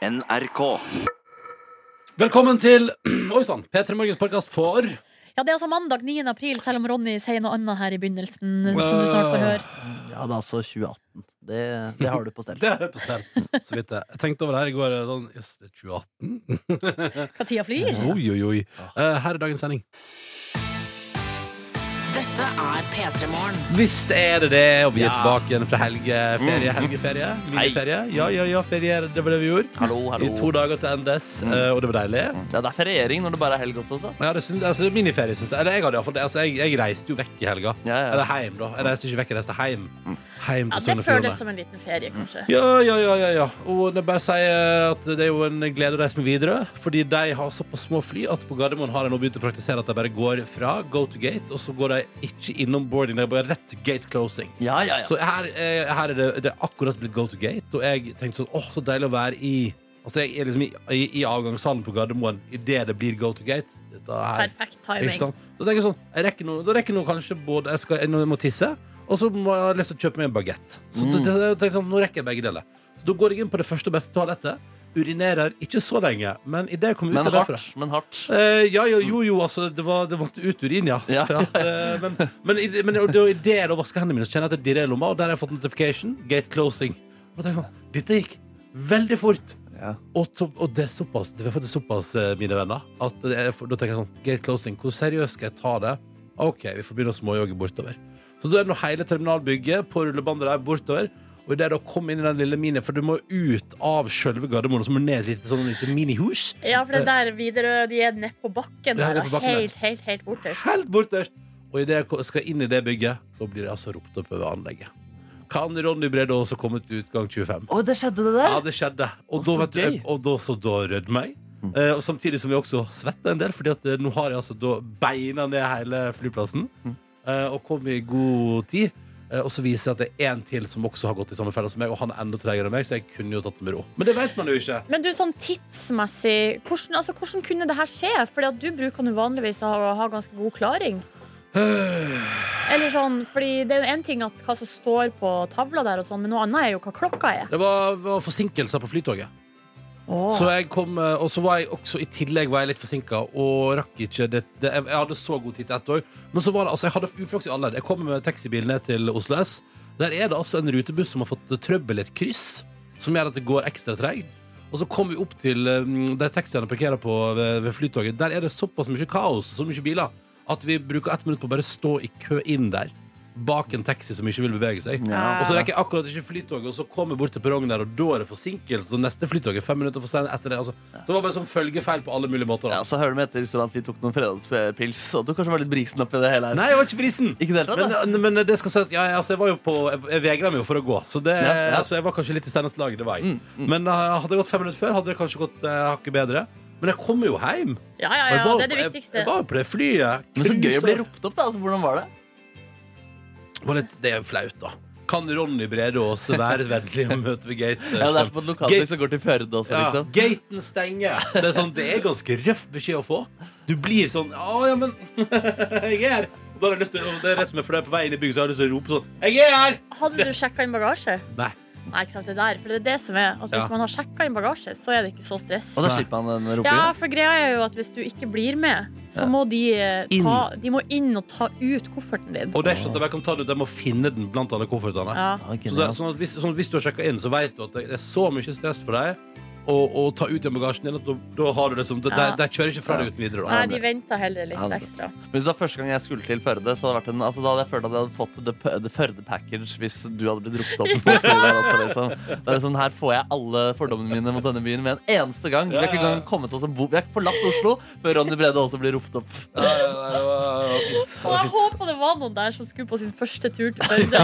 NRK. Velkommen til Oi sann, P3 Morgens podkast for Ja, det er altså mandag 9. april, selv om Ronny sier noe annet her i begynnelsen. Som du snart får høre. Ja, det er altså 2018. Det, det har du på stell. Det er på stell. Så vidt det. Jeg tenkte over det her i går. Sånn, Jøss, det er 2018? Hva tida flyr. Oi, oi, oi. Eh, her er dagens sending. Dette er P3 Morgen. Visst er det det, og vi er Ja. tilbake igjen fra helgeferie. Helgeferie? Miniferie? Ja, ja, ja, ferie. Det var det vi gjorde. Hallo, hallo. I to dager til endes, eh, og det var deilig. Ja, det er feriering når det bare er helg også, så. Ja, det syns, altså, miniferie, syns jeg. Eller jeg, hadde, i hvert fall det. altså, jeg, jeg reiste jo vekk i helga. Ja, ja. Eller heim, da. Jeg reiste ikke vekk, jeg reiste heim. Heim Ja, til det Sogn og føles som en liten ferie, kanskje. Ja, ja, ja, ja, ja. Og det bare sier at det er jo en glede å reise med videre. Fordi de har såpass små fly at på Gardermoen har de nå begynt å praktisere at de bare går fra go to gate, og så går de ikke innom boarding, Det er bare rett gate closing. Ja, ja, ja. Så her, eh, her er det, det er akkurat blitt go to gate, og jeg tenkte sånn åh, så deilig å være i Altså jeg er liksom i, i, i avgangshallen på Gardermoen idet det blir go to gate. Dette her Perfekt ikke timing. sant? Så tenker jeg sånn, jeg rekker noe, da rekker jeg kanskje både jeg, skal, jeg må tisse, og så må jeg ha lyst til å kjøpe meg en bagett. Så Mm. da, det, jeg sånn, nå rekker jeg begge deler. Så da går jeg inn på det første og beste toalettet, urinerer ikke så lenge, men idet jeg kom ut Men hardt, derfra. Men hardt. Eh, ja, jo, jo, jo, altså det, var, det måtte ut urin, ja. Ja. eh, men men, i- men det var idet jeg da hendene mine, så kjenner jeg at det dirrer i lomma, og der har jeg fått notification. Gate closing. Og tenker sånn, Dette gikk veldig fort. Ja. Og, to, og det er såpass, det er faktisk såpass, eh, mine venner, at for, da tenker jeg sånn Gate closing, hvor seriøst skal jeg ta det? OK, vi får begynne å småjogge bortover. Så da er det nå hele terminalbygget på rullebandet der bortover. Og idet jeg da kom inn i den lille mini, for du må ut av sjølve Gardermoen, og så må du ned et lite, sånn lite minihus. Ja, for det der videre, de er nede på bakken der, nede på bakken der. helt, helt, helt borterst. helt borterst. Og idet jeg skal inn i det bygget, da blir det altså ropt opp over anlegget. Kan Ronny Brede også komme til utgang 25? Å, det skjedde, det der? Ja, det skjedde. Og da, vet du, og da, så da rødmer jeg. Eh, og samtidig som jeg også svetter en del, Fordi at eh, nå har jeg altså da beina ned hele flyplassen. eh, og kom i god tid. Eh, og så viser det at det er en til som også har gått i samme felle som meg, og han er enda tregere enn meg, så jeg kunne jo tatt det med ro. Men det vet man jo ikke. Men du, sånn tidsmessig, hvordan, altså, hvordan kunne det her skje? Fordi at du bruker nå vanligvis å ha, ha ganske god klaring. Eller sånn, fordi Det er jo en ting at hva som står på tavla, der og sånn men noe annet er jo hva klokka er. Det var, var forsinkelser på flytoget. Så jeg kom, eh, og så var jeg også i tillegg var jeg litt forsinka og rakk ikke det, det Jeg hadde så god tid til ett år. Men så var det, altså jeg hadde uflaks i alle. Jeg kom med taxibil ned til Oslo S. Der er det altså en rutebuss som har fått trøbbel i et kryss, som gjør at det går ekstra treigt. Og så kom vi opp til eh, der taxiene parkerer på ved, ved Flytoget. Der er det såpass mye kaos og så mye biler at vi bruker ett minutt på å bare stå i kø inn der. Bak en taxi som ikke vil bevege seg. Ja. Og så rekker jeg akkurat ikke flytoget, og så kommer jeg bort til perrongen der, og da er det forsinkelse. Og neste flytog er fem minutter for sent etter det. Altså. Så det var bare sånn følgefeil på alle mulige måter. Ja, så hører du med etter at vi tok noen fredagspils, og du kanskje var litt brisen oppi det hele her. Nei, jeg var ikke brisen. Ikke deltatt, det da? Men, men det skal sies ja, altså, jeg var jo på Jeg, jeg vegra meg jo for å gå, så det, Ja, ja. altså, jeg var kanskje litt i stendest lag. Det var jeg. Mm, mm. Men uh, hadde det gått fem minutter før, hadde det kanskje gått uh, hakket bedre. Men jeg kommer jo hjem. Ja, ja, ja, det er det viktigste. jeg var jo på det flyet. Men så gøy å bli ropt opp, da. Altså, hvordan var det? Var litt- Det er flaut, da. Kan Ronny Brede Aase være vennlig å møte ved gate? Ja, det er på et lokalfly som går til Førde også, Ja, liksom. gaten stenger. Det er, sånn, det er ganske røff beskjed å få. Du blir sånn Å, ja, men Jeg er her. Da har jeg lyst til, det er det som er for er på vei inn i bygget, så har jeg lyst til å rope sånn Jeg er her! Hadde du sjekka inn bagasje? Nei. Nei, ikke sant, det der. For det er det som er at hvis Ja. man har sjekka inn bagasje, så er det ikke så stress. Og da slipper han den Ja, for greia er jo at hvis du ikke blir med, så Ja. må de eh, Inn. ta De må inn og ta ut kofferten din. Og det er ikke sånn at jeg kan ta det ut, jeg må finne den blant alle koffertene. Ja. Så det, er sånn at hvis, sånn, at hvis du har sjekka inn, så vet du at det er så mye stress for deg å, å ta ut igjen bagasjen din at da, da har du det som De, Ja. de kjører ikke fra deg uten videre. Nei, Da. de venter heller litt Ja, ekstra. Men hvis det var første gang jeg skulle til Førde, så hadde, det vært en, altså, da hadde jeg følt at jeg hadde fått the, p- the Førde-package hvis du hadde blitt ropt opp. På der også, liksom. Det er liksom, her får jeg alle fordommene mine mot denne byen med en eneste gang. Vi har ikke engang kommet oss om bo Vi har ikke forlatt Oslo før Ronny Brede også blir ropt opp. Ja, ja, ja, det var- det var fint. Og jeg håper det var noen der som skulle på sin første tur til Førde.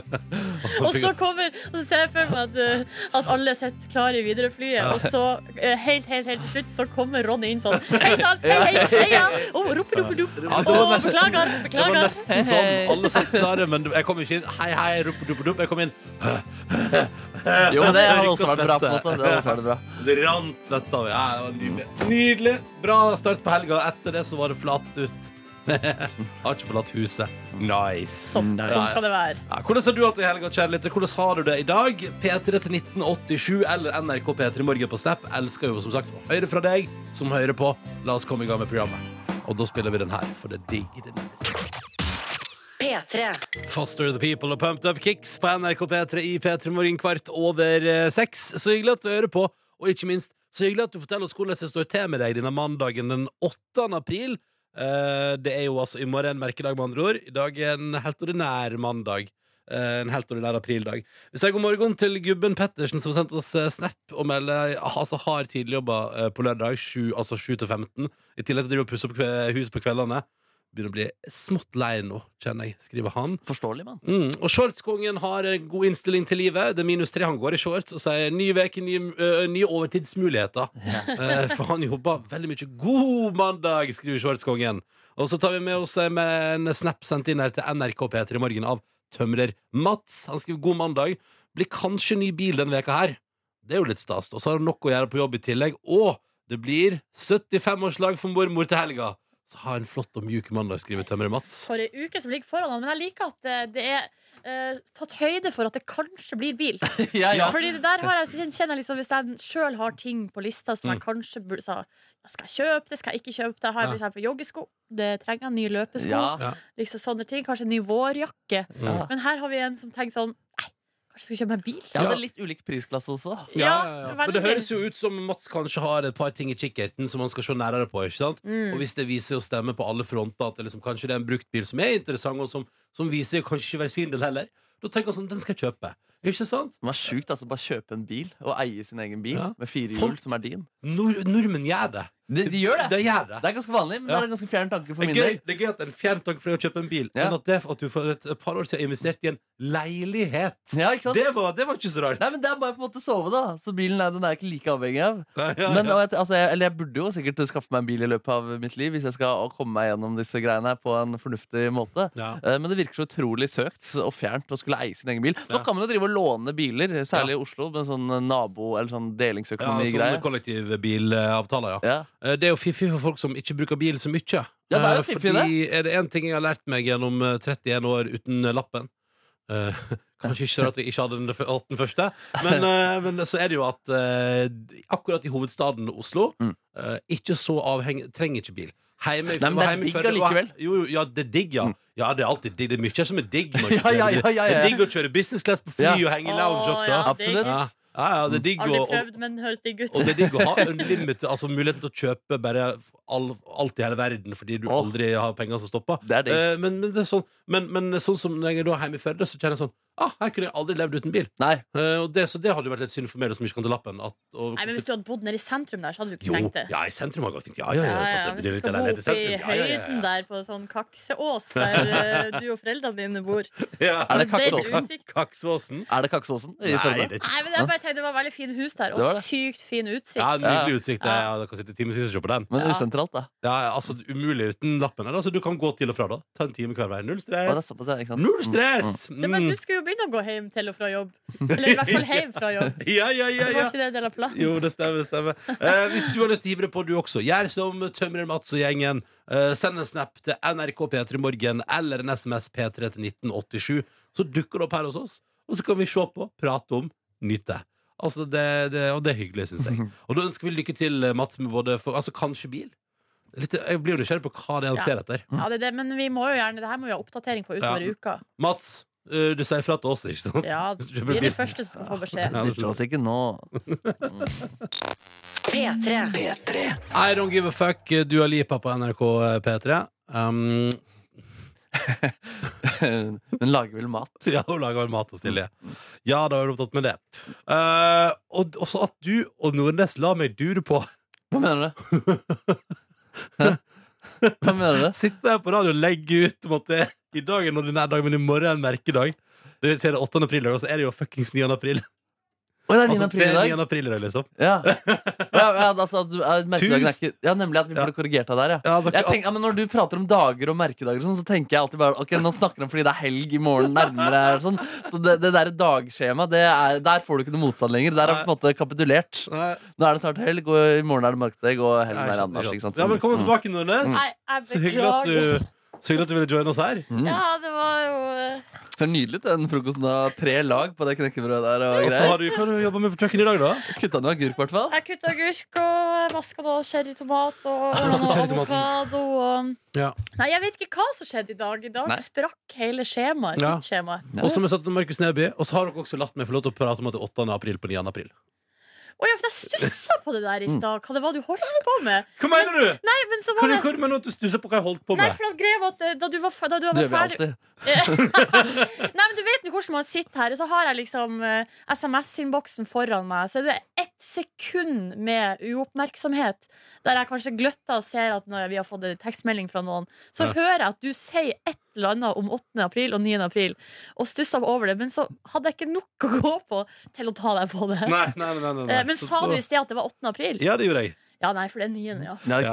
og så kommer Og så ser jeg for meg at, uh, at alle sitter klare i Widerøe-flyet, og så uh, helt, helt, helt til slutt så kommer Ronny inn sånn Hei sann, hei, hei, heia! ja. Oh, beklager, Ja, det var nesten- beklager, Det var nesten sånn. Alle satt klare, men jeg kom ikke inn. Hei, hei, rupp, rupp, rupp. Jeg kom inn. Jo, men det hadde også vært bra. på en måte Det hadde også vært bra Det rant svette av. Ja, det var nydelig. Nydelig. Bra start på helga. Etter det så var det flatt ut. Har ikke forlatt huset. Nice. Sånn, Nice. sånn skal det være. Ja, hvordan har du hatt det i helga, kjære lytter? Hvordan har du det i dag? P3 til 1987 eller NRK P3 Morgen på Snap. Elsker jo som sagt å høre fra deg som hører på. La oss komme i gang med programmet. Og da spiller vi den her, for det er digg. Det er. P3. Foster the People og Pumped Up Kicks på NRK P3 i P3 Morgen kvart over eh, seks. Så hyggelig at du hører på, og ikke minst så hyggelig at du forteller oss hvordan det står til med deg denne mandagen den 8. april. Eh, det er jo altså i morgen en merkedag, med andre ord. I dag er en helt ordinær mandag. Eh, en helt ordinær aprildag. Vi sier god morgen til gubben Pettersen, som har sendt oss eh, snap og melder altså har tidligjobba på lørdag, 7, altså 7 til 15. I tillegg til å pusse opp huset på kveldene. Begynner å bli smått lei nå, kjenner jeg, skriver han. Forståelig, mann. Mm. Og shortskongen har en god innstilling til livet. Det er minus tre. Han går i shorts og sier ny uke, nye, nye overtidsmuligheter. Eh, for han jobber veldig mye. God mandag, skriver shortskongen. Og så tar vi med oss eh, med en snap sendt inn her til NRK P3 i morgen av tømrer Mats. Han skriver god mandag. Blir kanskje ny bil denne veka her. Det er jo litt stas. Og så har han nok å gjøre på jobb i tillegg. Og det blir 75-årslag for mormor til helga. Så ha en flott og mjuk mandag, skriver tømrer Mats. For ei uke som ligger foran han. Men jeg liker at eh, det er eh, tatt høyde for at det kanskje blir bil. Ja, ja. Fordi det der har jeg kjenner- liksom Hvis jeg sjøl har ting på lista som jeg Mm. kanskje burde sa Skal jeg kjøpe det, skal jeg ikke kjøpe det? Har jeg f.eks. for eksempel joggesko? Det trenger jeg. Nye løpesko. Ja. Liksom sånne ting. Kanskje en ny vårjakke. Mm. Men her har vi en som tenker sånn kanskje jeg skal kjøpe meg bil? Ja, det er litt ulik prisklasse også. Ja, Ja, ja, ja. Men det høres jo ut som Mats kanskje har et par ting i kikkerten som han skal se nærere på. ikke sant? Mm. Og hvis det viser å stemme på alle fronter, at det liksom, kanskje det er en bruktbil som er interessant, og som, som viser kanskje ikke være svindel heller, da tenker han sånn, den skal jeg kjøpe. Ikke sant? Det var sjukt altså, bare kjøpe en bil og eie sin egen bil Ja. med fire Folk- hjul som er din. Nord nordmenn gjør det. De, de gjør det! De gjør det. Det er ganske vanlig, men det er en ganske fjern tanke for min del. det er gøy at det er en fjern tanke for deg å kjøpe en bil, Ja. men at, det, at du for et par år siden investerte i en leilighet. Ja, ikke sant? Det var, det var ikke så rart. Nei, men Det er bare på en måte sove, da. Så bilen er, den er jeg ikke like avhengig av. Nei, ja, Men, ja. og jeg, altså, jeg, eller jeg burde jo sikkert skaffe meg en bil i løpet av mitt liv hvis jeg skal komme meg gjennom disse greiene her på en fornuftig måte. Ja. Eh, Men det virker så utrolig søkt og fjernt å skulle eie sin egen bil. Nå Ja. kan man jo drive og låne biler, særlig i Oslo, med sånn nabo- eller sånn Ja, delingsøkonomi-greie. sånn kollektivbilavtaler, ja. Ja. Eh, Det er jo fiffig for folk som ikke bruker bil så mye. Ja, det er jo fiffi fiffig, Fordi er det én ting jeg har lært meg gjennom eh, 31 år uten eh, lappen eh, Kanskje ikke at jeg ikke hadde den f- 18 første, men, eh, men så er det jo at eh, akkurat i hovedstaden Oslo Mm. eh, ikke så avhengig Trenger ikke bil. Heime, Nei, men det er digg allikevel. Jo, jo, ja, det er digg, ja. Mm. Ja, det er alltid digg. Det er mye som er digg. Ja, ja, ja, ja, Det er digg å kjøre business class på fly Ja. og henge i lounge også. ja, Absolutt. Ja. Ja, det er digg Aldri å- prøvd, men høres digg ut. og det er digg å ha unlimited, altså muligheten til å kjøpe bare all, alt i hele verden fordi du Åh. aldri har penger som stopper. Det er digg. Eh, men, men, det er sånn, men, men sånn som når jeg da er hjemme i Førde, så kjenner jeg sånn ah, Her kunne jeg aldri levd uten bil. Nei. Eh, og det, så det hadde jo vært litt synd for meg da, som ikke kan til lappen. At, og, Nei, men Hvis du hadde bodd nede i sentrum der, så hadde du ikke jo, trengt det. ja, i sentrum har gått fint. Ja, ja, ja. Ja, ja, ja, at det Hvis du litt skal bo leilighet i oppe i sentrum. Ja, ja, ja, høyden ja. der på sånn kakseås der eh, du og foreldrene dine bor Ja. Er det kakseåsen? Kaksåsen? Er det Kaksåsen? i Nei, Førde? det er ikke Nei, men jeg bare tenkte Det var veldig fint hus der, Det var og det. sykt fin utsikt. Ja, Nydelig utsikt. Ja. Ja, jeg kan sitte timevis og se på den. Men Ja. usentralt, da. Ja, ja, altså Umulig uten lappen. her, Altså, du kan gå til og fra, da. Ta en time hver vei. Null Å, det er stress. såpass, ja, ikke sant? Null stress! Det, men Mm. du skulle jo begynne å gå hjem til og fra jobb. Eller i hvert fall hjem fra jobb. Ja, ja, ja, Var ikke det en del av planen? Jo, det stemmer. det stemmer eh, Hvis du har lyst til å hive det på, du også, gjør som Tømrer Mats og gjengen. Eh, send en snap til NRK P3 Morgen eller en SMS P3 til 1987. Så dukker det opp her hos oss, og så kan vi se på, prate om, nyte. Altså det, det, og det er hyggelig, syns jeg. Og da ønsker vi lykke til, eh, Mats, med både for, altså kanskje bil. Litt, jeg blir jo nysgjerrig på hva det er han Ja. ser etter. Ja, det er det, men vi må jo gjerne Det her må vi ha oppdatering på utover Ja. uka. Mats, eh, du sier fra til oss, ikke sant? Ja, du Vi er de første som skal få beskjed. Ja, det slår oss ikke nå. P3. I don't give a fuck, Dua Lipa på NRK P3. Um, Hun lager vel mat? Ja, hun lager vel mat hos Silje. Ja, da er du opptatt med det. Uh, og også at du og Nordnes la meg dure på. Hva mener du? Hæ? Hva mener du? Sitte her på radio og legge ut om at det i dag er en ordinær dag, men i morgen er en merkedag. Det ser det er 8. april, og så er det jo fuckings 9. april. Å, det er 9. Altså, april i det er dag? 9. april i dag, liksom. Ja. Ja, ja, altså, du, ja, merkedagen er ikke, ja, nemlig at vi burde korrigert deg der, ja. Ja, takk- Jeg tenker, ja, men Når du prater om dager og merkedager, og sånn, så tenker jeg alltid bare Ok, nå snakker han fordi det er helg i morgen nærmere. og Sånn. Så det, det der dagskjemaet, det er, der får du ikke noe motstand lenger. Der har vi på en måte kapitulert. Nei, Nå er det snart helg, og i morgen er det markedsdag, og helgen er annars. Ikke sant? Ja, Velkommen tilbake, Nordnes. Nei, jeg Så hyggelig at beklager. du Så hyggelig at du ville joine oss her. Ja, det var jo eh, Ser nydelig den frokosten. da. Tre lag på det knekkebrødet der. Og Og så greier. har du, hva har du jobba med på kjøkkenet i dag, da? Kutta noe agurk, i hvert fall. Jeg kutta agurk og vaska da cherrytomat og Vasket cherrytomaten. avokado og Ja. Nei, jeg vet ikke hva som skjedde i dag. I dag Nei. sprakk hele skjemaet. Ja. tidsskjemaet. Ja. Og så har satt med Markus Neby, og så har dere også latt meg få lov til å prate om at det er 8. april på 9. april. Å ja, for jeg stussa på det der i stad. Hva det var du holdt på med? Hva mener du? Nei, men så var det hva mener du at du stussa på hva jeg holdt på med? Nei, for greia var at eh, da du var, da du var ferdig. Nei, men du vet jo hvordan man sitter her, og så har jeg liksom uh, SMS-innboksen foran meg. Så er det ett sekund med uoppmerksomhet der jeg kanskje gløtter og ser at når vi har fått en tekstmelding fra noen, så Ja. hører jeg at du sier et annet om 8. april og 9. april, og stussa over det. Men så hadde jeg ikke nok å gå på til å ta deg på det. Nei, nei, nei. Eh, Men sa du i sted at det var 8. april? Ja, det gjorde jeg. Ja, nei, for det er 9., ja. Ja, Ja,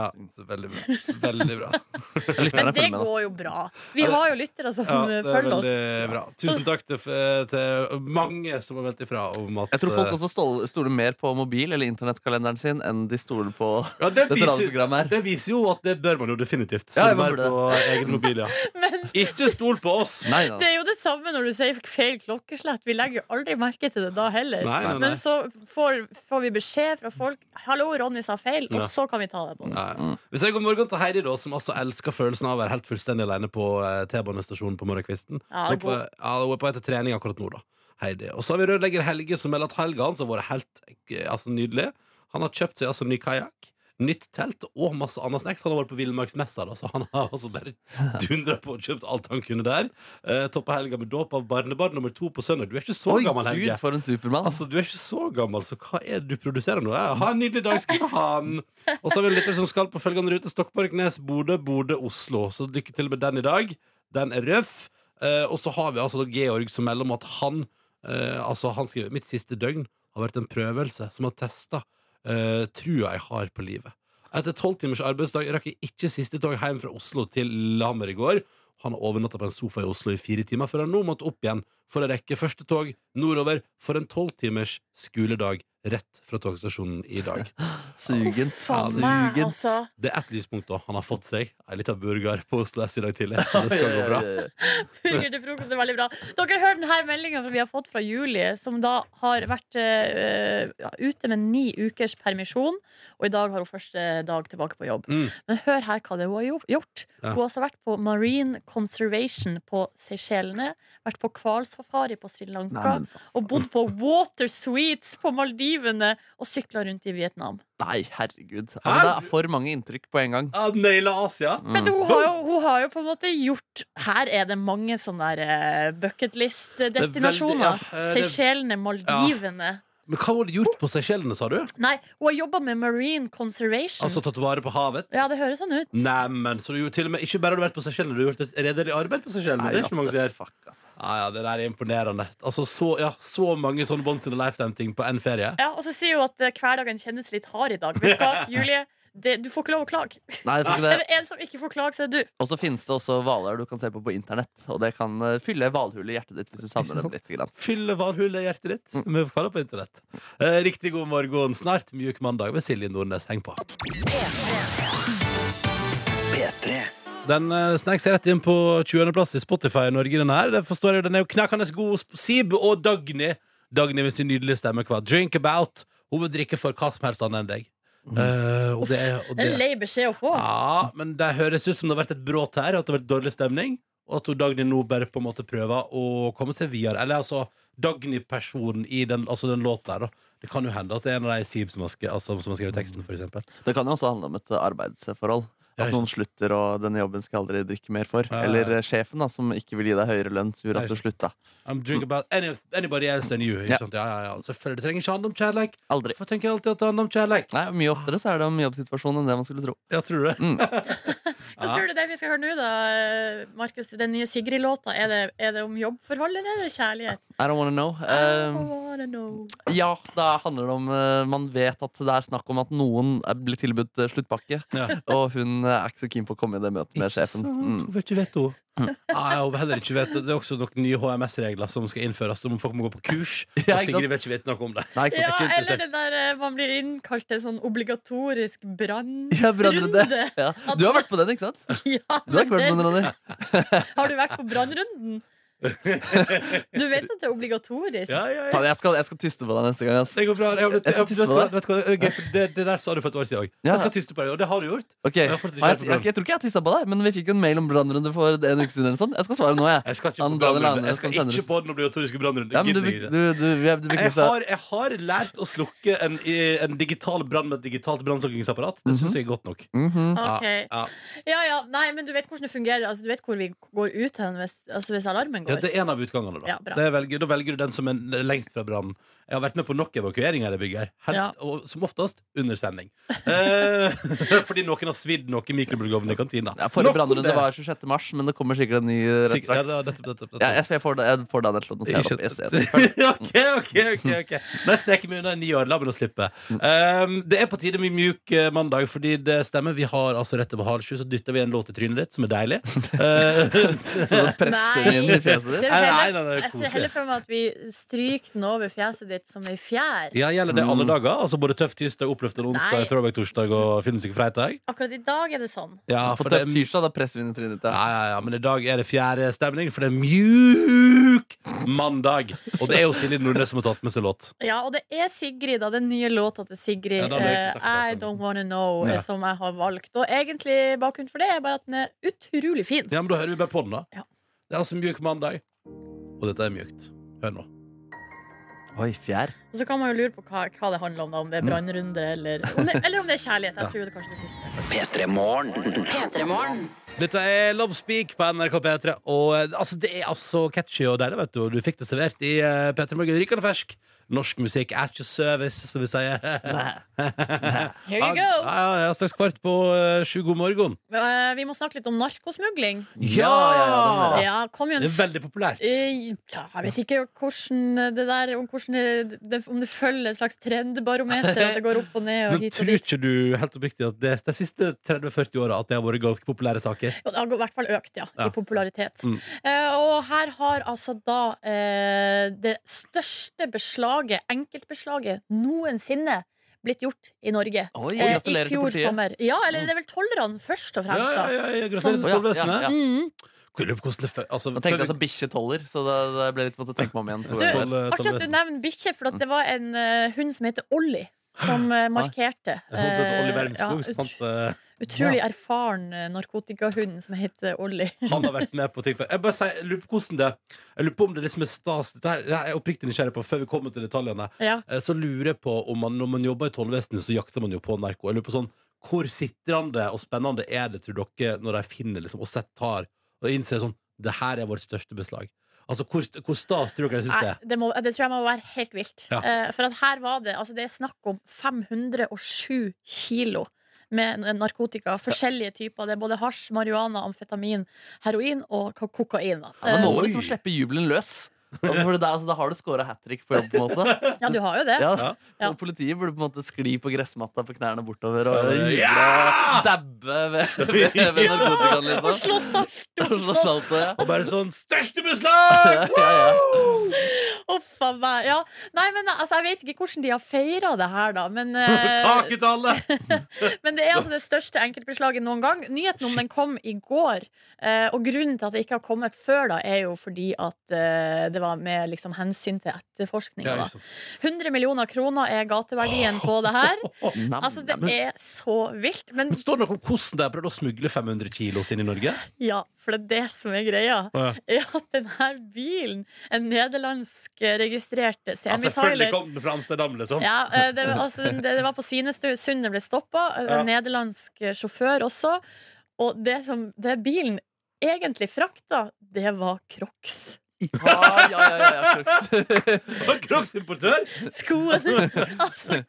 veldig bra. Veldig bra. Men det følger går jo bra. Vi har jo lyttere som Ja, det er følger oss. bra. Tusen takk til, til mange som har meldt ifra om at Jeg tror folk eh, også stol- stoler mer på mobil- eller internettkalenderen sin enn de stoler på ja, det, dette radioprogrammet her. det viser jo at det bør man jo definitivt. Stole ja, mer på egen mobil, ja. Men Ikke stol på oss! Nei, nei. det er jo det samme når du sier feil klokkeslett. Vi legger jo aldri merke til det da heller. Nei, nei, nei. Men så får, får vi beskjed fra folk 'Hallo, Ronny sa feil', og så kan vi ta det på det. Ja. Hvis jeg går morgen til Heidi, da, som altså elsker følelsen av å være helt fullstendig alene på eh, T-banestasjonen på morgenkvisten Ja, Hun er på, god. ja, hun er på vei til trening akkurat nå, da. Heidi. Og så har vi rørlegger Helge, som melder at helga hans har vært helt eh, altså, nydelig. Han har kjøpt seg altså ny kajakk. Nytt telt og masse annet snacks. Han har vært på Villmarksmessa, så han har altså bare dundra på og kjøpt alt han kunne der. Uh, Toppa helga med dåp av barnebarn nummer to på søndag. Du er ikke så Oi, gammel, Helge. Gud, for en supermann. Altså, Du er ikke så gammel, så hva er det du produserer nå? Ja, Ha en nydelig dag, skal vi ha den! Og så har vi en lytter som skal på følgende rute. Stokmarknes, Bodø, Bodø, Oslo. Så lykke til med den i dag. Den er røff. Eh, og så har vi altså Georg som melder om at han eh, Altså, han skriver mitt siste døgn har vært en prøvelse som har testa uh, trua jeg har på livet. Etter tolv timers arbeidsdag rakk jeg ikke siste tog hjem fra Oslo til Lillehammer i går. Han har overnatta på en sofa i Oslo i fire timer før han nå måtte opp igjen for å rekke første tog nordover for en tolv timers skoledag rett fra togstasjonen i dag. Sugen. Faen meg, Sugen. altså. Det er ett lyspunkt, da. Han har fått seg ei lita burger på Oslo S i dag tidlig, så det skal gå bra. Burger til frokost er veldig bra. Dere hører denne meldinga vi har fått fra Julie, som da har vært uh, ute med ni ukers permisjon. Og i dag har hun første dag tilbake på jobb. Mm. Men hør her hva det hun har gjort. Ja. Hun har også vært på Marine Conservation på Seychellene. Vært på hvalsafari på Sri Lanka. Nei. Og bodd på Water Sweets på Maldivene. Og sykla rundt i Vietnam. Nei, herregud. Altså, det er for mange inntrykk på en gang. Uh, Naila Asia. Men hun har, jo, hun har jo på en måte gjort Her er det mange sånne der, eh, bucketlist-destinasjoner. Er ja, eh, Seychellene, Maldivene. Men hva har hun gjort på Seychellene, sa du? Nei, hun har jobba med Marine Conservation. Altså tatt vare på havet? ja, det høres sånn ut. Neimen, så du gjorde til og med Ikke bare har du vært på Seychellene, du har gjort et redelig arbeid på Seychellene. Det er ikke mange som gjør. Fuck, altså. Ja, ja, det der er imponerende. Altså, så, ja, så mange sånne Bonds in a Lifetime-ting på én ferie. Ja, Og så sier hun at eh, hverdagen kjennes litt hard i dag. Vet du hva, Julie? Det, du får ikke lov å klage. Nei, det får ikke Er det. det en som ikke får klage, så er det du. Og så finnes det også hvaler du kan se på på internett. Og det kan eh, fylle hvalhullet i hjertet ditt hvis du savner dem litt. Grann. Fylle hvalhullet i hjertet ditt med hvaler på internett. Eh, riktig god morgen. Snart mjuk mandag med Silje Nordnes. Heng på. Den uh, snek seg rett inn på 20.-plass i Spotify i Norge. Den her Det forstår jeg, Den er jo knakende god. Sib og Dagny. Dagny med sin nydelige stemme. Hva? Drink about. Hun vil drikke for hva som helst annet enn deg. Eh, og det, og Det er det, en lei beskjed å få. ja, men det høres ut som det har vært et brått her, at det har vært dårlig stemning. Og at Dagny nå bare på en måte prøver å komme seg videre. Eller altså Dagny-personen i den, altså den låta der. da Det kan jo hende at det er en av de Sib som har skrevet, altså, som har skrevet teksten, for eksempel. Det kan jo også handle om et arbeidsforhold. At noen slutter, og denne jobben skal jeg aldri drikke mer for. Eller eh, sjefen, da, som ikke vil gi deg høyere lønn, som gjorde at du slutta. I'm drink about any, anybody else than you. Ikke Ja. sant? Ja, ja, ja. Selvfølgelig det trenger ikke handle om kjærleik. Aldri. Hvorfor tenker alltid at det handler om kjærleik? Nei, Mye oftere så er det om jobbsituasjonen enn det man skulle tro. Ja, tror du det? Mm. Hva tror du det vi skal høre nå, da? Markus, den nye Sigrid-låta. Er, det- er det om jobbforhold, eller er det kjærlighet? I don't wanna know. I wanna know. ja, da handler det om eh, Man vet at det er snakk om at noen blir tilbudt eh, sluttpakke. Ja. Og hun er ikke så keen på å komme i det møtet med sjefen. Mm. Hun vet ikke veto. Nei, jeg håper heller ikke vet Det er også noen nye HMS-regler som skal innføres. Som folk må gå på kurs. Ja, Og Sigrid vet ikke vet noe om det. Nei, ikke Ja, ikke eller det der eh, man blir innkalt til sånn obligatorisk brannrunde. Ja. Ja. Du har vært på den, ikke sant? Ja, Du har ikke vært på den, Ronny? Har du vært på brannrunden? Du vet at det er obligatorisk? Ja, ja, ja. Faen, jeg, skal, jeg skal tyste på deg neste gang. Ass. Det går bra. Jeg, jeg, Jeg skal vet det, er der sa du for et år siden òg. Ja. Jeg skal tyste på deg, og det har du gjort. Okay. Jeg jeg, jeg, jeg tror ikke jeg tysta på deg, men vi fikk jo en mail om brannrunde for en uke siden. sånn. Jeg skal svare nå, jeg. Jeg skal ikke på brannrunde. Jeg skal ikke på den obligatoriske brannrunden. Jeg har, jeg har lært å slukke en, en digital brann med et digitalt brannslukkingsapparat. Det syns jeg er godt nok. Mhm. Ok. Ja, Ja, ja, nei, men du vet hvordan det fungerer. Altså, du vet hvor vi går ut hen hvis, altså, hvis alarmen Ja, går. det er en av utgangene, da. Ja, det velger, da velger du den som er lengst fra brannen. Jeg har vært med på nok evakueringer i bygget. her. Helst, og som oftest under sending. Eh, fordi noen har svidd noe i mikrobølgeovnen i kantina. Ja, Forrige brannrunde det. var 26. mars, men det kommer sikkert en ny rett straks. ja, det. Ja, jeg, får jeg får den til å notere opp. Yes, ok, ok, ok, ok Nei, sneker meg unna i ni år, la meg nå slippe um, Det er på tide med mjuk eh, mandag Fordi det stemmer, vi har altså rett over halv sju Så dytter vi en låt i trynet ditt, som er deilig Eh, Så presser den inn i fjeset ditt. Nei, nei, nei, nei, Jeg ser heller for meg at vi stryker den over fjeset ditt som ei fjær. Ja, gjelder det alle dager? Altså både tøff tirsdag, oppløftende onsdag, Nei. throwback torsdag og filmmusikk fredag? Akkurat i dag er det sånn. Ja, På for det tøff tirsdag, da presser vi inn i trynet ditt. ja, Ja. ja, ja, men i dag er det fjerde stemning For det er mjuk mandag Og det er jo Silje Nordnes som har tatt med seg låt Ja, og det er Sigrid, da. Den nye låta til Sigrid. Ja, eh, sagt uh, I. Don't Wanna Know, eh, Ja. som jeg har valgt. Og egentlig bakgrunnen for det er bare at den er utrolig fin. Ja, men da hører vi bare på den da Ja. Det er altså mjuk mandag Og dette er mjukt Hør nå Oi, fjær. Og så kan man jo lure på hva, hva det handler om, da. Om det er brannrunder eller, eller om det er kjærlighet. Jeg tror det er kanskje det siste. P3morgen. Dette er Love Speak på NRK P3 Og eh, altså, det er altså catchy og deilig, vet du du fikk det servert i uh, P3 Morgen Rykende fersk Norsk musikk er ikke service, som vi sier Here you go! Ja, ja, ja, straks kvart på uh, sju god morgen Eh, Vi må snakke litt om narkosmugling. Ja, ja, ja, en Det er veldig populært Eh, Jeg vet ikke hvordan det der Om, hvordan det, det, om det følger et slags trendbarometer, at det går opp og ned og Men hit og tror dit. ikke du helt oppriktig at det de siste 30-40 åra At det har vært ganske populære saker? Det har i hvert fall økt, ja, Ja. i popularitet. Mm. Eh, og her har altså da eh, det største beslaget, enkeltbeslaget, noensinne blitt gjort i Norge. Oi, Eh, I fjor sommer. Ja, eller det er vel tollerne først og fremst, ja, da. ja, ja, gratulerer Som- til Ja, tollvesenet ja, ja. Mm. Altså, Nå tenkte altså bikkje toller, så det, det ble litt måtte tenke meg om igjen. på Du, artig at du nevner bikkje, for at det var en uh, hund som heter Ollie. Som uh, markerte. Uh, Han Wermskog ja, Utrolig erfaren eh, narkotikahund som heter Olli. Han har vært med på ting før. Jeg bare sier, jeg lurer på hvordan det Jeg lurer på om det liksom er stas Dette her, er jeg oppriktig nysgjerrig på før vi kommer til detaljene. Ja. Eh, Så lurer jeg på om man, Når man jobber i tollvesenet, så jakter man jo på narko. Jeg lurer på sånn Hvor sitrende og spennende er det, tror dere, når de finner liksom, og sett tar og innser sånn Det her er vårt største beslag. Altså, Hvor, hvor stas tror dere jeg synes det er? det, må, det tror jeg må være helt vilt. Ja. Uh, for at her var det altså Det er snakk om 507 kilo med narkotika. Forskjellige typer. Det er både hasj, marihuana, amfetamin, heroin og kokain. Da. Ja, må Eh, liksom slippe jubelen løs. Altså, for det der, altså, da har du scora hat trick på jobb. på en måte ja, du har jo det. ja, Ja. Politiet burde på en måte skli på gressmatta på knærne bortover og Ja. juble og dabbe ved, ved, ved narkotikaen, Og liksom. slå salt Og slå salt ja. Og bare sånn Største beslag! Ja, ja. Uff a meg. Ja. Nei, men altså, jeg vet ikke hvordan de har feira det her, da. Men, eh, Kake men det er altså det største enkeltbeslaget noen gang. Nyheten om den kom i går. Eh, og grunnen til at det ikke har kommet før, da, er jo fordi at eh, det var med liksom, hensyn til etterforskninga. Ja, da. 100 millioner kroner er gateverdien på det her. Altså, det er så vilt. Men Men Står det noe om hvordan de har prøvd å smugle 500 kilo inn i Norge? ja, for det er det som er greia. Ja. Er at denne bilen, en nederlandsk eh, registrert Ja, selvfølgelig kom den fra Amsterdam, liksom. ja, eh, det, altså, det, det var på Svinesund den ble stoppa. Ja. nederlandsk eh, sjåfør også. Og det som det bilen egentlig frakta, det var Crocs. Ja, ja, ja, ja. Crocs-importør! Skoen. altså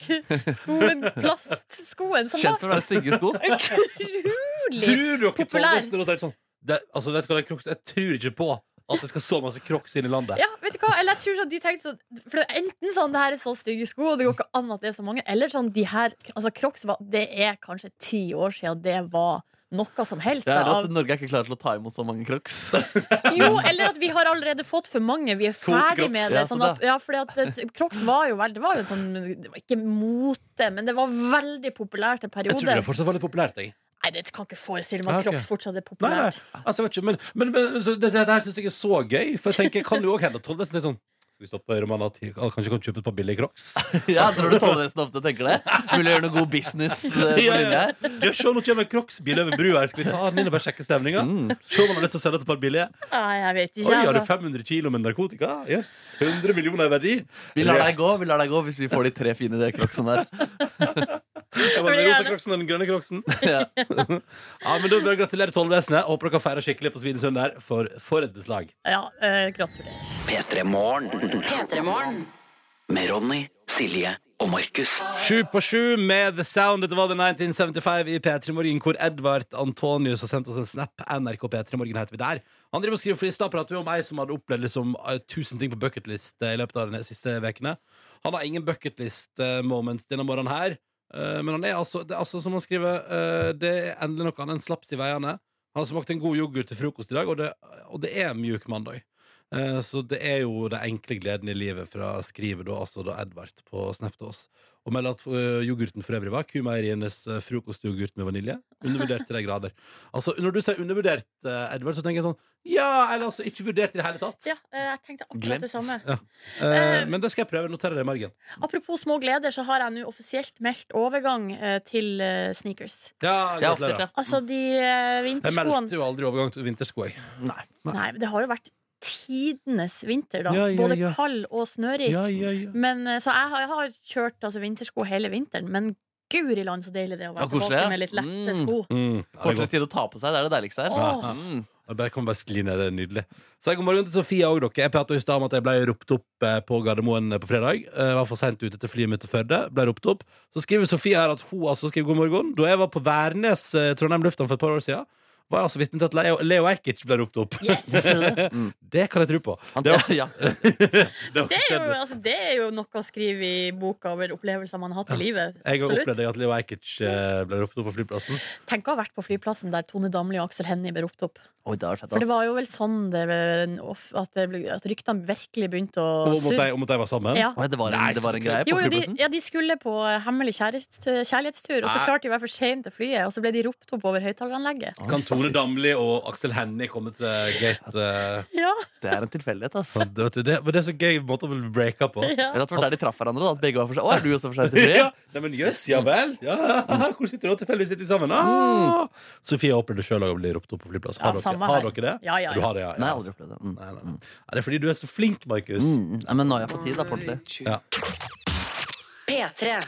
skoen, plastskoen, som Kjent for å være stygge sko. utrolig Tror dere Populær. sånn det, altså, vet du hva, det er Crocs, Jeg tror ikke på at det skal så masse Crocs inn i landet. Ja, vet du hva? Eller jeg tror sånn, de tenkte sånn For det er enten sånn, det her er så stygge sko, og det går ikke an at det er så mange, eller sånn, de her Altså, Crocs var Det er kanskje ti år siden det var noe som helst. Det er at Norge er ikke klar til å ta imot så mange crocs. jo, eller at vi har allerede fått for mange. Vi er ferdig med det. Ja, Sånn at, ja, fordi at Crocs var jo veldig Det var jo en sånn Det var ikke mote, men det var veldig populært en periode. Jeg tror det er fortsatt veldig populært. Jeg. Nei, det kan ikke forestille meg ok. Crocs fortsatt er Nei, nei, populært. altså, jeg vet ikke, men, men, men så det, det her syns jeg er så gøy. For jeg tenker, kan jo også hende at tollvesenet er sånn Skal vi stoppe Roman at Han kanskje kan kjøpe et par billige crocs? Ja, Tror du tollvesenet ofte tenker det? Mulig å gjøre noe god business eh, på Ja, linja ja. her? Du, se, nå kommer en crocs-bil over brua her. Skal vi ta den inn og bare sjekke stemninga? Se om han har lyst til å selge et par billige. Nei, jeg vet ikke, Oi, altså. har du Altså. 500 kilo med narkotika? Yes, 100 millioner i verdi. Vi lar deg gå vi lar deg gå hvis vi får de tre fine crocsene der. Jeg var den rosa crocsen og den grønne crocsen. Ja. Ja, men da bør jeg gratulere tollvesenet. Håper dere feirer skikkelig på Svinesund der. For, for et beslag. Ja, eh, gratulerer. P3 Morgen. P3 Morgen. Med Ronny, Silje og Markus. Sju på sju med The Sound. Dette var The 1975 i P3 Morgen, hvor Edvard Antonius har sendt oss en snap. NRK P3 Morgen heter vi der. Han driver og skriver, for I stad pratet vi om ei som hadde opplevd liksom, eh, tusen ting på bucketlist eh, i løpet av de siste ukene. Han har ingen bucketlist-moments denne morgenen her. Eh, Men han er altså, det er altså som han skriver, uh, det er endelig noe annet enn slaps i veiene. Han har smakt en god yoghurt til frokost i dag, og det, og det er mjuk mandag. Uh, Så det er jo den enkle gleden i livet fra skriver da, altså da Edvard på Snap til oss. Og melder at eh, yoghurten for øvrig var Q-meierienes eh, frokostyoghurt med vanilje. Undervurdert til de grader. Altså, når du sier undervurdert, eh, Edvard, så tenker jeg sånn Ja, eller altså ikke vurdert i det hele tatt. Ja, eh, jeg tenkte akkurat Glemt. det samme. Eh, men det skal jeg prøve. Notere det i margen. Apropos små gleder, så har jeg nå offisielt meldt overgang eh, til eh, sneakers. Ja, Ja, gratulerer. absolutt, ja. Altså, de eh, Jeg vinterskoene meldte jo aldri overgang til vintersko, jeg. Nei. Nei, men det har jo vært tidenes vinter, da. Ja, ja, Både ja. kald og snørik. Ja, ja, ja. Men, eh, så jeg har, jeg har kjørt altså, vintersko hele vinteren, men guri land så deilig det å være tilbake ja. med litt lette Mm. sko. Mm, er Kortere tid å ta på seg, det er det deiligste her. Åh. Mm. Jeg bare kan bare skli ned, det er nydelig Så jeg god morgen til Sofie og dere Jeg pratet i stad om at jeg ble ropt opp eh, på Gardermoen eh, på fredag Jeg var for sent ute til flyet mitt til Førde Ble ropt opp Så skriver Sofie her at hun altså skriver god morgen Da jeg var på Værnes, Trondheim Lufthavn for et par år siden Var jeg altså vitne til at Leo, Leo Ajkic ble ropt opp Yes! Det kan jeg tro på Han, Det var, ja. det Det er, jo, altså, det er jo noe å skrive i boka over opplevelser man har hatt i livet. Jeg har opplevd at Leo Ajkic eh, ble ropt opp på flyplassen Tenk å ha vært på flyplassen der Tone Damli og Aksel Hennie ble ropt opp. Oi, det fett, For det var jo vel sånn det, at, det ble, at ryktene virkelig begynte å Om at surre. de, om at de var sammen Ja. Oi, det var en, Nei, det var en greie på jo, de, flyplassen? ja, de skulle på hemmelig kjærlighetstur, kjærlighetstur og så klarte de å være for sent til flyet, og så ble de ropt opp over høyttaleranlegget. Kan Tone Damli og Aksel Hennie kommer til gate eh, Ja, Det er en tilfeldighet, ass. sånn, det, det, men det er så gøy måte å bli breaka på ja. Eller at det var der de traff hverandre. Da, at begge var for seg. Å, er du også for seg til ja, nei, men jøss, ja vel. Ja, hvor sitter du? Tilfeldigvis sitter vi sammen. Ah. Sofie har opplevd det sjøl å bli ropt opp på flyplass. Har, Ja, dere, har dere det? Ja, ja, Du ja. har det, ja. Nei, aldri opplevd det. Mm. Nei, nei, nei. Nei, det er fordi du er så flink, Markus. Mm. Nei, men nå har jeg fått tid, da, på ordentlig. Ja. P3.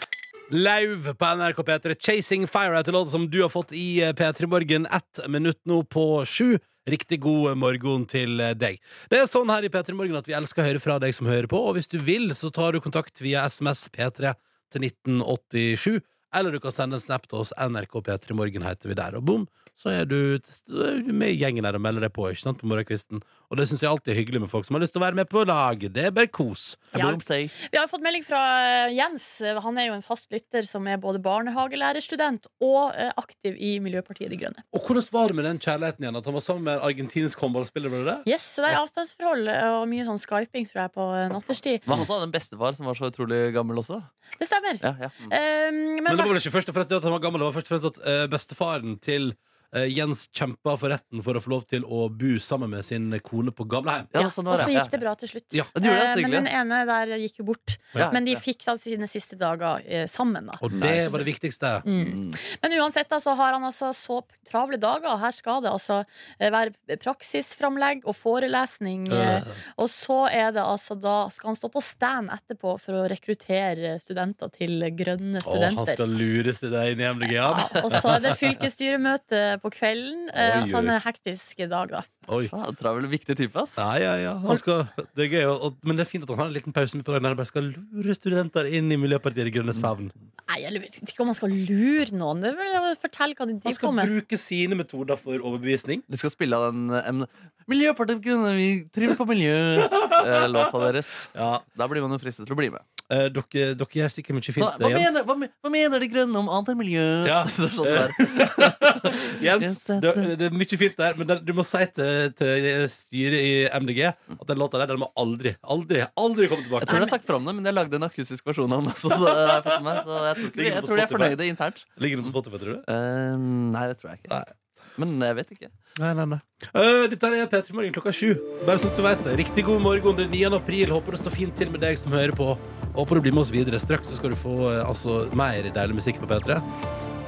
Lauv på NRK P3. 'Chasing Fire' heter låta som du har fått i eh, P3 Morgen. Ett minutt nå på sju. Riktig god morgen til eh, deg. Det er sånn her i P3 Morgen at vi elsker å høre fra deg som hører på, og hvis du vil, så tar du kontakt via SMS P3 til 1987. Eller du kan sende en snap til oss. NRK P3 Morgen heter vi der. Og bom, så er du, er med i gjengen her og melder deg på ikke sant, på morgenkvisten. Og det syns jeg alltid er hyggelig med folk som har lyst til å være med på laget. Det er bare kos. Ja. Vi har fått melding fra eh, Jens. Han er jo en fast lytter som er både barnehagelærerstudent og eh, aktiv i Miljøpartiet De Grønne. Og hvordan var det med den kjærligheten igjen? At han var sammen med en argentinsk håndballspiller? var det det? Yes, så det er avstandsforhold eh, og mye sånn skyping tror jeg på natterstid. Men han også hadde en bestefar som var så utrolig gammel også. Det stemmer. Ja, ja. Mm. Um, men, Men det var vel ikke først og fremst det at han var gammel, det var først og fremst at uh, bestefaren til Jens kjempa for retten for å få lov til å bo sammen med sin kone på gamlehjem. Ja, sånn og så gikk det bra til slutt. Ja. Ja, det det, så Eh, men den ene der gikk jo bort. Ja, Men de fikk da sine siste dager eh, sammen. da Og det var det viktigste. Mm. Men uansett da, så har han altså så travle dager. Her skal det altså eh, være praksisframlegg og forelesning. eh, Og så er det altså da skal han stå på stand etterpå for å rekruttere studenter til grønne Og han skal lures til deg inn i MDG. Ja. og så er det fylkesstyremøte på kvelden. eh, Oi, Altså en hektisk dag, da. Oi. Faen, Travel, viktig type, ass. Ja, ja, ja. Han skal, det er gøy, og, og, men det er fint at han har en liten pause midt på dagen der han bare skal lure studenter inn i Miljøpartiet De Grønnes favn. Nei, jeg vet ikke om han skal lure noen. Det vil fortelle hva de Han skal kommer. bruke sine metoder for overbevisning. De skal spille av den emnet Miljøpartiet De Grønne, vi trives på miljø-låta deres. Ja, Da blir man jo fristet til å bli med. Eh, dere, dere gjør sikkert mye fint, hva, Jens. mener, hva, hva mener de grønne om annet enn miljø? Ja. Sånn. Jens, det, det- er mye fint der, men den, du må si til, til styret i MDG at den låta der den må aldri, aldri, aldri komme tilbake. Jeg tror du har sagt fra om det, men jeg lagde en akustisk versjon av den. Så, jeg meg, så jeg tror, ikke, jeg tror de er fornøyde internt. Ligger den på Spotify, tror du? Uh, nei, det tror jeg ikke. Nei. Men jeg vet ikke. Nei, nei, nei. Uh, dette er P3 Morgen klokka sju. Bare sånn at du vet det. Riktig god morgen. Det er 9. april. Håper det står fint til med deg som hører på. Håper du blir med oss videre. Straks så skal du få uh, altså, mer deilig musikk på P3.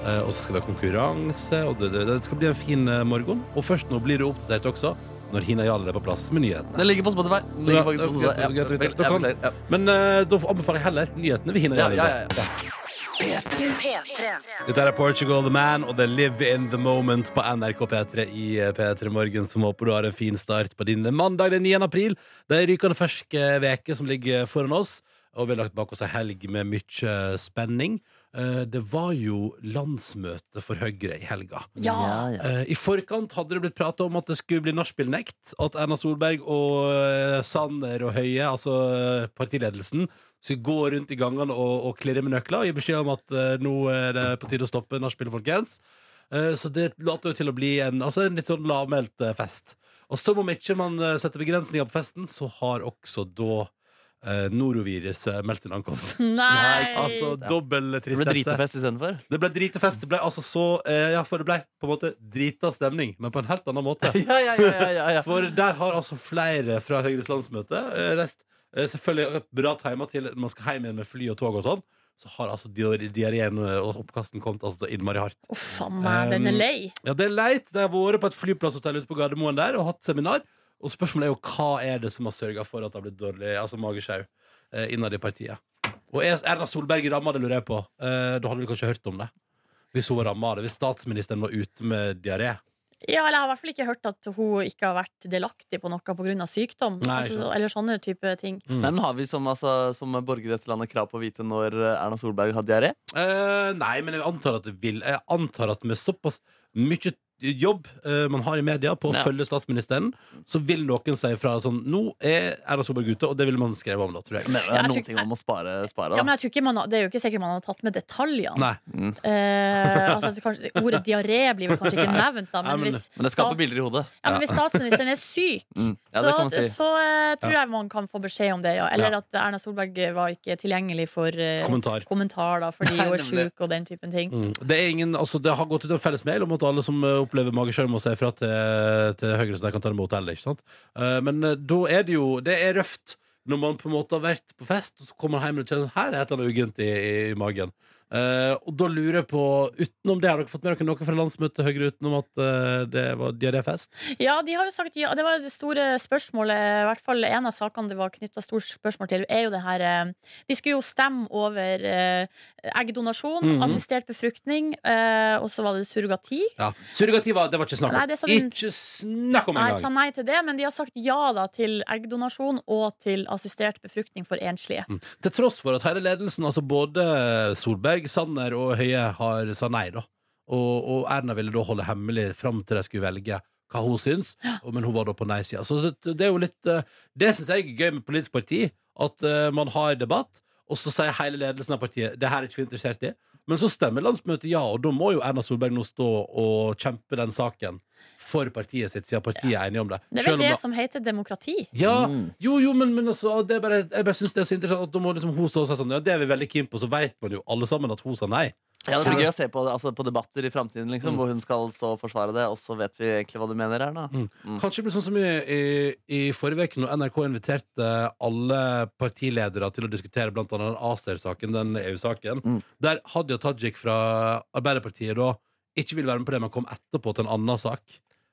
Uh, og så skal vi ha konkurranse, og det, det, det skal bli en fin morgen. Og først nå blir du oppdatert også når Hina Jarl er på plass med nyhetene. Det ligger på Spotify. Ligger Ja, på det Spotify. Ja. Ja. Men da anbefaler jeg heller nyhetene ved Hina Ja, Jarl. ja, ja, ja. P3. Dette er Portugal The Man og det er Live in the Moment på NRK P3 i eh, P3 Morgen, som håper du har en fin start på din mandag den 9. april. Det er rykende fersk eh, veke som ligger foran oss, og vi har lagt bak oss ei helg med mye spenning. Eh, Det var jo landsmøte for Høyre i helga. Ja. ja. I forkant hadde det blitt prata om at det skulle bli nachspielnekt. At Erna Solberg og Sanner og Høie, altså partiledelsen, skulle gå rundt i gangene og, og klirre med nøkler og gi beskjed om at eh, nå er det på tide å stoppe nachspielet, folkens. Eh, så det later jo til å bli en, altså en litt sånn lavmælt eh, fest. Og som om ikke man eh, setter begrensninger på festen, så har også da eh, noroviruset meldt inn ankomst. Nei! Altså dobbel Det ble tristesse. dritefest istedenfor. Det ble dritefest. Det ble altså så eh, Ja, for det ble på en måte drita stemning, men på en helt annen måte. Ja, ja, ja, ja, ja. For der har altså flere fra Høyres landsmøte eh, reist eh, Selvfølgelig bra timer til når man skal hjem igjen med fly og tog og sånn. Så har altså diar- diareen og oppkasten kommet altså innmari hardt. Oh, faen meg, den er lei. Ja, det er leit. Det har vært på et flyplasshotell ute på Gardermoen der og hatt seminar. Og spørsmålet er jo hva er det som har sørga for at det har blitt dårlig altså magesjau eh, innad i partiet. Og er Erna Solberg ramma, det lurer jeg på. Eh, da hadde vi kanskje hørt om det. Hvis hun var ramma av det. Hvis statsministeren var ute med diaré. Ja, eller jeg har i hvert fall ikke hørt at hun ikke har vært delaktig på noe pga. sykdom. Nei, altså, eller sånne type ting. Mm. Nei, men Har vi som, altså, som borgere i dette landet krav på å vite når Erna Solberg har diaré? Uh, nei, men jeg antar at det vil Jeg antar at med såpass mye jobb eh, man har i media på å Ja. følge statsministeren, så vil noen si fra sånn Nå er Erna Solberg ute, og det ville man skrevet om da, tror jeg. Men det Ja, er noen ting man må spare. spare Ja, da. men jeg tror ikke man har, Det er jo ikke sikkert man har tatt med detaljene. Nei. Eh, altså, kanskje, ordet diaré blir vel kanskje ikke nevnt, da, Nei, men men- hvis, Men det skaper bilder i hodet. ja, men hvis statsministeren er syk, Mm. Ja, det kan man så, si. så eh, tror jeg man kan få beskjed om det. Ja. Eller Ja. at Erna Solberg var ikke tilgjengelig for eh, Kommentar. kommentar da, fordi Nei, hun er nemlig. sjuk og den typen ting. Mm. Det, er ingen, altså, det har gått ut en felles mail om at alle som eh, opplever magesjarm og si fra til, til Høyre, så de kan ta det med hotellet. Ikke sant? Eh, men eh, da er det jo Det er røft når man på en måte har vært på fest, og så kommer man hjem og kjenner her er et eller annet uggent i, i magen. Eh, og da lurer jeg på Utenom det, har dere fått med dere noe fra landsmøtet Høyre utenom at uh, det var diaréfest? Ja, de har jo sagt ja. Det var det store spørsmålet, i hvert fall en av sakene det var knytta stort spørsmål til, er jo det her uh, De skulle jo stemme over eh, eggdonasjon, -hmm. assistert befruktning, eh, og så var det surrogati. Ja. Surrogati var, det var ikke snakk om. Nei, den- Ikke snakk om Nei, jeg sa nei til det, men de har sagt ja da til eggdonasjon og til assistert befruktning for enslige. Mm. Til tross for at hele ledelsen, altså både Solberg, Sanner og Høie, har sa nei, da. Og, og Erna ville da holde hemmelig fram til de skulle velge hva hun syns, men hun var da på nei-sida. Så det, det er jo litt eh, Det syns jeg er gøy med politisk parti, at eh, man har debatt, og så sier hele ledelsen av partiet det her er ikke vi interessert i. Men så stemmer landsmøtet ja, og da må jo Erna Solberg nå stå og kjempe den saken for partiet sitt, siden partiet er enige om det. Det er vel det da- som heter demokrati. ja, Mm. jo, jo, men, men altså, det er bare, jeg bare synes det er så interessant at da må liksom hun stå og si sånn Ja, det er vi veldig keen på, så vet man jo alle sammen at hun sa nei. Ja, Det blir gøy å se på, altså, på debatter i framtiden liksom, Mm. hvor hun skal stå og forsvare det, og så vet vi egentlig hva du mener. Erna. Mm. Mm. Kanskje det blir sånn som i, i, i forrige uke, når NRK inviterte alle partiledere til å diskutere annet den ACER-saken, den EU-saken, Mm. der Hadia Tajik fra Arbeiderpartiet da ikke ville være med på det, men kom etterpå til en annen sak.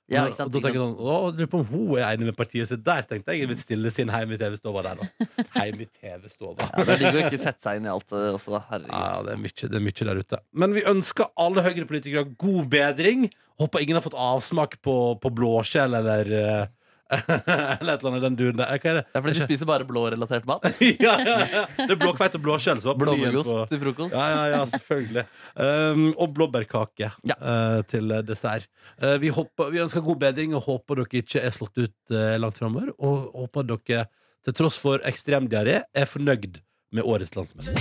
Ja, ikke sant, og da tenker jeg sånn, å, lurer på om hun er enig med partiet sitt der, tenkte jeg. I mitt stille sinn hjemme i TV-stova der, da. Hjemme i TV-stova. Ja, det ligger jo ikke sette seg inn i alt eh, også, da. Herregud. Ja, det er, mye, det er mye der ute. Men vi ønsker alle Høyre-politikere god bedring. Håper ingen har fått avsmak på, på blåskjell eller eh, Eller et eller annet den duren der. Hva er det? Det er fordi de spiser bare blårelatert mat. ja, ja, ja. Det er blåkveite og blåskjell Blåmuggost på til frokost. ja, ja, ja, selvfølgelig. Um, og blåbærkake Ja. uh, til dessert. Uh, vi, håper, vi ønsker god bedring og håper dere ikke er slått ut uh, langt framover. Og håper dere, til tross for ekstrem diaré, er fornøyd med årets landsmenn.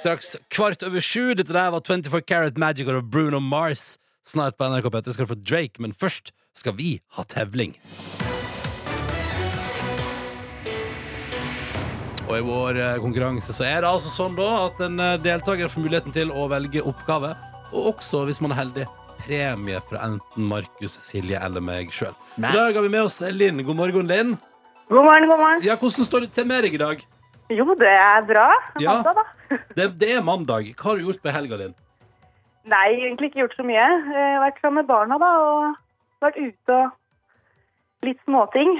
Straks kvart over sju. Dette der var 24 Carat Magic av Bruno Mars. Snart på NRK P3 skal du få Drake, men først skal vi ha tevling. Og i vår eh, konkurranse så er det altså sånn da at en eh, deltaker får muligheten til å velge oppgave, og også, hvis man er heldig, premie fra enten Markus, Silje eller meg sjøl. I dag har vi med oss Linn. God morgen, Linn. God morgen, god morgen. Ja, hvordan står det til med deg i dag? Jo, det er bra. Ja. Da. Det, det er mandag. Hva har du gjort på helga din? Nei, egentlig ikke gjort så mye. Jeg har vært sammen med barna, da, og vært ute og litt småting.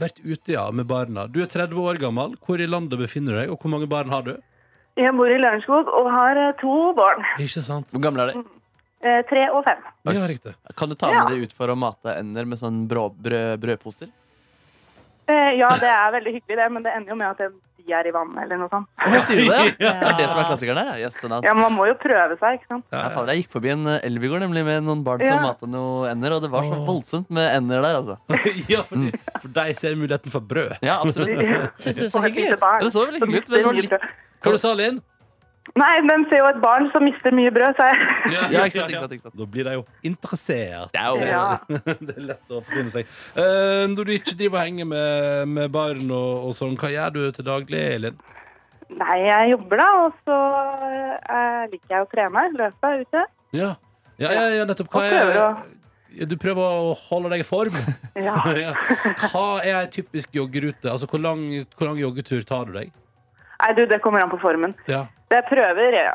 Vært ute, ja, med barna. Du er 30 år gammel. Hvor i landet befinner du deg, og hvor mange barn har du? Jeg bor i Lørenskog og har eh, to barn. Ikke sant? Hvor gamle er de? Eh, Tre og fem. Ja, riktig. Kan du ta Ja. med de ut for å mate ender med sånn brødposer? Eh, Ja, det er veldig hyggelig, det, men det ender jo med at de er i vann eller noe sånt. Hva sier du det? Ja. Det er det som er klassikeren der? Yes. Ja, Man må jo prøve seg, ikke sant. Ja, fader, jeg gikk forbi en eh, elv i går nemlig med noen barn som Ja. matet noen ender, og det var så voldsomt med ender der, altså. ja, for, for deg ser muligheten for brød. Ja, absolutt. Syns du det så hyggelig ut? Ja, det så veldig hyggelig ut, men det var litt-. Hva du sa Linn? Nei, men ser jo et barn som mister mye brød, sa jeg Ja, ikke sant, ikke sant, ikke sant. Da blir de jo interessert. Det er jo Ja. det er lett å forsyne seg. Uh, når du ikke driver og henger med, med barn og, og sånn, hva gjør du til daglig, Elin? Nei, jeg jobber da, og så uh, liker jeg å trene, løpe ute. Ja. Ja, ja, ja, nettopp. Hva er Du prøver å holde deg i form? Ja. ja. Hva er ei typisk joggerute? Altså, hvor lang, hvor lang joggetur tar du deg? Nei, du, det kommer an på formen. Ja, Jeg prøver ja,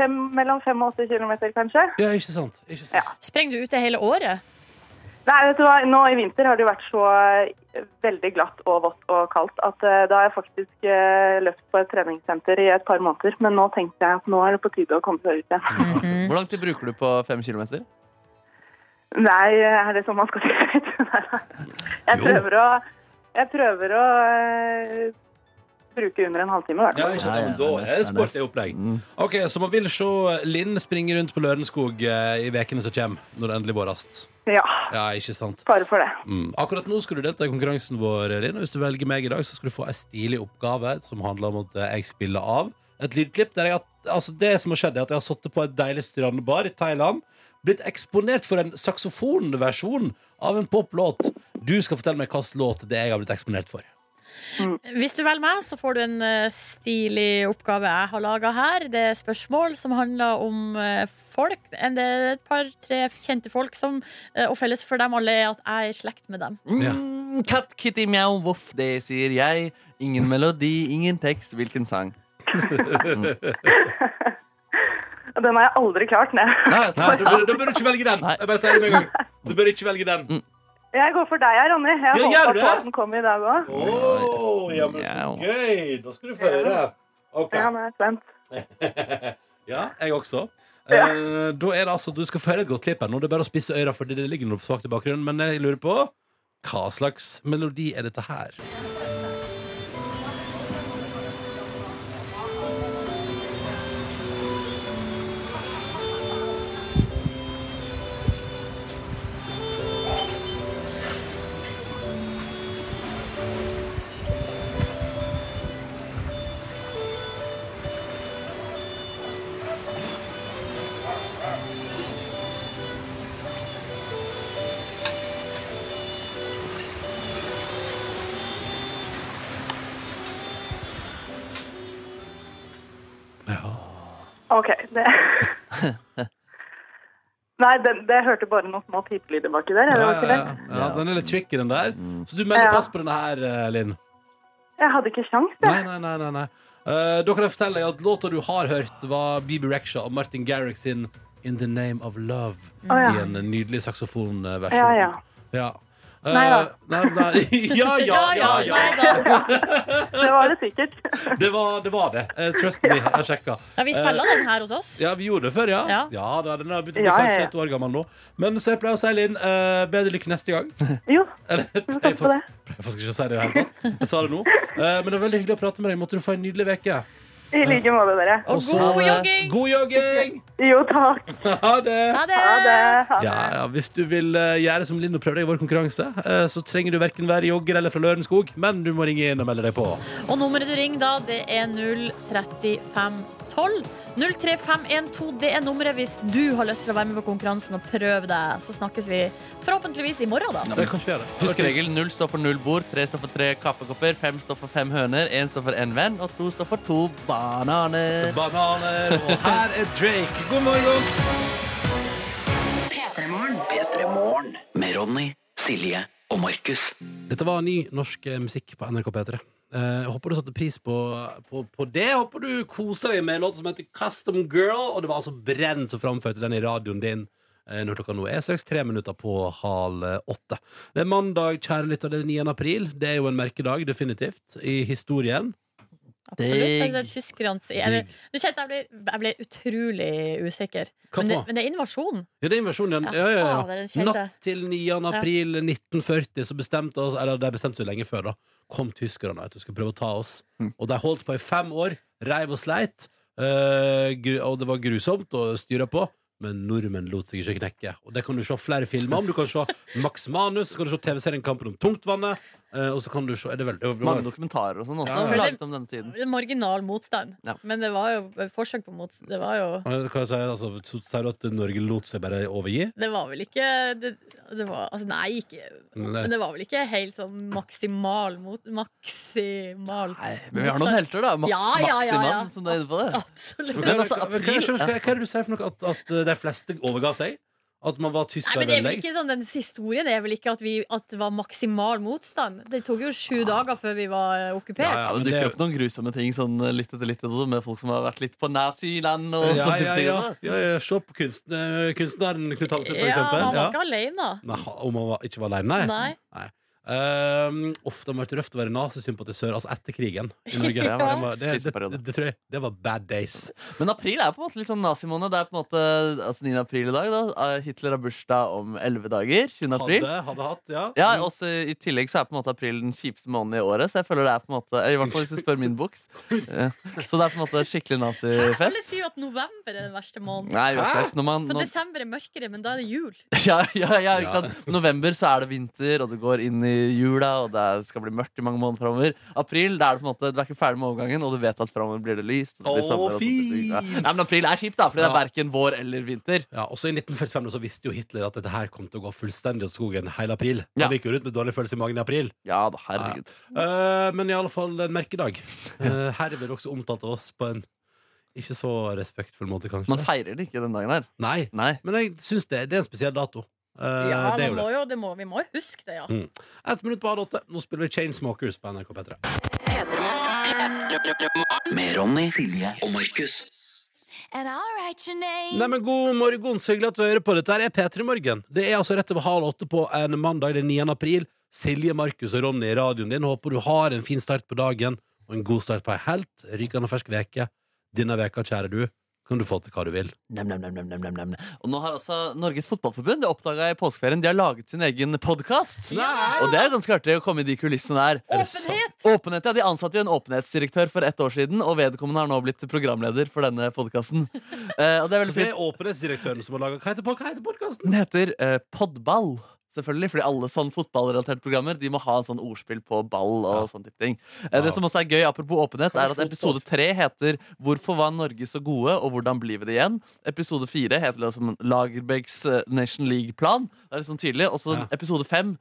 fem, mellom fem og åtte kilometer, kanskje. ja ikke sant? Ikke sant? Ja. Sprenger du ute hele året? Nei, vet du hva, nå i vinter har det jo vært så eh, veldig glatt og vått og kaldt at uh, da har jeg faktisk uh, løpt på et treningssenter i et par måneder. Men nå tenkte jeg at nå er det på tide å komme seg ut igjen. Hvor lang tid bruker du på fem kilometer? Nei, er det sånn man skal si det? Jeg prøver å, jeg prøver å eh, bruke under en halvtime, i Ja, ikke sant? Ja, ja, Ja, men da er det sporty opplegg. Mm. Ok, Så man vil se Linn springe rundt på Lørenskog eh, i vekene som kommer, når det endelig vårast. Ja, Ja, ikke sant? bare for det. Mm. Akkurat nå skal du delta i konkurransen vår, Linn. Og hvis du velger meg i dag, så skal du få ei stilig oppgave som handler om at eh, jeg spiller av et lydklipp. Der jeg altså det som har skjedd, er at jeg har sittet på et deilig strandbar i Thailand. Blitt eksponert for en saksofonversjon av en poplåt. Du skal fortelle meg hvilken låt det er jeg har blitt eksponert for. Hvis du velger meg, så får du en eh, stilig oppgave jeg har laga her. Det er spørsmål som handler om eh, folk. Det er et par-tre kjente folk som eh, Og felles for dem alle er at jeg er i slekt med dem. Ja. Mm, katt, kitty, mjau, voff, det sier jeg. Ingen melodi, ingen tekst, hvilken sang? Den har jeg aldri klart ned. nei, Nei, du, bør, du, bør ikke velge den. Jeg bare sier det med en gang. Du bør ikke velge den. Jeg går for deg, Ronny. Jeg Ja, håper at den kommer i dag òg. Oh, ja, men så gøy! Da skal du få høre. Okay. Ja, nå er jeg spent. Ja, jeg også. Eh, da er det altså, Du skal få høre et godt klipp her nå. Det er bare å spisse øra, fordi det ligger noe svakt i bakgrunnen. Men jeg lurer på hva slags melodi er dette her? OK. Det Nei, det, det hørte bare noen små pipelyder baki der. Ja, var ja, ikke ja. det. ja, den er litt tricky, den der. Så du melder Ja. pass på denne her, eh, Linn? Jeg hadde ikke sjans, jeg. nei, nei. nei, nei. Uh, da kan jeg fortelle deg at låta du har hørt, var Bibi Rexha og Martin Garrix sin In the Name of Love. Mm. I en nydelig saksofonversjon. Ja, ja. Ja. Eh, Nei da. nei, nei. ja, ja, ja, ja. Nei da. Det var det sikkert. Det var det. Var det. Eh, trust me, jeg sjekka. Ja, vi spiller den her hos oss. Ja, vi gjorde det før, ja. Ja. ja da, den har begynt å bli kanskje ja. et år gammel nå. Men så jeg pleier å si, Linn, eh, bedre lykke neste gang. Jo, Eller, jeg får faktisk- jeg får faktisk ikke å si det i det hele tatt. Jeg sa det nå. Eh, men det var veldig hyggelig å prate med deg. Måtte du få en nydelig uke. I like måte, dere. Og god jogging! God jogging! Jo, takk. Ha det! Ha det! Ha det. Ha det. Ja, ja, Hvis du vil eh, gjøre som Linn og prøve deg i vår konkurranse, eh, så trenger du verken være jogger eller fra Lørenskog, men du må ringe inn og melde deg på. Og nummeret du ringer da, det er 03512. 03512, det er nummeret hvis du har lyst til å være med på konkurransen og prøve deg. Så snakkes vi forhåpentligvis i morgen, da. Det kan vi. Husk regel Null står for null bord, tre står for tre kaffekopper, fem står for fem høner, én står for én venn, og to står for to bananer. Bananer, og her er Drake. God morgen! P3 med Ronny, Silje og Markus. Dette var ny norsk musikk på NRK P3. Jeg håper du satte pris på, på, på det. Håper du koser deg med en låt som heter Custom Girl. Og det var altså Brenn som framførte den i radioen din uh, når klokka nå er straks tre minutter på halv eh, åtte. Det er mandag, kjære lytter, det er 9. april. Det er jo en merkedag, definitivt, i historien. Absolutt. Altså, Tyskernes jeg, jeg ble, jeg ble utrolig usikker. Men det, men det er invasjon. Ja, det er invasjonen. Ja, Ja, ja, ja. Natt til 9. april 1940 så bestemte oss, eller de bestemte seg lenge før, da. Kom tyskerne at du, skulle prøve å ta oss. Mm. Og de holdt på i fem år. Reiv og sleit. eh, og det var grusomt å styre på. Men nordmenn lot seg ikke knekke. Og det kan du se flere filmer om. Du kan se Max Manus, så kan du se TV-serien Kampen om tungtvannet. Eh, og så kan du se er det vel, det var- Mange dokumentarer og sånn også Ja. laget om denne tiden. Det er Marginal motstand. Ja. Men det var jo forsøk på motstand. Det var jo Eh, Hva sier jeg, altså, så Sier du at Norge lot seg bare overgi? Det var vel ikke det, det var, altså, Nei, ikke Nei. Men det var vel ikke helt sånn maksimal mot Maksimal Men vi har noen helter, da. Max, Ja, ja, ja, ja. Maximann, som du er inne på det. Absolutt. Men Men altså, hva, hva, hva, hva, hva er det du sier for noe? At, at eh, de fleste overga seg? At man var Nei, men det er vel ikke sånn, Den historien er vel ikke at, vi, at det var maksimal motstand. Det tok jo sju dager før vi var eh, okkupert. Ja, ja. men det dukker opp noen grusomme ting sånn litt etter litt også, med folk som har vært litt på naziland og Ja, ja, ja. ja, ja. Se på kunst, eh, kunstneren Knut Hamsun, for Ja, eksempel. han var Ja. ikke alene. Nei, om han var, ikke var alene? Nei. Nei. Um, har det vært røft å være nazisympatisør, altså etter krigen i Norge. Ja. Det, var, det, det, det, tror jeg Det var bad days. Men april er på en måte litt sånn nazimåned. Det er på en måte altså 9. april i dag. da Eh, Hitler har bursdag om 11 dager. 20. april. Hadde, hadde hatt, ja. Ja, også I tillegg så er på en måte april den kjipeste måneden i året. Så jeg føler det er på en måte I hvert fall hvis du spør min boks. Eh, Så det er på en måte skikkelig Alle sier jo at november er den verste måneden. Nei, vet når man, For desember er mørkere, men da er det jul. ja, ja, ja, ikke sant? November så er det vinter, og du går inn i jula, og det skal bli mørkt i mange måneder framover. April da er det på en måte, du er ikke ferdig med overgangen, og du vet at framover blir det lyst. Det blir sommer, og sånt. Ja. Nei, men april er kjipt, da, fordi det er Ja. verken vår eller vinter. Ja, også I 1945 så visste jo Hitler at dette her kom til å gå fullstendig åt skogen hele april. Han Ja. gikk jo rundt med dårlig følelse i magen i april. Ja da, herregud. Eh, men i alle fall en merkedag. Uh, herved også omtalt av oss på en ikke så respektfull måte, kanskje. Man feirer det ikke den dagen her. Nei, Nei. men jeg syns det, det er en spesiell dato. Eh, Ja, det man må jo, det må, vi må jo huske det, ja. Mm. Ett minutt på halv åtte. Nå spiller vi Chainsmokers på NRK P3. Med Ronny, Silje og Markus. Nei, men God morgen, så hyggelig at du hører på. Dette er P3 Morgen. Det er altså rett over halv åtte på en mandag den 9. april. Silje, Markus og Ronny i radioen din. Håper du har en fin start på dagen og en god start på ei helt rykende fersk veke. Denne veka, kjære du, kan du få til hva du vil. Nem, nem, nem, nem, nem, nem, nem. Og nå har altså Norges Fotballforbund Det oppdaga i påskeferien De har laget sin egen podkast. Og det er ganske artig å komme i de kulissene der. Åpenhet! Åpenhet, ja, De ansatte jo en åpenhetsdirektør for ett år siden, og vedkommende har nå blitt programleder for denne podkasten. Eh, og det er Så det fint. er åpenhetsdirektøren som har laga Hva heter, pod- hva heter podkasten? Den heter eh, Podball. Selvfølgelig, fordi alle sånn fotballrelaterte programmer De må ha en sånn ordspill på ball og Ja. sånne type ting. Eh, Det som også er gøy, apropos åpenhet, er at episode tre heter 'Hvorfor var Norge så gode, og hvordan blir vi det igjen?' Episode fire heter liksom Lagerbäcks eh, Nation League-plan. Det er liksom tydelig. Og så Ja. episode fem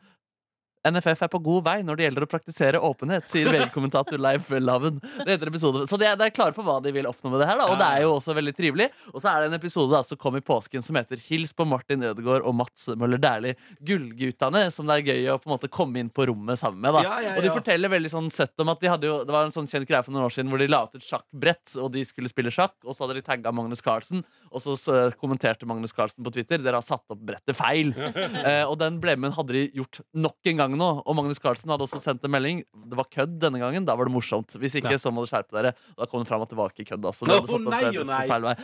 NFF er på god vei når det gjelder å praktisere åpenhet, sier VG-kommentator Leif Laven. Det heter episode. Så de er, de er klare på hva de vil oppnå med det her, da. Og det er jo også veldig trivelig. Og så er det en episode da, som kom i påsken som heter Hils på Martin Ødegaard og Mats Møller Dæhlie, Gullguttene, som det er gøy å på en måte komme inn på rommet sammen med. da Ja, ja, Og de forteller veldig sånn søtt om at de hadde jo Det var en sånn kjent greie for noen år siden hvor de la ut et sjakkbrett, og de skulle spille sjakk, og så hadde de tagga Magnus Carlsen, og så, så kommenterte Magnus Carlsen på Twitter Dere har satt opp brettet feil. eh, og den blemmen hadde de gjort nok en gang gang nå. Og Magnus Carlsen hadde også sendt en melding. Det var kødd denne gangen. Da var det morsomt. Hvis ikke, så må du skjerpe dere. Da kom det fram at det var ikke kødd. Altså. Det hadde nei, på- nei.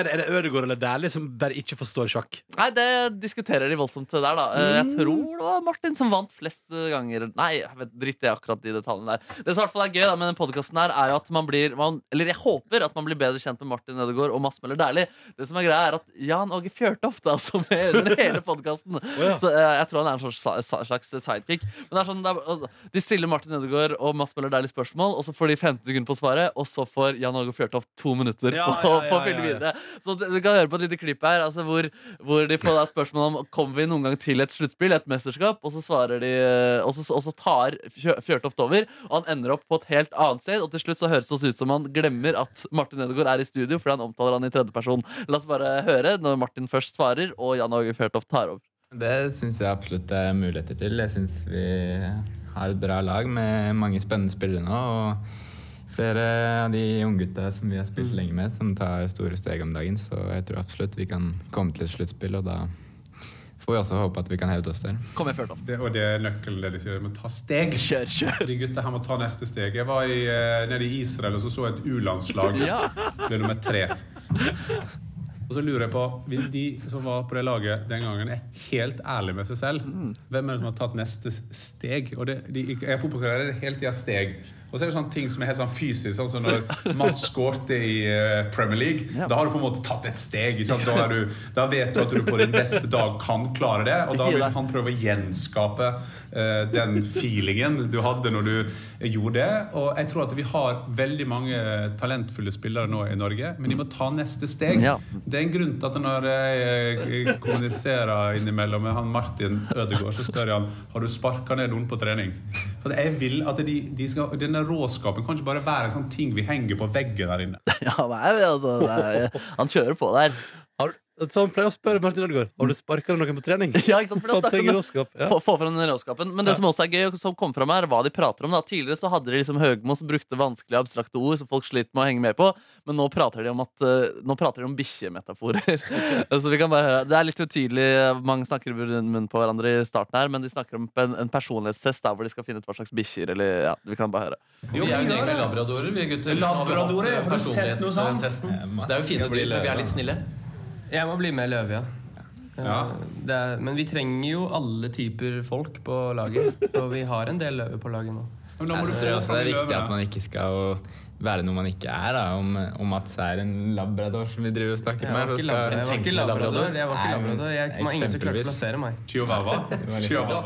er det? Er det Ødegaard eller Dæhlie som bare ikke forstår sjakk? Nei, det diskuterer de voldsomt der, da. Eh, Jeg tror det var Martin som vant flest ganger. Nei, jeg vet, dritt i akkurat de detaljene der. Det som i hvert fall er gøy da, med den podkasten her, er jo at man blir man, Eller jeg håper at man blir bedre kjent med Martin Ødegaard og Mads Møller Dæhlie. Det som er greia, er at Jan Åge Fjørtoft er altså med under hele podkasten. ja. Så eh, jeg tror han er en slags, slags sidekick. Men det er sånn, det er, altså, De stiller Martin Ødegaard og Mads Møller Dæhlie spørsmål, og så får de 15 sekunder på svaret, og så får Jan Åge Fjørtoft to minutter Ja, på, ja, ja, på å fylle videre. Så du kan høre på et lite klipp her altså hvor, hvor de får da spørsmål om Kommer vi noen gang til et sluttspill, et mesterskap. Og så svarer de Og så, og så tar Fjørtoft over, og han ender opp på et helt annet sted. Og til slutt så høres det ut som han glemmer at Martin Ødegaard er i studio, fordi han omtaler han i tredjeperson. La oss bare høre når Martin først svarer, og Jan Åge Fjørtoft tar over. Det syns jeg absolutt det er muligheter til. Jeg syns vi har et bra lag med mange spennende spillere nå. Og flere av de unggutta som vi har spilt lenge med, som tar store steg om dagen. Så jeg tror absolutt vi kan komme til et sluttspill, og da får vi også håpe at vi kan hevde oss der. Kom igjen, Fjørtoft. Det, og det er nøkkelen det de sier. Vi må ta steg. Kjør, kjør. De gutta her må ta neste steg. Jeg var i, eh, nede i Israel og så så et U-landslag. Ja. Ble nummer tre. Og så lurer jeg på, hvis de som var på det laget den gangen, er helt ærlige med seg selv, hvem er det som har tatt neste steg? Og det, de, jeg er fotballkarriere helt tida steg. Og så er det sånne ting som er helt sånn fysisk, Altså når Mats skårte i eh, Premier League. Da har du på en måte tatt et steg. Da, du, da vet du at du på din beste dag kan klare det, og da vil han prøve å gjenskape uh, den feelingen du hadde når du gjorde det. Og jeg tror at vi har veldig mange talentfulle spillere nå i Norge, men de må ta neste steg. Ja. Det er en grunn til at når jeg eh, kommuniserer innimellom med han Martin Ødegaard, så spør jeg han har du sparka ned noen på trening. For jeg vil at de, de skal, Denne råskapen kan ikke bare være en sånn ting vi henger på veggen der inne. Ja, nei, altså, er, han kjører på der. Så han pleier å spørre Martin Ødegaard Har du sparka noen på trening. Ja, ikke sant? For da snakker trenger råskap. Ja. Få, få frem den råskapen. Men det som også er gøy, og som kom fram her, hva de prater om. da Tidligere så hadde de liksom Høgmo som brukte vanskelige, abstrakte ord som folk sliter med å henge med på. Men nå prater de om at eh, Nå prater de om bikkjemetaforer. så vi kan bare høre Det er litt utydelig. Mange snakker i munnen på hverandre i starten her, men de snakker om en, en personlighetstest der hvor de skal finne ut hva slags bikkjer eller Ja, vi kan bare høre. Vi er jo egentlig labradorer, vi gutter. Labradorer? Har du sett noe sånt? Personlighetstesten. Det er jo fine dyr, men vi er litt snille. Jeg må bli med løve, ja. Ja. Er, men vi trenger jo alle typer folk på laget. Og vi har en del løver på laget nå. Men da må Jeg du tror få også det er viktig at man ikke skal være noe man ikke er. Da. Om, om det er en labrador som vi driver og snakker Jeg var med. ikke labrador. Jeg var ikke tenkelig labrador. Jeg var ikke labrador. Jeg, var ingen som klarte å plassere meg. Chihuahua. Chihuahua.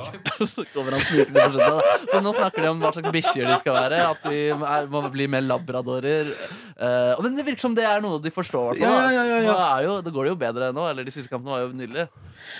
Så nå snakker de om hva slags bikkjer de skal være. At de er, må bli mer labradorer. Uh, men det virker som det er noe de forstår. Ja, ja, ja, ja. Er jo, det går det jo bedre nå. Eller de siste kampene var jo nydelige.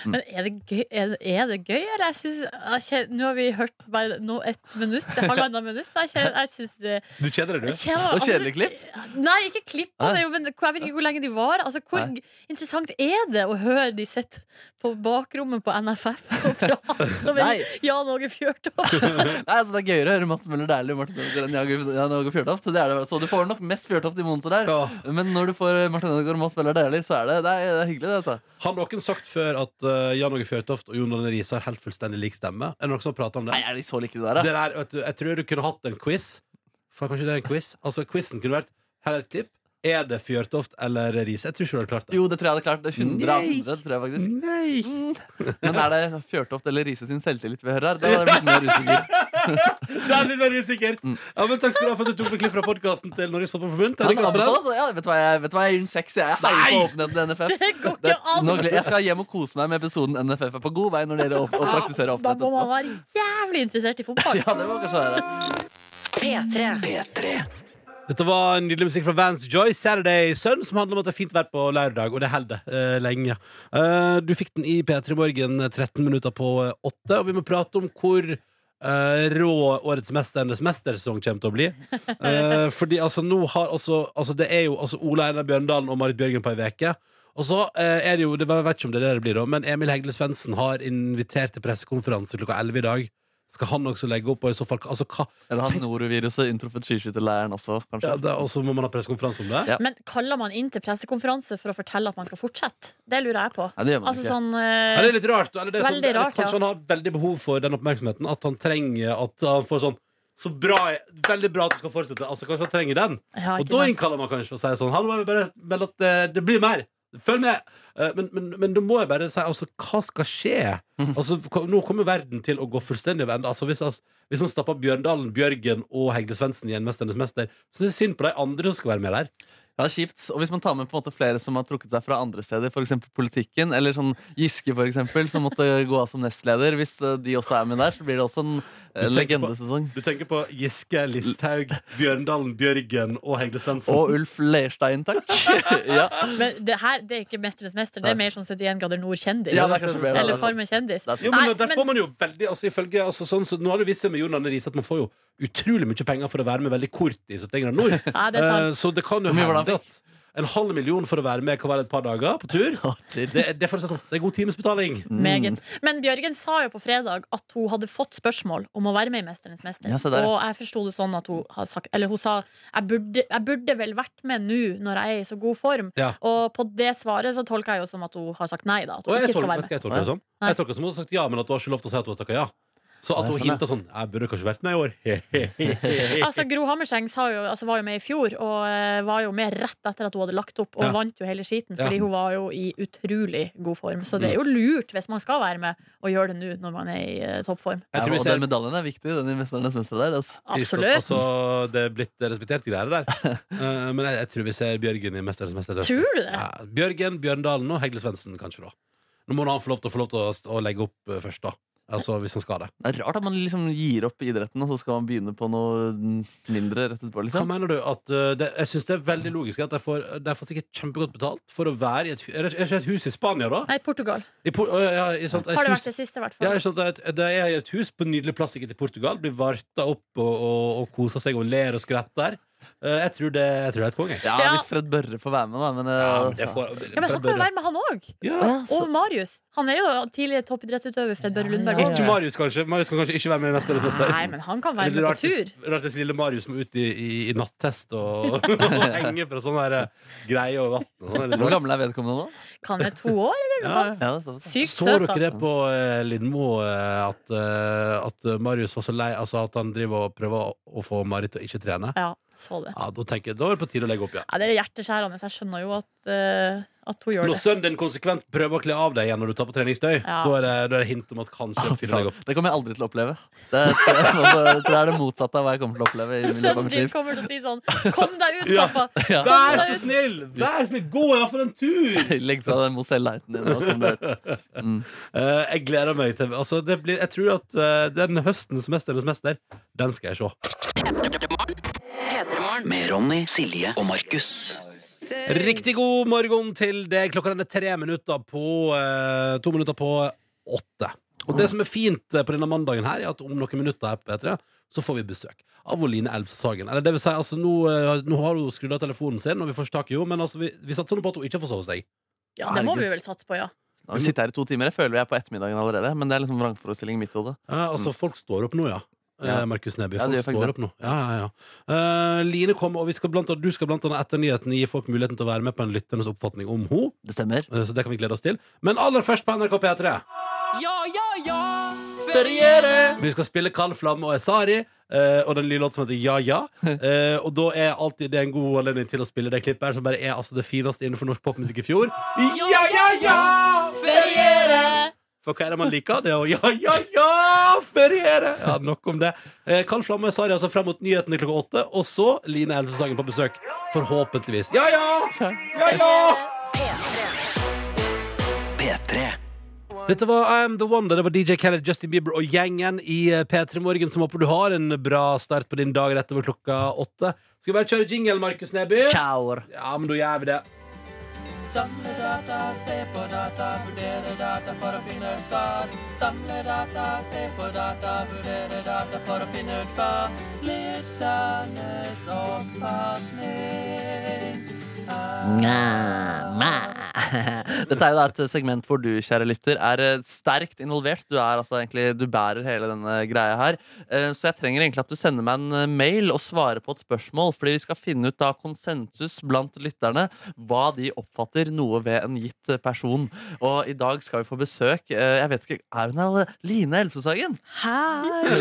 Men er det gøy, er det, er det gøy eller? Jeg synes, jeg nå har vi hørt bare nå ett minutt, halvannet minutt. Jeg, jeg synes det Du kjeder deg, du? Og kjedelig klipp? Nei, ikke klipp på det, men jeg vet ikke hvor lenge de var. Altså, hvor interessant er det å høre de sitte på bakrommet på NFF og prate Nei. med Jan Åge Fjørtoft? Nei, altså Det er gøyere å høre Mats Møller Dæhlie og Martin Ødegaard enn Jan- Åge Fjørtoft. Det er det, så du får nok mest Fjørtoft i monitor der. Ja. Men når du får Martin Ødegaard og Mats Møller Dæhlie, så er det, det, er, det er hyggelig. det altså. Har noen sagt før at uh, Jan Åge Fjørtoft og Jon Arne Riise har helt fullstendig lik stemme? Er det noen som har pratet om det? Nei, Er de så like det der, da? Det der, du, jeg tror du kunne hatt en quiz. For kanskje det er en quiz Altså Quizen kunne vært Her er et klipp. Er det Fjørtoft eller Riise? Jeg tror ikke du hadde klart det. Jo, det tror jeg hadde klart. Det er 100 av 100, tror jeg faktisk. Nei! Men er det Fjørtoft eller Riise sin selvtillit vi hører her? Da hadde jeg blitt mer usikker. Det er litt mer usikkert. Ja, men Takk skal du ha for at du tok med klipp fra podkasten til Norges Fotballforbund. Ja, ja, vet du hva jeg, vet hva jeg gir den seks? Jeg heier på åpenheten til NFF. Det går ikke an! jeg skal hjem og kose meg med episoden NFF er på god vei når dere gjelder å, å Da må man være jævlig interessert i fotball. Ja, det må kanskje være P3. P3. Dette var en nydelig musikk fra Vance Joy, 'Saturday Sun', som handler om at det er fint vær på lørdag, og det holder uh, lenge. Uh, du fikk den i P3 Morgen 13 minutter på 8, og vi må prate om hvor Uh, rå årets Mesternes mestersesong kommer til å bli. Uh, fordi altså nå har altså, altså Det er jo altså Ola Einar Bjørndalen og Marit Bjørgen på ei uke. Og så uh, er det jo, det, jeg vet ikke om det er det det blir da, men Emil Hegle Svendsen har invitert til pressekonferanse klokka 11 i dag. Skal han også legge opp? Og i så fall, altså, hva? Eller har noroviruset inntruffet skiskytterleiren også, kanskje? Ja, det, og så må man ha pressekonferanse om det? Ja. Men kaller man inn til pressekonferanse for å fortelle at man skal fortsette? Det lurer jeg på. Ja, det gjør man Altså ikke. sånn Ja, eh, det er litt rart. Eller det er sånn, det, eller rart, kanskje ja. han har veldig behov for den oppmerksomheten. At han trenger at han får sånn så bra, Veldig bra at du skal fortsette. Altså Kanskje han trenger den. ja, Og da innkaller man kanskje og sier sånn Hallo, jeg vil bare melde at eh, det blir mer. Følg med! Eh, Men, men, men da må jeg bare si altså, hva skal skje? Altså, nå kommer verden til å gå fullstendig over ende. Altså, hvis, altså, hvis man stapper Bjørndalen, Bjørgen og Hegle Svendsen i en Mesternes mester, så er det synd på de andre som skal være med der. Ja, kjipt. Og hvis man tar med på en måte flere som har trukket seg fra andre steder, f.eks. politikken, eller sånn Giske, for eksempel, som måtte gå av som nestleder, hvis eh, de også er med der, så blir det også en eh, Du tenker på- legendesesong. Du tenker på Giske, Listhaug, Bjørndalen, Bjørgen og Hegle Svendsen. Og Ulf Leirstein, takk. ja. Men det her det er ikke Mesternes mester, det er mer sånn 71 grader nord-kjendis. Ja, er Eller det er Farmen kjendis. Jo, men Nei, der men- får man jo veldig altså, ifølge, altså, sånn, så, Nå har det vist seg med Jon Arne Riise at man får jo utrolig mye penger for å være med veldig kort i 71 grader nord. Ja, det er sant. Eh, så det kan jo hende at en halv million for å være med kan være et par dager på tur. Det, det, er for å si sånn, det er god timesbetaling. Mm. Men Bjørgen sa jo på fredag at hun hadde fått spørsmål om å være med i Mesternes mester. Ja, og jeg forsto det sånn at hun har sagt Eller hun sa jeg burde, jeg burde vel vært med nå når jeg er i så god form. Ja. Og på det svaret så tolker jeg jo som at hun har sagt nei, da. At hun jeg ikke tolker, skal være med. jeg tolker det sånn Jeg tolker det som hun har sagt ja, men at hun har ikke lov til å si at hun har takka ja. Så at hun hinta sånn Jeg burde kanskje vært med i år. Altså, Gro Hammerseng sa jo, altså, var jo med i fjor, og eh, var jo med rett etter at hun hadde lagt opp, og Ja. vant jo hele skiten, fordi Ja. hun var jo i utrolig god form. Så det er jo lurt, hvis man skal være med, å gjøre det nå når man er i uh, toppform. Jeg Ja, tror vi og ser- den medaljen er viktig, den i Mesternes mester der. Altså. Absolutt. Altså, det er blitt respektert greier der. uh, men jeg, jeg tror vi ser Bjørgen i Mesternes mester. Tror du det? Ja, Bjørgen, Bjørndalen og Hegle Svendsen, kanskje, da. Nå må han få lov til å, få lov til å, å legge opp først, da. Altså hvis han skal det. Det er rart at man liksom gir opp idretten, og så skal man begynne på noe mindre rett etterpå. Hva Liksom. mener du? At uh, det, jeg synes det er veldig logisk at de får, de får sikkert kjempegodt betalt for å være i et, hu- er det er ikke et hus i Spania, da? Nei, Portugal. I, Por- å, ja, i sant, et Har det hus- vært det siste, i hvert Ja, fall. ikke sant, et, det er i et hus på en nydelig plass ikke til Portugal. Blir varta opp og, og, og koser seg og ler og skretter. Eh, jeg, tror det, jeg tror det er et poeng. Ja, Ja. Hvis Fred Børre får være med, da. Men, Ja, eh, men det får, Ja, men han kan jo være med, han òg! Ja. ja, Og Marius. Han er jo tidligere toppidrettsutøver, Fred Børre Lundberg. Ja, ja, Ikke Marius, kanskje. Marius kan kanskje ikke være med i Mesternes mester. Nei, men han kan være Eller med rart på hvis- tur. Rart hvis lille Marius må ut i, i, i nattest og, og henge fra sånne her greier over vann. Hvor gammel er vedkommende nå? Kan være to år, eller noe Ja, sånt. Ja, det er såpass. Sykt Så søt, dere da. det på eh, Lindmo, eh, at, eh, at Marius var så lei Altså at han driver og prøver å, å få Marit til å ikke trene? Ja, så det. Ja, Da tenker jeg, da er det på tide å legge opp ja. Ja, det er hjerteskjærende. så Jeg skjønner jo at, eh, at hun gjør Når det. sønnen din konsekvent prøver å kle av deg igjen når du tar på treningstøy, Ja. da, er det, da er det hint om at kanskje det deg opp. Det kommer jeg aldri til å oppleve. Det, det, altså, det er det motsatte av hva jeg kommer til å oppleve. i min løpet av Sønnen mitt din liv kommer til å si sånn Kom deg ut, Ja. pappa! Ja. Vær så snill! Vær så snill, Gå iallfall en tur! Legg fra deg Mozell-lighten din. og kom deg ut. Mm. Eh, jeg gleder meg til altså, det blir, Jeg tror at eh, den høstens Mesternes mester, den skal jeg se. Med Ronny, Silje og Markus. Riktig god morgen til deg. Klokka er tre minutter på eh, To minutter på åtte. Og det som er fint eh, på denne mandagen her, er at om noen minutter her på P3 så får vi besøk av Oline Elvshagen. Eller det vil si, altså, nå, eh, nå har hun skrudd av telefonen sin, og vi får tak i henne, men altså, vi, vi satser nå på at hun ikke får sove seg. Ja, det må vi vel satse på, ja. Nå har vi sittet her i to timer. Jeg føler vi er på ettermiddagen allerede. Men det er liksom vrangforestilling i mitt hode. Ja, altså, folk står opp nå, ja. Eh, Ja. Markus Neby. Folk ja, står opp nå. Ja, ja, ja. Eh, Line kom, og vi skal blant, annet- du skal blant annet etter nyheten gi folk muligheten til å være med på en lytternes oppfatning om henne. Det stemmer. Uh, Så det kan vi glede oss til. Men aller først på NRK P3. Ja, ja, ja! Feriere! Vi skal spille Kald Flamme og Esari, Uh, og den lille låten som heter Ja Ja. Eh, og da er alltid det en god anledning til å spille det klippet her, som bare er altså det fineste innenfor norsk popmusikk i fjor. Ja, ja, ja! Feriere! For hva er det man liker? Det er å ja, ja, ja! Feriere! Ja, nok om det. Eh, Kald Flamme og Esari altså frem mot nyhetene klokka åtte, og så Line Elvshagen på besøk. Forhåpentligvis. Ja, ja! Ja, ja! P3. Dette var I Am The Wonder. Det var DJ Khaled, Justin Bieber og gjengen i eh, P3 Morgen, som håper du har en bra start på din dag rett over klokka åtte. Skal vi bare kjøre jingle, Markus Neby? Kaur. Ja, men da gjør vi det. Samle data, se på data, vurdere data for å finne svar. Samle data, se på data, vurdere data for å finne ut hva lytternes oppfatning er. Dette er jo et segment hvor du, kjære lytter, er eh, sterkt involvert. Du er altså egentlig, du bærer hele denne greia her. Eh, Så jeg trenger egentlig at du sender meg en eh, mail og svarer på et spørsmål. Fordi vi skal finne ut da konsensus blant lytterne hva de oppfatter noe ved en gitt person. Og i dag skal vi få besøk Jeg vet ikke, Er hun her? Line Elfesagen? Hei!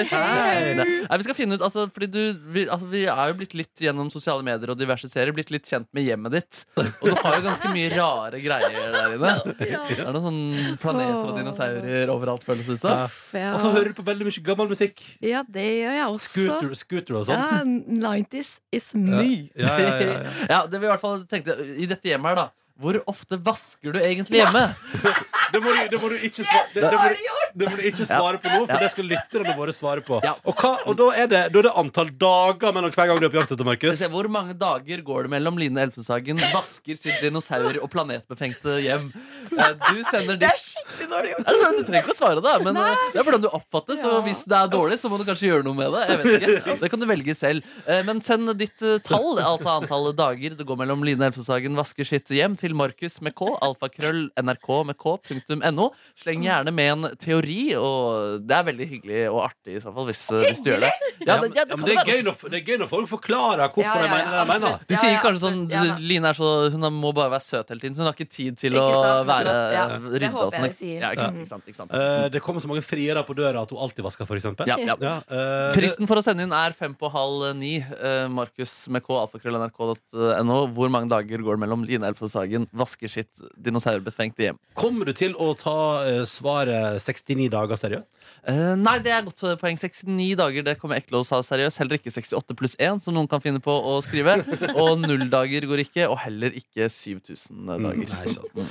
Nei, vi skal finne ut, altså, fordi du, vi, altså, vi er jo blitt litt gjennom sosiale medier og diverse serier blitt litt kjent med hjemmet ditt. Og du har jo ganske mye rare greier der inne. Det er noen sånn planeter og dinosaurer overalt, føles det ut Ja. Og så hører du på veldig mye gammel musikk. Ja, det gjør jeg også. Scooter, scooter og sånn. Ja, 90s is me. Ja, ja, ja, ja. Ja, det vi i hvert fall tenkte I dette hjemmet her, da. Hvor ofte vasker du egentlig hjemme? Det må du, det må du ikke svare det, det, må du, det må du ikke svare på nå, for det skal lytterne våre svare på. Ja. Og, hva, og da, er det, da er det antall dager mellom hver gang du er på jakt etter Markus. Hvor mange dager går det mellom Line Elfesagen vasker sitt dinosaur- og planetbefengte hjem? Eh, Du sender Det er skikkelig dårlig gjort. Du trenger ikke å svare, da men Nei. det er hvordan du oppfatter Så hvis det er dårlig, så må du kanskje gjøre noe med det. Jeg vet ikke, Det kan du velge selv. Eh, Men send ditt eh, tall, altså antall dager det går mellom Line Elfesagen vasker sitt hjem, til Markus med K, alfakrøll, nrk med K, punktum no. Sleng gjerne med en teori, og det er veldig hyggelig og artig i så fall, hvis, eh, hvis du gjør det. Ja, det, ja, det, ja, men det, er gøy når, det er gøy når folk forklarer hvorfor Ja, ja, de mener det de mener. De sier kanskje sånn. Line er så, hun må bare være søt hele tiden, så hun har ikke tid til å Ikke sant? være Ja, det rydda. og håper jeg sånn. du sier. Ja, ikke sant, ikke sant, ikke sant. Uh, det kommer så mange friere på døra at hun alltid vasker, for eksempel. Ja, ja. Ja, eh, Fristen for å sende inn er fem på halv ni. Eh, Markus med K, alfakrøll.nrk.no. Hvor mange dager går det mellom Line Elfsås Hagen vasker sitt dinosaurbefengte hjem? Kommer du til å ta eh, svaret 69 dager seriøst? Eh, nei, det er godt poeng. 69 dager det kommer jeg ikke til å ta seriøst. Heller ikke 68 pluss 1, som noen kan finne på å skrive. Og null dager går ikke, og heller ikke 7000 dager. Nei.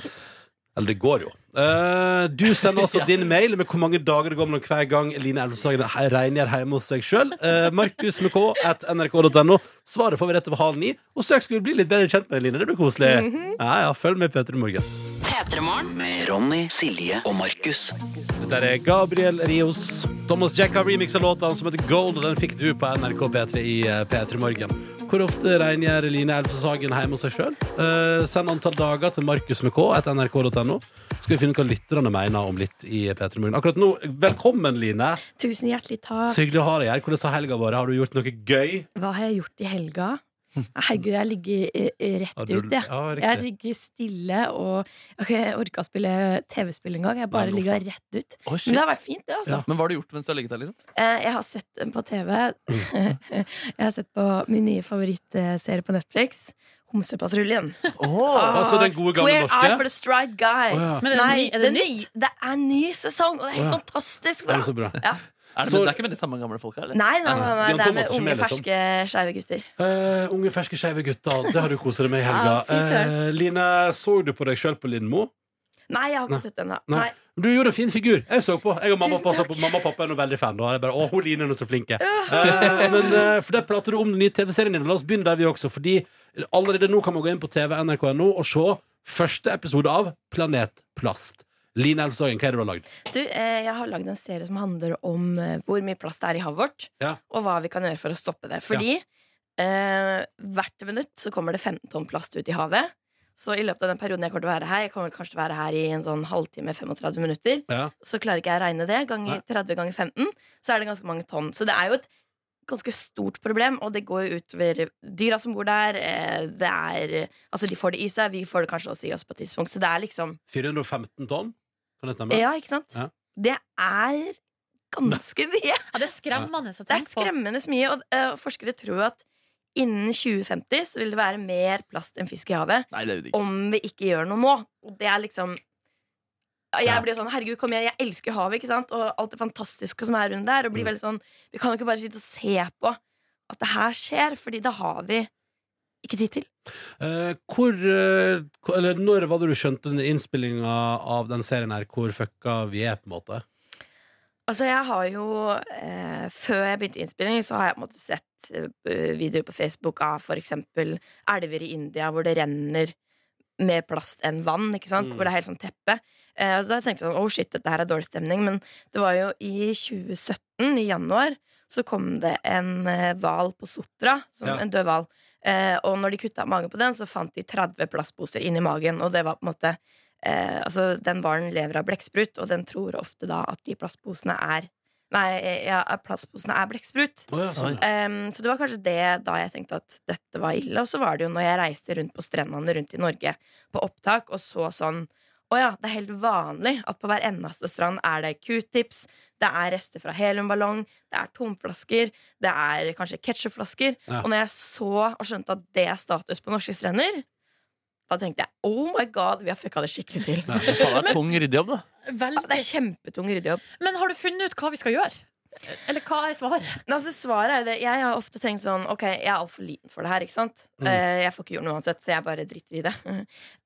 Eller det går jo. Eh, du sender også din mail med hvor mange dager det går mellom hver gang Line Elvshagen regner hjemme hos seg sjøl. Markus med K at nrk.no. Svaret får vi rett over halv ni. Og straks skal vi bli litt bedre kjent med deg, Line. Det blir koselig. Ja, ja, Følg med Peter i morgen. Med Ronny, Silje og Markus. Dette er Gabriel Rios. Thomas Jack har remixa låta som heter Gold, og den fikk du på NRK P3 i eh, P3 Morgen. Hvor ofte rengjør Line Elvsåshagen hjemme hos seg sjøl? send antall dager til Markus med K etter nrk.no. Skal vi finne ut hva lytterne mener om litt i P3 Morgen. Akkurat nå, velkommen, Line. Tusen hjertelig takk. Så hyggelig å ha deg her. Hvordan har helga vært? Har du gjort noe gøy? Hva har jeg gjort i helga? Herregud, jeg ligger eh, rett Har du- ut, jeg. Ja. Jeg ligger stille og Jeg har orka å spille TV-spill engang. Jeg bare ligga rett ut. Oh. Men det har vært fint, det, altså. Men hva har du gjort mens du har ligget der, liksom? Eh, Jeg har sett på TV Jeg har sett på min nye favorittserie på Netflix. Homsepatruljen. Altså den gode, gamle Queer norske? Eye for the Stride Guy. Oh, ja. Men er det Nei, ny- er det det, ny, det er ny sesong, og det er helt oh, ja. fantastisk Det bra. er så bra. Ja. Er det, Så- det er ikke med de samme gamle folka? eller? Nei, nei, nei, nei, det er med unge, liksom. ferske, skeive gutter. Uh, unge, ferske, skeive gutter. Det har du kost deg med i helga. Eh, Line, så du på deg sjøl på Lindmo? Nei, jeg har ikke Nei. sett den ennå. Nei. Du gjorde en fin figur. Jeg så på. Jeg og mamma, Tusen på. mamma og pappa er nå veldig fan. Da. Jeg bare, å, hun Line er nå så flinke. Eh, men eh, for der prater du om den nye TV-serien din. La oss begynne der, vi også. Fordi allerede nå kan man gå inn på TV nrk.no og se første episode av Planet Plast. Line Elvshagen, hva er det du har lagd? Du, eh, jeg har lagd en serie som handler om eh, hvor mye plast det er i havet vårt, Ja. og hva vi kan gjøre for å stoppe det. Fordi eh, hvert minutt så kommer det 15 tonn plast ut i havet. Så i løpet av den perioden jeg kommer til å være her, jeg kommer kanskje til å være her i en sånn halvtime, 35 minutter, Ja. så klarer ikke jeg å regne det. Ganger 30 ganger 15, så er det ganske mange tonn. Så det er jo et ganske stort problem, og det går jo utover dyra som bor der. eh, Det er, altså De får det i seg, vi får det kanskje også i oss på et tidspunkt. Så det er liksom 415 tonn? Kan det stemme? Ja, ikke sant? Ja. Det er ganske mye. Ja, det er skremmende å Det er tenke på. skremmende mye, og uh, forskere tror at innen 2050 så vil det være mer plast enn fisk i havet Nei, det er jo om vi ikke gjør noe nå. Og det er liksom. Jeg blir sånn, herregud, kom igjen, jeg elsker havet ikke sant? og alt det fantastiske som er rundt der. Og blir Mm. veldig sånn, Vi kan jo ikke bare sitte og se på at det her skjer, Fordi det har vi ikke tid til. Eh, hvor, eh, eller når var det du skjønte under innspillinga av den serien her hvor fucka vi er, på en måte? Altså, jeg har jo eh, Før jeg begynte innspilling, så har jeg på en måte sett eh, videoer på Facebook av for eksempel elver i India hvor det renner mer plast enn vann, ikke sant? Mm. Hvor det er helt sånn teppe. Eh, så da tenkte jeg sånn, oh shit, dette her er dårlig stemning. Men det var jo i 2017, i januar, så kom det en eh, hval på Sotra, som, Ja. en død hval, Eh, og når de kutta magen på den, så fant de 30 plastposer inni magen. Og det var på en måte eh, Altså, den hvalen lever av blekksprut, og den tror ofte da at de plastposene er Nei, ja, plastposene er blekksprut. Oh, ja. Em, så det var kanskje det da jeg tenkte at dette var ille. Og så var det jo når jeg reiste rundt på strendene rundt i Norge på opptak og så sånn Å ja, det er helt vanlig at på hver eneste strand er det q-tips, det er rester fra heliumballong, det er tomflasker, det er kanskje ketsjupflasker. Ja. Og når jeg så og skjønte at det er status på norske strender, da tenkte jeg oh my god, vi har fucka det skikkelig til. Det faen er tung ryddejobb, da. Veldig. Det er kjempetung ryddejobb. Men har du funnet ut hva vi skal gjøre? Eller hva er svaret? Altså, svaret er det Jeg har ofte tenkt sånn Ok, jeg er altfor liten for det her, ikke sant? Mm. Eh, jeg får ikke gjort noe uansett, så jeg bare driter i det.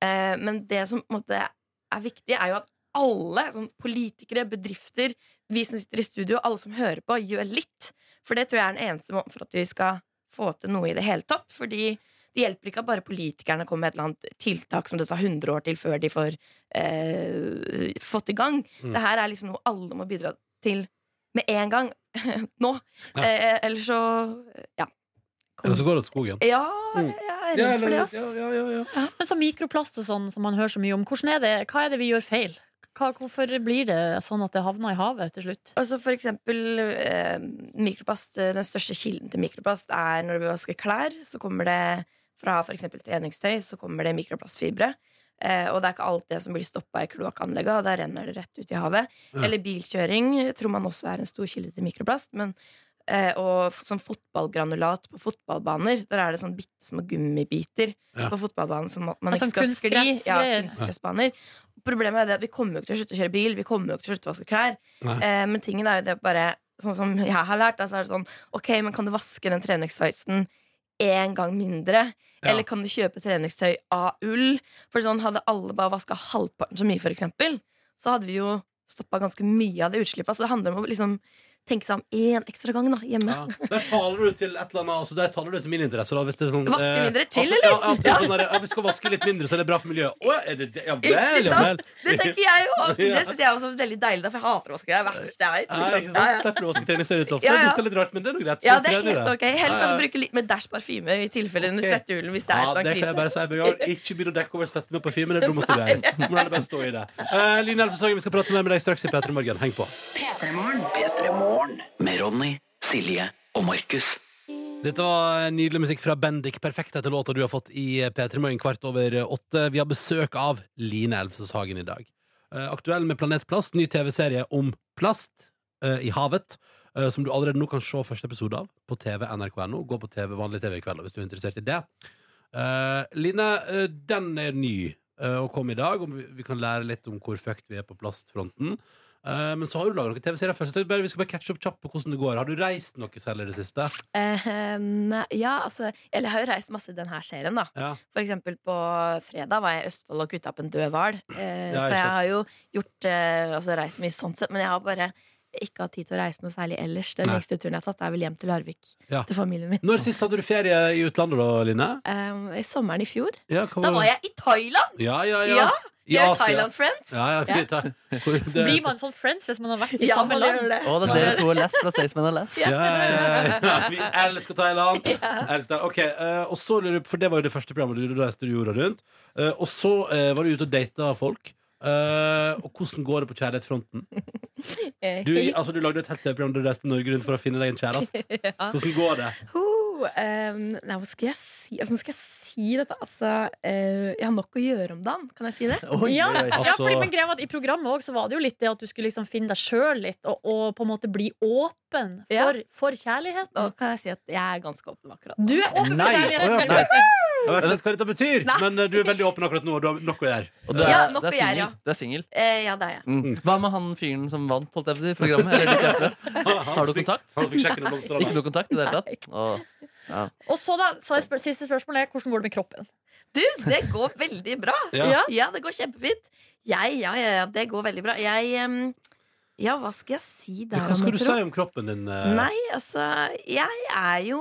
Eh, men det som på en måte er viktig, er jo at alle, sånn politikere, bedrifter, vi som sitter i studio, alle som hører på, gjør litt. For det tror jeg er den eneste måten for at vi skal få til noe i det hele tatt. Fordi det hjelper ikke at bare politikerne kommer med et eller annet tiltak som det tar 100 år til før de får eh, fått i gang. Mm. Det her er liksom noe alle må bidra til med en gang. Nå. Eh, ellers så ja. Eller så går det til skogen. Ja, Mm. jeg er redd for det, ass. ja, ja, ja, ja. Men så mikroplast og sånn som man hører så mye om, hvordan er det, hva er det vi gjør feil? Hva, hvorfor blir det sånn at det havner i havet til slutt? Altså for eksempel eh, mikroplast. eh, Den største kilden til mikroplast er når vi vasker klær. Så kommer det fra for eksempel treningstøy så kommer det mikroplastfibre. Eh, og det er ikke alt det som blir stoppa i kloakkanlegget, og da renner det rett ut i havet. Ja. Eller bilkjøring tror man også er en stor kilde til mikroplast. Men, eh, og sånn fotballgranulat på fotballbaner. Der er det sånn bitte små gummibiter Ja. på fotballbanen som man Altså ikke skal skli. Ja, kunstgressbaner. Problemet er det at vi kommer jo ikke til å slutte å kjøre bil, vi kommer jo ikke til å slutte å vaske klær. Eh, men tingen er jo det bare Sånn som jeg har lært, da, så er det sånn Ok, men kan du vaske den treningstightsen én gang mindre? Eller kan du kjøpe treningstøy av ull? For sånn Hadde alle bare vaska halvparten så mye, for eksempel, så hadde vi jo stoppa ganske mye av det utslippet. Så det handler om å liksom tenke seg om én ekstra gang da, hjemme. Ja. Der taler du til et eller annet altså Der taler du til min interesse. Da, hvis det er sånn, Vaske eh, mindre til, eh, eller? Ja, at det er sånn der, ja, vi skal vaske litt mindre, så er det bra for miljøet. Å, er det det? Ja vel, ja vel. Det tenker jeg jo. Det syns jeg også er veldig deilig, da, for jeg hater å vaske. Det er det verste jeg liksom. Ja, ja. Slipper du å vaske treningstøy så ofte. Ja, ja. Det lukter litt rart, men det er noe greit. Ja, det er helt ok. Heller kanskje ja. bruke litt med Dash parfyme i tilfelle under Ok. svettehulen. Hvis det er Ja, et det kan jeg bare si. Bjørn. Ikke begynn å dekke over svette med parfyme. Det er dummeste du gjør. Må bare stå i det. Uh, Line Elfes vi skal prate mer med deg straks i P3 Morgen. Heng på. P3morgen med Ronny, Silje og Markus. Dette var nydelig musikk fra Bendik. Perfekt etter låta du har fått i P3 Morgen kvart over åtte. Vi har besøk av Line Elvsåshagen i dag. Eh, Aktuell med Planet Plast, ny TV-serie om plast eh, i havet. eh, Som du allerede nå kan se første episode av på TV nrk.no. Gå på TV, vanlig TV i kveld hvis du er interessert i det. Eh, Line, den er ny og kom i dag. Og vi, vi kan lære litt om hvor fucked vi er på plastfronten. Eh, men så har du laga noen TV-serier først. Jeg tenkte bare Vi skal bare catche opp kjapt på hvordan det går. Har du reist noe særlig i det siste? Eh, nei, ja, altså Eller jeg har jo reist masse i denne serien, da. Ja. For eksempel på fredag var jeg i Østfold og kutta opp en død hval. Eh, Ja, så jeg sant. har jo gjort eh, altså reist mye sånn sett, men jeg har bare ikke hatt tid til å reise noe særlig ellers. Den Nei. lengste turen jeg har tatt, er vel hjem til Larvik. Ja. Til familien min. Når sist hadde du ferie i utlandet, da, Line? Eh, I sommeren i fjor. Ja, hva Da var jeg i Thailand! Ja, ja, ja. I er Asia. Thailand Friends. Ja, ja, fint, ja. Blir man sånn friends hvis man har vært i Ja, samme man land? det. Å, det er dere to og Les fra Staysman og Les. Ja, ja, ja, ja. Vi elsker Thailand. Elsker Thailand. Ok, eh, og så lurer jeg på- For det var jo det første programmet du reiste du jorda rundt. Eh, og så eh, var du ute og data folk. Eh, og hvordan går det på kjærlighetsfronten? Du, altså, du lagde et helt TV-program der du reiste Norge rundt for å finne deg en kjæreste. Hvordan går det? Ho, ehm, nei, hva skal jeg si? Hvordan skal jeg si dette? Altså, eh, jeg har nok å gjøre om dagen. Kan jeg si det? ja, ja Altså- fordi, men greia var at I programmet også, så var det jo litt det at du skulle liksom finne deg sjøl litt, og, og på en måte bli åpen Ja. for, for kjærligheten. Da kan jeg si at jeg er ganske åpen akkurat Du er åpen for Nice. kjærligheten. Å, ja, nice. Jeg vet ikke hva dette betyr, Nei. men eh, du er veldig åpen akkurat nå, og du har nok å gjøre. Og det er, Ja, nok er. Du er singel. Eh, ja, det er jeg. Mm. Hva med han fyren som vant holdt jeg på å si, programmet? Har du kontakt? Han fikk blomstene. Ikke noe kontakt i det hele tatt? Ja. Og så da, så er spør siste spørsmål er hvordan går det med kroppen? Du, det går veldig bra. Ja. Ja, det går kjempefint. Jeg, ja, ja, ja, det går veldig bra. Jeg um, Ja, hva skal jeg si der? Hva skal du si om kroppen din? Uh... Nei, altså, jeg er jo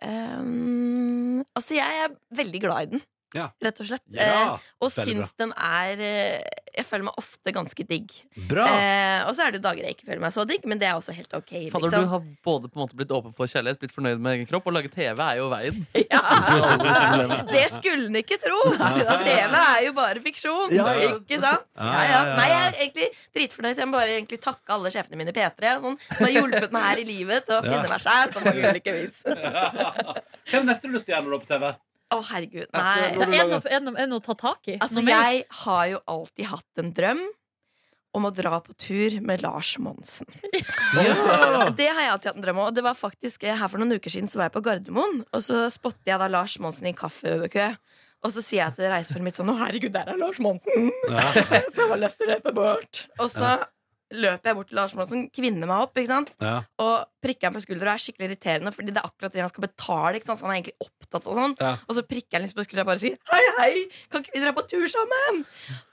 um, Altså, jeg er veldig glad i den. Ja. rett og slett. Ja, Eh, og syns syns den er eh, Jeg føler meg ofte ganske digg. Bra. Eh, og så er det jo dager jeg ikke føler meg så digg, men det er også helt ok. Fader, liksom. du har både på en måte blitt åpen for kjærlighet, blitt fornøyd med egen kropp, og lage TV er jo veien. Det skulle en ikke tro! TV er jo bare fiksjon. Ja, ja. Ikke sant? Ja, Ja, ja, ja. ja, Nei, jeg er egentlig dritfornøyd. Så jeg må bare egentlig takke alle sjefene mine i P3 sånn, som har hjulpet meg her i livet til å finne meg sjæl på mange ulike vis. Hva er neste du lyst til å gjøre når du er på TV? Å, herregud. Nei. du Er det noe, er det noe, å ta tak i? Altså, jeg har jo alltid hatt en drøm om å dra på tur med Lars Monsen. Det har jeg alltid hatt en drøm om. Og det var faktisk eh, her for noen uker siden så var jeg på Gardermoen, og så spotter jeg da Lars Monsen i en kaffekø. Og så sier jeg til reisefølget mitt sånn Å, herregud, der er Lars Monsen! så jeg har lyst til å løpe bort. Og så løper jeg bort til Lars Monsen, kvinner meg opp, ikke sant? Ja. og prikker han på skuldra og er skikkelig irriterende, fordi det er akkurat det han skal betale. Ikke sant? Så han er egentlig opptatt og sånn. Ja. Og så prikker han liksom på skuldra og bare sier Hei, hei, kan ikke vi dra på tur sammen?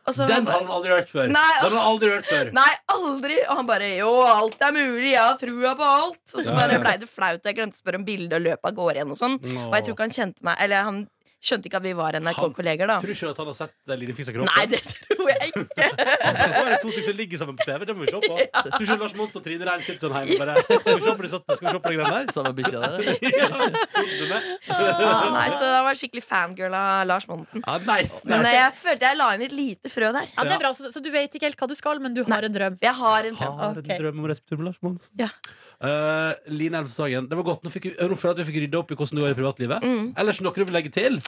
Så Den har han aldri hørt før. Nei. Den har han aldri hørt før. Nei, aldri! Og han bare Jo, alt er mulig, jeg har trua på alt. Og så bare blei det flaut, og jeg glemte å spørre om bildet og løpet av gårde igjen og sånn. Nå. Og jeg tror ikke han kjente meg Eller han skjønte ikke at vi var NRK-kolleger, da. Tror du ikke at han har sett eh, Line fisa kroppen? Nei, det tror jeg ikke. Nå er det to stykker som ligger sammen på TV. Det må vi se på. Tror du ikke Lars Monsen og Trine Rein sitter sånn hjemme bare Skal vi se på de, skal vi se på de greiene der? Samme bikkja der. Ja. Ah, nei, så han var skikkelig fangirl av Lars Monsen. Ah, nice, Men nice. Men jeg følte jeg la inn et lite frø der. Ja, det er bra, så, så du vet ikke helt hva du skal, men du har en drøm. Jeg har en drøm. Har en Ok. drøm om å med Lars Monsen. Ja. Eh, Line Elvsås det var godt. Nå, fikk vi, nå føler jeg at vi fikk rydda opp i hvordan du var i privatlivet. Mm. Ellers noe du vil legge til?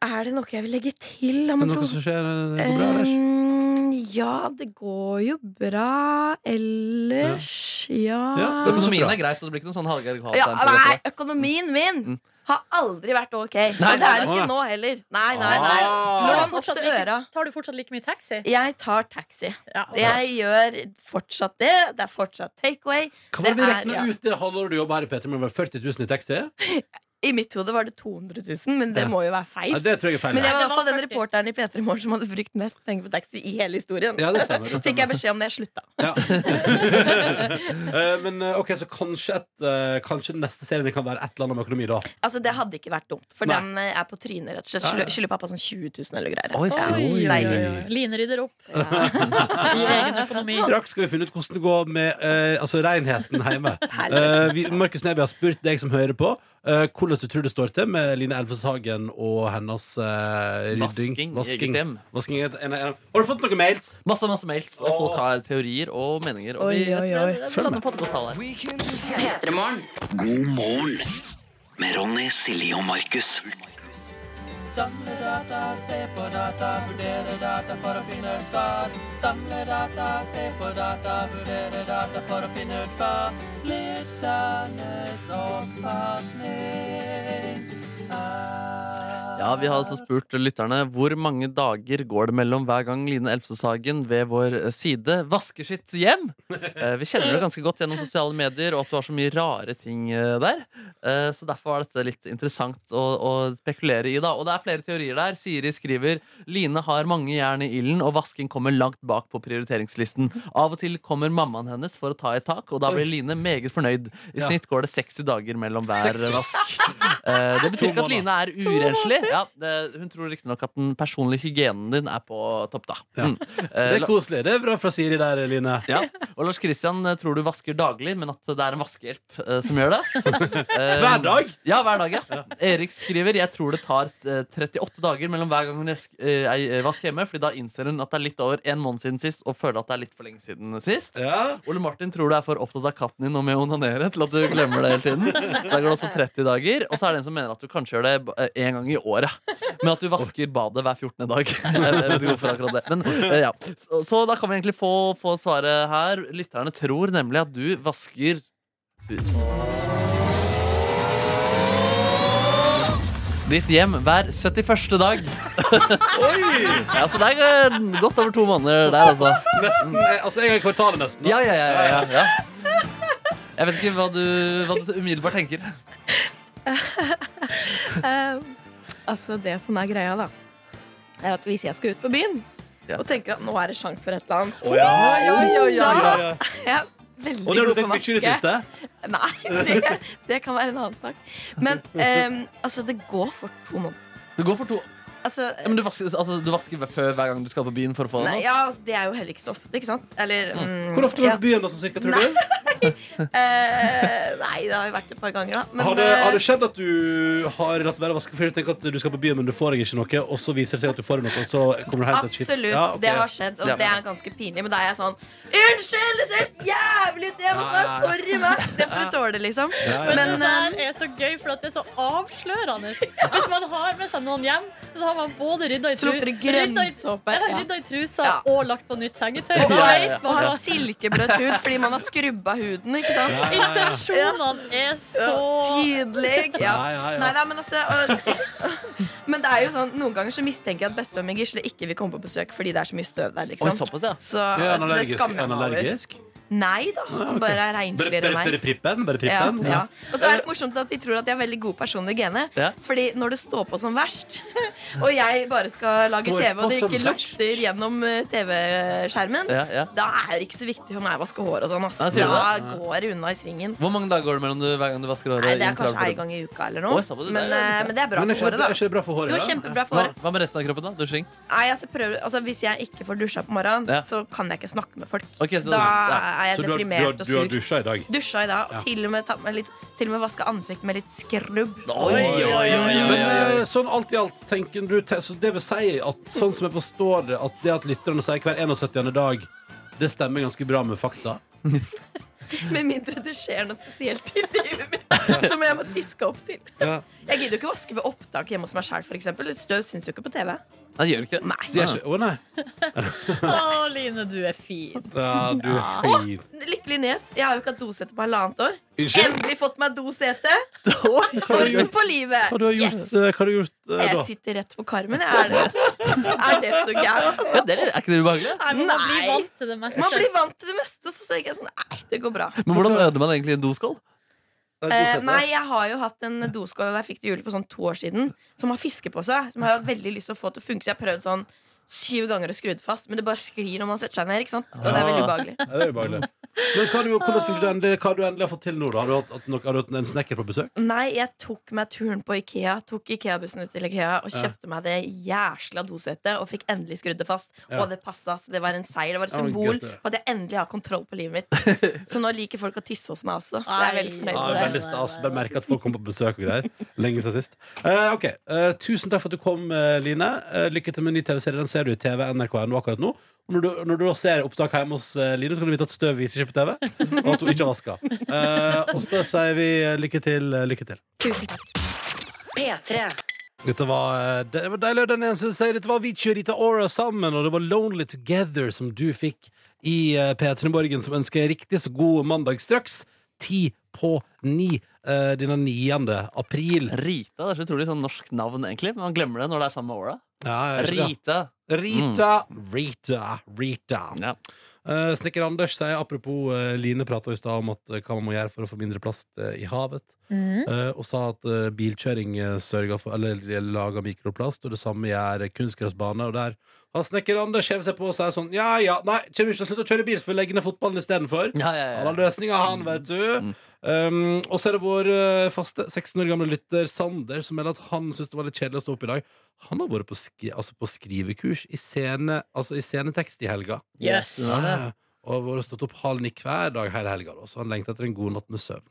Er det noe jeg vil legge til? Er det tro. noe som skjer? eh, Det går bra, ellers? Um, ja, det går jo bra ellers. Ja, Ja, det Økonomien er grei, så det blir ikke noe sånn Hallgeir ja Nei, økonomien min har aldri vært ok. Nei, og det er det ikke nå heller. Nei, nei, nei. Ah. Tar du fortsatt like, tar du fortsatt like mye taxi? Jeg tar taxi. Ja, Jeg gjør fortsatt det. Det er fortsatt takeaway. Hva var det vi regna ja. ut det halvåret du jobba her i P3 med? Var 40 000 i taxi? I mitt hode var det 200 000, men det Ja. må jo være feil. Ja, det tror jeg er feil. Men jeg var i hvert fall det den var 40. reporteren i P3 Morgen som hadde brukt mest penger på taxi i hele historien. Ja, det stemmer, det Så fikk jeg beskjed om det, jeg slutta. Ja. Eh, men eh, ok, så kanskje, et, eh, kanskje den neste serien kan være et eller annet om økonomi, da. Altså, det hadde ikke vært dumt, for Nei. den er på trynet, rett og slett. Skylder- pappa sånn 20 000 eller greier. Oi, Oi, oi, Line rydder opp i egen økonomi. Straks skal vi finne ut hvordan det går med uh, altså renheten hjemme. Eh, vi, Markus Neby har spurt deg som hører på, hvordan du tror det står til med Line Elvsås Hagen og hennes uh, rydding. Vasking Vasking. eget hjem. Vasking i eget- en- en- Har du fått noen mails? Masse masse mails, og folk har teorier og meninger. Og vi, Oi, oi, jeg tror det- lander med. på et godt tall her. God morgen med Ronny, Silje og Markus. Samle data, se på data, vurdere data for å finne ut svar. Samle data, se på data, vurdere data for å finne ut hva lytternes oppfatning. Ja, Vi har altså spurt lytterne hvor mange dager går det mellom hver gang Line Elfsåshagen ved vår side vasker sitt hjem. Eh, Vi kjenner det ganske godt gjennom sosiale medier, og at du har så mye rare ting eh, der. Eh, Så derfor var dette litt interessant å, å spekulere i. da Og det er flere teorier der. Siri skriver Line har mange jern i ilden, og vasking kommer langt bak på prioriteringslisten. Av og til kommer mammaen hennes for å ta i tak, og da blir Line meget fornøyd. I snitt går det 60 dager mellom hver vask. Eh, Det betyr ikke at Line er urenslig. Ja, det, hun tror riktignok at den personlige hygienen din er på topp, da. Ja. Mm. Det Eh, er koselig. Det er bra fra Siri der, Line. ja. Og Lars Kristian eh, tror du vasker daglig, men at det er en vaskehjelp eh, som gjør det. Eh, Hver dag? Ja, hver dag, ja. Erik skriver jeg tror det tar eh, 38 dager mellom hver gang hun eh, vasker hjemme, Fordi da innser hun at det er litt over en måned siden sist, og føler at det er litt for lenge siden sist. Ja. Ole Martin tror du er for opptatt av katten din og med å onanere til at du glemmer det hele tiden. Så det går det også 30 dager. Og så er det en som mener at du kanskje gjør det eh, en gang i året. Men at du vasker badet hver 14. dag. Jeg vet ikke hvorfor akkurat det. Men eh, ja. Så, så da kan vi egentlig få, få svaret her. Lytterne tror nemlig at du vasker ditt hjem hver 71. dag. ja, så det er eh, godt over to måneder der, altså. Nesten, altså en gang i kvartalet, nesten. Ja, ja, ja, ja, ja. Jeg vet ikke hva du, hva du umiddelbart tenker. Eh, altså, det som er greia, da, er at hvis jeg skal ut på byen og tenker at nå er det sjanse for et eller annet oh, ja. Oh, ja, ja. Ja, ja. Veldig Og det har du tenkt mye i det siste? Nei, det, det kan være en annen sak. Men um, altså, det går for to måneder. Det går for to Altså, Ja, men du vasker, altså, du vasker før hver gang du skal på byen for å få det? nei, ja, altså, det er jo heller ikke så ofte, ikke sant? Eller mm, Hvor ofte går ja. på byen, da, sånn cirka, tror du? Eh, nei, det har jo vært et par ganger, da. Men, Har det, eh, har det skjedd at du har latt være å vaske fordi du tenker at du skal på byen, men du får deg ikke noe, og så viser det seg at du får deg noe, og så kommer du? Absolutt. Ja, okay. Det har skjedd, og Ja. det er ganske pinlig. Men da er jeg sånn Unnskyld, det ser helt jævlig ut! Jeg må Ja, være sorry, meg. Det får du tåle, liksom. Ja, ja. Men Men det eh, der er så gøy, for at det er så avslørende. Hvis man har med seg noen hjem, så har man både rydda i, tru rydda i, ja, Ja. rydda i trusa Ja. og lagt på nytt sengetøy. Ja, vet og man har silkebløt hud fordi man har skrubba huden, ikke sant? intensjonene er så Tydelig. Ja. Ja, ja, ja. Nei da, men altså og, Men det er jo sånn noen ganger så mistenker jeg at bestevennen min Gisle ikke vil komme på besøk fordi det er så mye støv der. liksom Oi, såpass, ja. Så, Ja, han det allergisk? skammer Er jeg meg over. Nei da, han bare er rensligere enn bare prippen? Bare Ja, prippen? ja. Og så er det morsomt at de tror at de har veldig god personlig gene. Ja. Fordi når det står på som verst, og jeg bare skal lage Står TV, og det ikke lukter gjennom eh, TV-skjermen, Ja, ja. da er det ikke så viktig for meg å vaske hår og sånn. Altså. Da det? går det unna i svingen. Hvor mange dager går det mellom du, hver gang du vasker håret? Nei, det er kanskje én en gang i uka eller noe. sa det? Men, Det er- eh, men det er bra Men er for håret, er da. bra for håret? Jo, kjempebra for håret. hva med resten av kroppen, da? Dusjing? Nei, altså, prøver, altså, hvis jeg ikke får dusja på morgenen, Ja. så kan jeg ikke snakke med folk. Okay, så- da ja. Er jeg Så du har, du, har, du har sur. dusja i dag? Dusja i dag, Ja. og til og med, tatt med litt, til og med vaska ansiktet med litt skrubb. Oi, oi, oi, oi, Men oi, eh, sånn alt i alt, tenker du så Det vil si at sånn som jeg forstår det, at det at lytterne sier hver 71. dag, det stemmer ganske bra med fakta? Med mindre det skjer noe spesielt i livet mitt som jeg må diske opp til. Jeg gidder jo ikke vaske ved opptak hjemme hos meg sjæl, f.eks. Støv syns du ikke på TV. Nei, gjør det. Nei. Sier jeg ikke Å, nei. Å, Line, du er fin. Ja, du er fin. Lykkelig nyhet. Jeg har jo ikke hatt dosete på halvannet år. Unnskyld? Endelig fått meg dosete. Orden på livet. hva du har gjort, Yes. eh, hva har du gjort eh, Jeg sitter rett på karmen. Er det, er det så gærent? Ja, Altså? det er, er ikke det ubehagelig? Nei, man blir Nei. vant til det meste. Man blir vant til det meste, så tenker jeg sånn Nei, det går bra. Men hvordan øder man egentlig en doskål? Eh, nei, jeg har jo hatt en doskål Jeg fikk til jul for sånn to år siden som har fiske på seg. Som jeg har hatt veldig lyst til å få til å funke. Så jeg har prøvd sånn syv ganger og skrudd fast, men det bare sklir når man setter seg ned. ikke sant? Og det er veldig ubehagelig. Ja, det er ubehagelig. Men hva, har du, hvordan fikk du endelig, hva du endelig fått til nå? da? Har du hatt, at nok- har du hatt en snekker på besøk? Nei, jeg tok meg turen på Ikea. Tok Ikea-bussen ut til Ikea og kjøpte meg det jæsla dosettet og fikk endelig skrudd det fast. Ja. Og det passa. Så det var en seier. Det var et Ja, men symbol gøy, det. på at jeg endelig har kontroll på livet mitt. Så nå liker folk å tisse hos meg også. Så jeg er veldig fornøyd Ja, med det. veldig stas. Bare merke at folk kommer på besøk og greier. Lenge siden sist. Eh, ok, eh, Tusen takk for at du kom, eh, Line. Eh, lykke til med ny TV-serie. Den ser du i TV NRK.no akkurat nå. Når du, når du da ser opptak hjemme hos eh, Line, så kan du vite at støv viser ikke på TV, og at hun ikke har vaska. Eh, og så sier vi eh, lykke til. eh, lykke til. P3. Dette var, eh, det var deilig, den ene som sier Dette var Vici og Rita Ora sammen, og det var Lonely Together som du fikk i eh, P3 Borgen, som ønsker en riktig så god mandag straks. Ti på ni eh, denne 9. april. Rita det er så utrolig sånn norsk navn, egentlig. Men man glemmer det når det er samme med da. Ja. Rita. Rita, Rita, Rita. Ja. Uh, Snekker Anders sier apropos uh, Line prata i stad om at uh, hva man må gjøre for å få mindre plast eh, i havet. Mm. Eh, og sa at eh, bilkjøring eh, sørger for Eller de lager mikroplast, og det samme gjør kunstgressbane. Og der har snekker Anders hevet seg på og sier sånn Ja ja, nei, kommer ikke til å slutte å kjøre bil, så får vi legge ned fotballen istedenfor. Ja, ja, Han har løsninga, han, vet du. Um, og så er det vår eh, faste 16 år gamle lytter Sander som melder at han syns det var litt kjedelig å stå opp i dag. Han har vært på, skri altså på skrivekurs i, scene, altså i scenetekst i helga. Yes. Ja. Og har vært stått opp halv ni hver dag hele helga, så han lengter etter en god natt med søvn.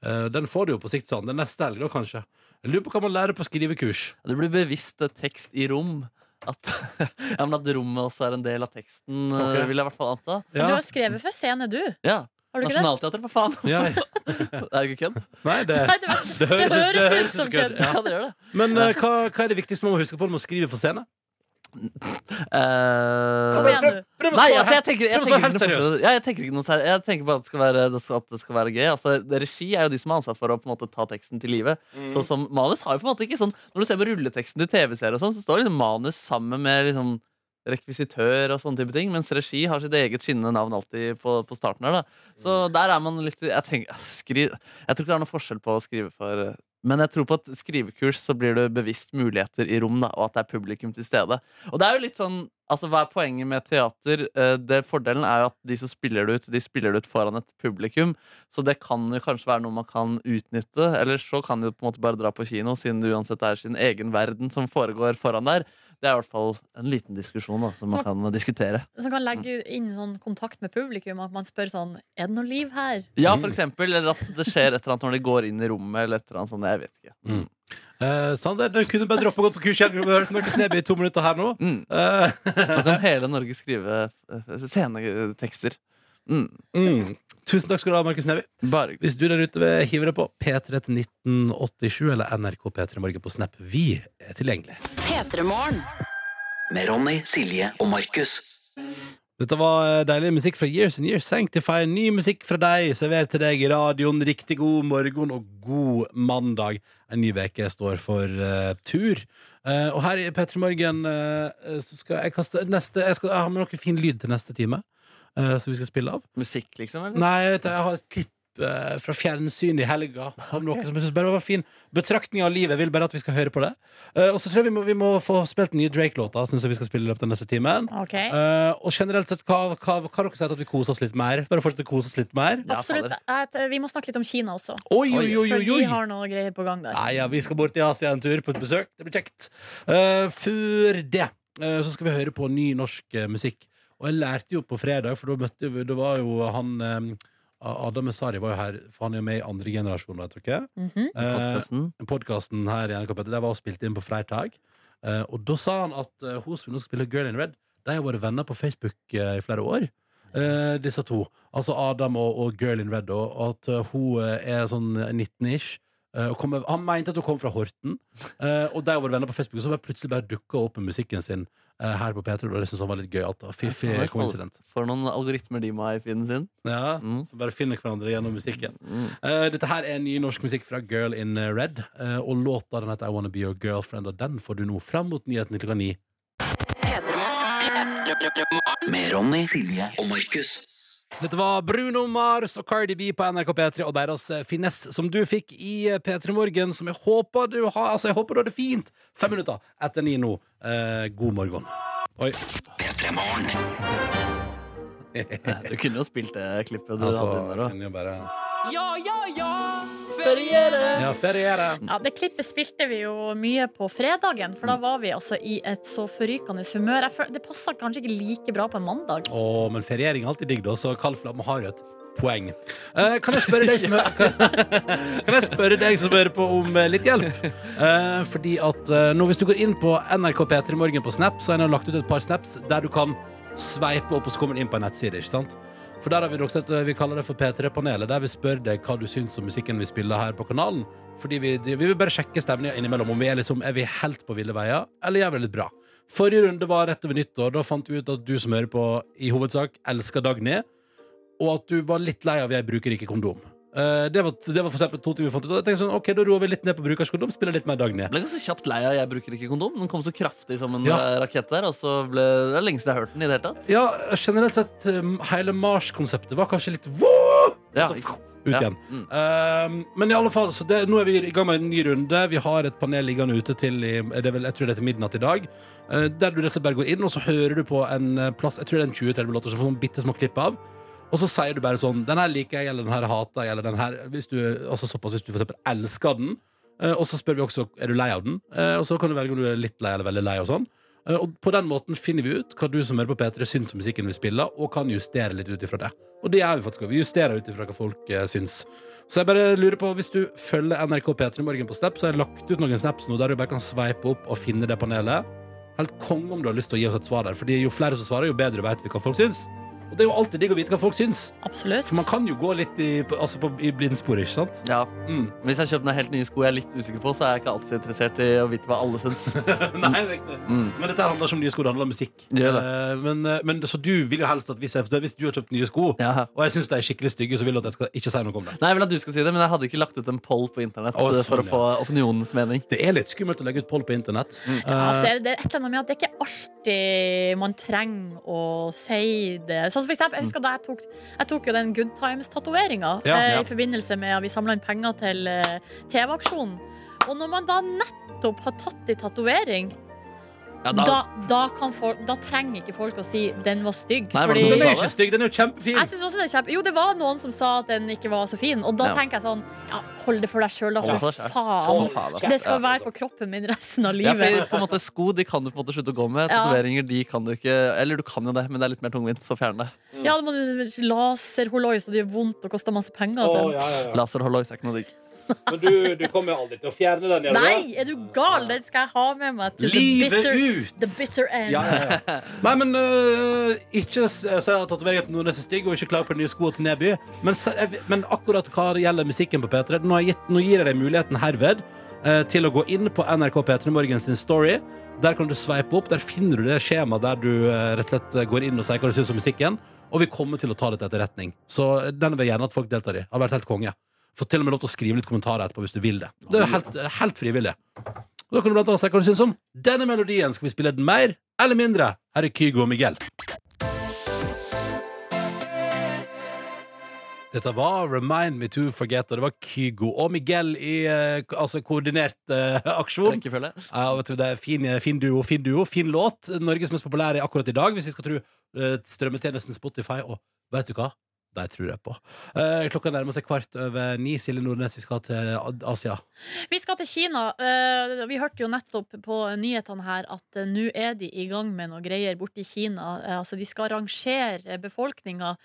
Uh, den får du jo på sikt, Sander. Er neste helg, da, kanskje. Jeg lurer på hva man lærer på skrivekurs. Det blir bevisst eh, tekst i rom. At, ja, men at rommet også er en del av teksten, okay. Vil jeg i hvert fall anta. Du har skrevet for scene, du. Ja. Har du ikke det? Nationaltheatret, for faen! Ja, Det er jo ikke kødd. Nei, det, Nei, det, det høres ut som kødd. Ja. Ja, det gjør det. Men eh, hva, hva er det viktigste man må huske på når man skriver for scene? Eh, Kom igjen, du. Prøv å Nei, svare altså, jeg helt- tenker, jeg prøv å svare tenker, ikke noe seriøst. forskjell. ja, jeg tenker ikke noe seriøst. Jeg tenker bare at det skal være, det skal, at det skal være gøy. Altså, det, regi er jo de som har ansvar for å på en måte, ta teksten til live. Mm. Sånn som manus har jo på en måte ikke sånn Når du ser på rulleteksten til TV-serier, og sånn, så står liksom manus sammen med liksom rekvisitør og sånne type ting, mens regi har sitt eget skinnende navn alltid på, på starten her. da Så der er man litt Jeg, tenker, skriv, jeg tror ikke det er noe forskjell på å skrive for Men jeg tror på at skrivekurs så blir det bevisst muligheter i rom, da, og at det er publikum til stede. Og det er jo litt sånn, altså Hva er poenget med teater? Eh, Det Fordelen er jo at de som spiller det ut, de spiller det ut foran et publikum. Så det kan jo kanskje være noe man kan utnytte. Eller så kan de jo på en måte bare dra på kino, siden det uansett er sin egen verden som foregår foran der. Det er i hvert fall en liten diskusjon da, som man kan diskutere. Som kan legge inn sånn kontakt med publikum, at man spør sånn Er det noe liv her? Ja, for eksempel. Eller at det skjer et eller annet når de går inn i rommet, eller et eller annet sånt. Jeg vet ikke. Eh, Sander, du kunne bare droppe å gå på kurs igjen. Vi har hørt Markus Neby i to minutter her nå. Mm. Eh, Da kan hele Norge skrive eh, scenetekster. Mm. mm. Tusen takk skal du ha, Markus Neby. Bare Hvis du der ute vil hive deg på P3 til 1987 eller NRK P3 Morgen på Snap, vi er tilgjengelig. P3morgen. Med Ronny, Silje og Markus. Dette var eh, deilig musikk fra Years and Years. Sanctify. Ny musikk fra deg, servert til deg i radioen. Riktig god morgen og god mandag. En ny uke står for uh, tur. Uh, og her i P3 Morgen uh, så skal jeg kaste neste Jeg skal jeg har med noe fin lyd til neste time, som vi skal spille av. Musikk, liksom? Eller? Nei, jeg har et klipp fra fjernsyn i helga av noe som jeg synes bare var fin betraktning av livet. Jeg vil bare at vi skal høre på det. Uh, og så tror jeg vi må, vi må få spilt nye Drake-låter, Synes jeg vi skal spille i løpet av neste timen. okay. uh, og generelt sett, hva, hva, hva har dere sagt at vi koser oss litt mer? Bare fortsette å kose oss litt mer? Absolutt. Vi må snakke litt om Kina også. Oi, oi, oi, For de har noe greier på gang der. Nei, ja, vi skal bort til Asia en tur på et besøk. Det blir kjekt. Uh, før det eh, så skal vi høre på ny norsk eh, musikk. Og jeg lærte jo på fredag, for da møtte vi Det var jo han eh, Adam Messari var jo her, for han er jo med i andre generasjon, vet dere. Mhm. Podcasten. Eh, Podkasten her i NRK P3, Det var spilt inn på fredag. Eh, og da sa han at eh, hun som nå skal spille Girl in Red, de har vært venner på Facebook eh, i flere år. Eh, disse to. Altså Adam og, og Girl in Red. Og, og at eh, hun eh, er sånn 19-ish. Eh, han mente at hun kom fra Horten, eh, og de har vært venner på Facebook. Og så bare plutselig bare dukka opp med musikken sin her på P3. Og det syntes han var litt gøy. Alt, da. Fiffig coincident. For noen algoritmer de må ha i feeden sin. Ja, Mm. Så bare finner hverandre gjennom musikken. Mm. Uh, dette her er ny norsk musikk fra Girl in Red. Uh, og låta den heter I Wanna Be Your Girlfriend, og den får du nå fram mot nyhetene klokka ni. Med Ronny, Silje og Markus. Dette var Bruno Mars og Cardi B på NRK P3 og deres eh, finesse som du fikk i eh, P3 Morgen, som jeg håper du har Altså, jeg håper du har det fint. Fem minutter etter ni nå. Eh, god morgen. Oi. P3 Morgen. Du kunne jo spilt det klippet du Altså, hadde inne der Ja, ja, ja! Feriere! Ja, feriere. Ja, Det klippet spilte vi jo mye på fredagen, for da var vi altså i et så forrykende humør. Jeg føler, det passa kanskje ikke like bra på en mandag. Å, men feriering er alltid digg, da, så kald flamme har jo et poeng. Eh, kan jeg spørre deg som Kan jeg spørre deg som hører på, om eh, litt hjelp? Eh, fordi at eh, nå Hvis du går inn på NRK P3 Morgen på Snap, så har jeg lagt ut et par snaps der du kan sveipe opp, og så kommer du inn på en nettside. ikke sant? For der har vi også et, vi kaller det for P3-panelet, der vi spør deg hva du syns om musikken vi spiller her på kanalen. Fordi vi, vi vil bare sjekke stemninga innimellom. Om vi er, liksom, er vi helt på ville veier, eller gjør vi det litt bra? Forrige runde var rett over nyttår. Da fant vi ut at du som hører på, i hovedsak elsker Dagny og at du var litt lei av jeg bruker ikke kondom. Eh, det, var, det var for eksempel to ting vi fant ut. Og jeg tenkte sånn, ok, Da roer vi litt ned på brukerskondom, spiller litt mer Dagny. Jeg ble ganske kjapt lei av 'Jeg bruker ikke kondom'. Den kom så kraftig som en Ja. eh, rakett der. Og så ble det er lenge siden jeg har hørt den i det hele tatt. Ja, generelt sett, um, hele Mars-konseptet var kanskje litt «Woo!» Ja, Så, ikke ut Ja. igjen. Mm. Um, men i alle fall, så det, nå er vi i gang med en ny runde. Vi har et panel liggende ute til i, det er vel, jeg tror det er til midnatt i dag. Uh, der du rett og slett bare går inn, og så hører du på en eh, plass Jeg tror det er en 20-30 låter, så får du sånn bitte små klipp av. Og så sier du bare sånn Den her liker jeg, eller den her hater jeg, eller den her hvis du, Altså såpass hvis du for eksempel elsker den. Eh, og så spør vi også er du lei av den. Eh, og så kan du velge om du er litt lei eller veldig lei. Og sånn Eh, Og på den måten finner vi ut hva du som hører på P3 syns om musikken vi spiller, og kan justere litt ut ifra det. Og det gjør vi faktisk. Vi justerer ut ifra hva folk syns. Så jeg bare lurer på, hvis du følger NRK P3 Morgen på Snap, så har jeg lagt ut noen snaps nå der du bare kan sveipe opp og finne det panelet. Helt konge om du har lyst til å gi oss et svar der, Fordi jo flere som svarer, jo bedre vet vi hva folk syns. Og det er jo alltid digg å vite hva folk syns. Absolutt. For man kan jo gå litt i, altså på, i blindsporet, ikke sant? Ja. Mm. Hvis jeg kjøper meg helt nye sko jeg er litt usikker på, så er jeg ikke alltid så interessert i å vite hva alle syns. Nei, riktig. Mm. Men dette handler ikke om nye sko, det handler om musikk. Det gjør det. Eh, men, eh, men så du vil jo helst at hvis, jeg, hvis du har kjøpt nye sko, Ja. og jeg syns de er skikkelig stygge, så vil du at jeg skal ikke si noe om det. Nei, Jeg vil at du skal si det, men jeg hadde ikke lagt ut en poll på internett Å, sånn, for sånn, å få opinionens mening. Det er litt skummelt å legge ut poll på internett. Mm. Ja, altså, det, er et eller annet med at det er ikke alltid man trenger å si det. Sånn for eksempel, jeg husker da jeg tok, jeg tok jo den Good Times-tatoveringa Ja, eh, ja. i forbindelse med at vi samla inn penger til eh, TV-aksjonen. Og når man da nettopp har tatt i tatovering, Ja, da, da, da, kan folk, da trenger ikke folk å si 'den var stygg'. Nei, det fordi- Den er jo ikke stygg, den er jo kjempefin. jeg synes også det er kjempe Jo, det var noen som sa at den ikke var så fin, og da Ja. tenker jeg sånn Ja, hold det for deg sjøl, da, for faen. Faen. Det skal Ja. være på kroppen min resten av ja, livet. for på en måte Sko de kan du på en måte slutte å gå med. Tatoveringer de kan du ikke Eller du kan jo det, men det er litt mer tungvint, så fjern det. Ja, det må du laserholoi, så det gjør vondt og koster masse penger. Altså. ja, ja, ja. Laserhollois er ikke noe digg. Men du, du kommer jo aldri til å fjerne den. gjør? Nei, er du gal? Den skal jeg ha med meg til the bitter, ut! the bitter end. Ja, ja, ja. Nei, men øh, ikke si at tatoveringen til Nordnes er stygg, og ikke klag på de nye skoene til Neby. Men, men akkurat hva gjelder musikken på P3, nå, har jeg gitt, nå gir jeg deg muligheten herved eh, til å gå inn på NRK P3 Morgens story. Der kan du sveipe opp. Der finner du det skjemaet der du eh, rett og slett går inn og sier hva du syns om musikken. Og vi kommer til å ta det til etterretning. Så den vil jeg gjerne at folk deltar i. Har vært helt konge. Får til og med lov til å skrive litt kommentarer etterpå hvis du vil det. Det er helt, helt frivillig. Og da kan du blant annet si hva du syns om denne melodien. Skal vi spille den mer eller mindre? Her er Kygo og Miguel. Dette var Remind Me To Forget, og det var Kygo og Miguel i eh, altså koordinert eh, aksjon. Rekkefølge. Ja, vet du, det er fin, fin duo, fin duo, fin låt. Norges mest populære akkurat i dag, hvis vi skal tro eh, strømmetjenesten Spotify. Og vet du hva? De tror jeg på. Eh, klokka nærmer seg kvart over ni. Silje Nordnes, vi skal til Asia. Vi skal til Kina. Eh, Vi hørte jo nettopp på nyhetene her at eh, nå er de i gang med noe greier borte i Kina. Eh, Altså De skal rangere befolkninga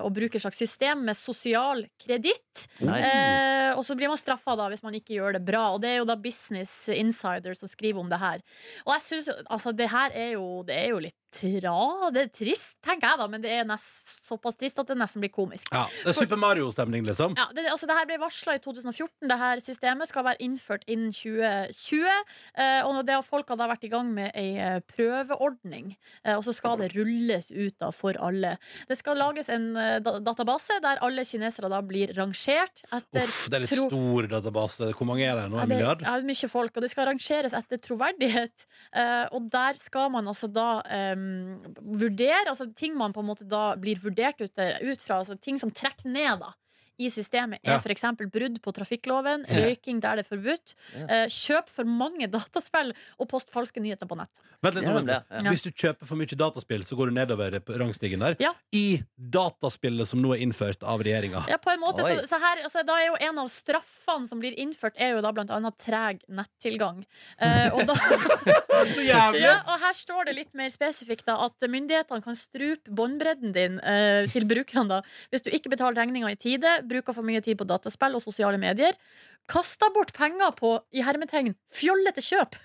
og bruke et slags system med sosial kreditt. Nice. Eh, og så blir man straffa da hvis man ikke gjør det bra. Og det er jo da Business Insider som skriver om det her. Og jeg synes, altså det her er jo, det er jo litt tra, det er trist, tenker jeg da, men det er nest, såpass trist at det nesten blir komisk. Ja, det er Super Mario-stemning, liksom. Ja, det, altså det her ble varsla i 2014. Det her systemet skal være innført innen 2020. Eh, og det har folk har vært i gang med ei eh, prøveordning. Eh, og så skal det rulles ut da for alle. Det skal lages en da database der alle kinesere da blir rangert etter Uff, det er litt stor database. Hvor mange er det nå? ja, En det milliard? er mye folk, og det skal rangeres etter troverdighet. Eh, og der skal man altså da em, vurdere altså ting man på en måte da blir vurdert ut, ut fra, altså ting som trekker ned da i systemet, er Ja. f.eks. brudd på trafikkloven, Ja. røyking der det er forbudt, Ja. eh, kjøp for mange dataspill og post falske nyheter på nett. Vent litt, Ja, nemlig, ja. Hvis du kjøper for mye dataspill, så går du nedover på rangstigen der. Ja. I dataspillet som nå er innført av regjeringa. Ja, på en måte. Så, så her, altså, da er jo en av straffene som blir innført, er jo da blant annet treg nettilgang. Eh, og da Så jævlig! Ja, og her står det litt mer spesifikt da, at myndighetene kan strupe båndbredden din eh, til brukerne da, hvis du ikke betaler regninga i tide, bruker for mye tid på dataspill og sosiale medier, kaster bort penger på i hermetegn fjollete kjøp.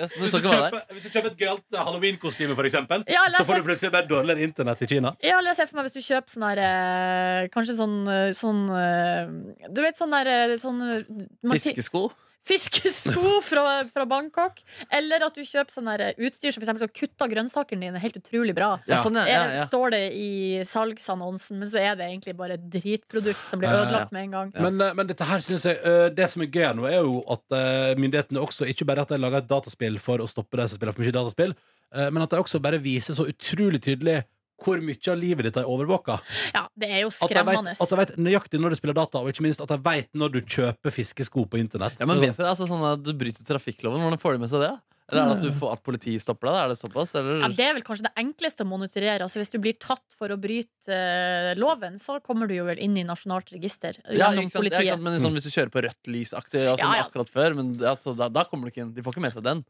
Hvis du, er. kjøper, hvis du kjøper et gøyalt halloweenkostyme, halloween-kostyme, for eksempel, Ja, så får du plutselig bare dårligere internett i Kina. Ja, eller jeg ser for meg hvis du kjøper sånn her eh, Kanskje sånn, eh, sånn eh, Du vet sånn der eh, sånn, eh, Fiskesko. Fiskesko fra, fra Bangkok. Eller at du kjøper sånn utstyr som for kutter grønnsakene dine helt utrolig bra. Ja, sånn, ja, ja, Er- Står det i salgsannonsen, men så er det egentlig bare et dritprodukt som blir Ja, ja, ja. ødelagt med en gang. Men, eh, men dette her synes jeg eh, Det som er gøy nå, er jo at eh, myndighetene også ikke bare at de lager et dataspill for å stoppe de som spiller for mye dataspill, men at de også bare viser så utrolig tydelig hvor mye av livet ditt de overvåker. Ja, det er jo skremmende. at de vet nøyaktig når du spiller data, og ikke minst at de vet når du kjøper fiskesko på internett. Ja, men Så- vet dere, altså sånn at Du bryter trafikkloven. Hvordan får de med seg det? Eller er det at, du får, at politiet stopper deg? Er det såpass? Eller? Ja, det er vel kanskje det enkleste å monitorere. Altså, hvis du blir tatt for å bryte uh, loven, så kommer du jo vel inn i nasjonalt register Ja, gjennom ikke sant, ikke politiet. sant, men liksom, Hvis du kjører på rødt lysaktig sånn Ja, ja. akkurat før, men altså, da, da kommer du ikke inn. De får ikke med seg den.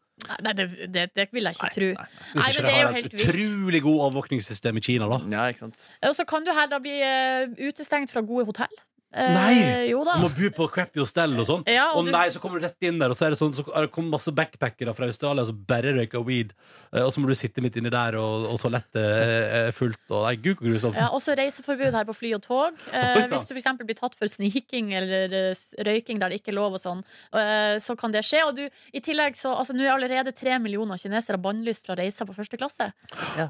Nei, det, det, det vil jeg ikke tro. Hvis Nei, ikke men det er jo helt vilt. utrolig god overvåkningssystem i Kina, da. Ja, ikke sant Og så kan du her da bli uh, utestengt fra gode hotell. Eh, Nei! Jo da. Du må bo på crappy hostell og sånn. Ja, og og du- nei, så kommer du rett inn der, og så er det sånn Så er det kommer masse backpackere fra Australia som bare røyker weed. Eh, Og så må du sitte midt inni der, og, og toalettet er, fullt. Og nei, gud, hvor grusomt. Ja, også reiseforbud her på fly og tog. Eh, hvis du eksempel blir tatt for sniking eller eh, røyking der det ikke er lov, og sånn, eh, så kan det skje. Og du, i tillegg så altså, Nå er allerede tre millioner kinesere bannlyst fra reiser på første klasse.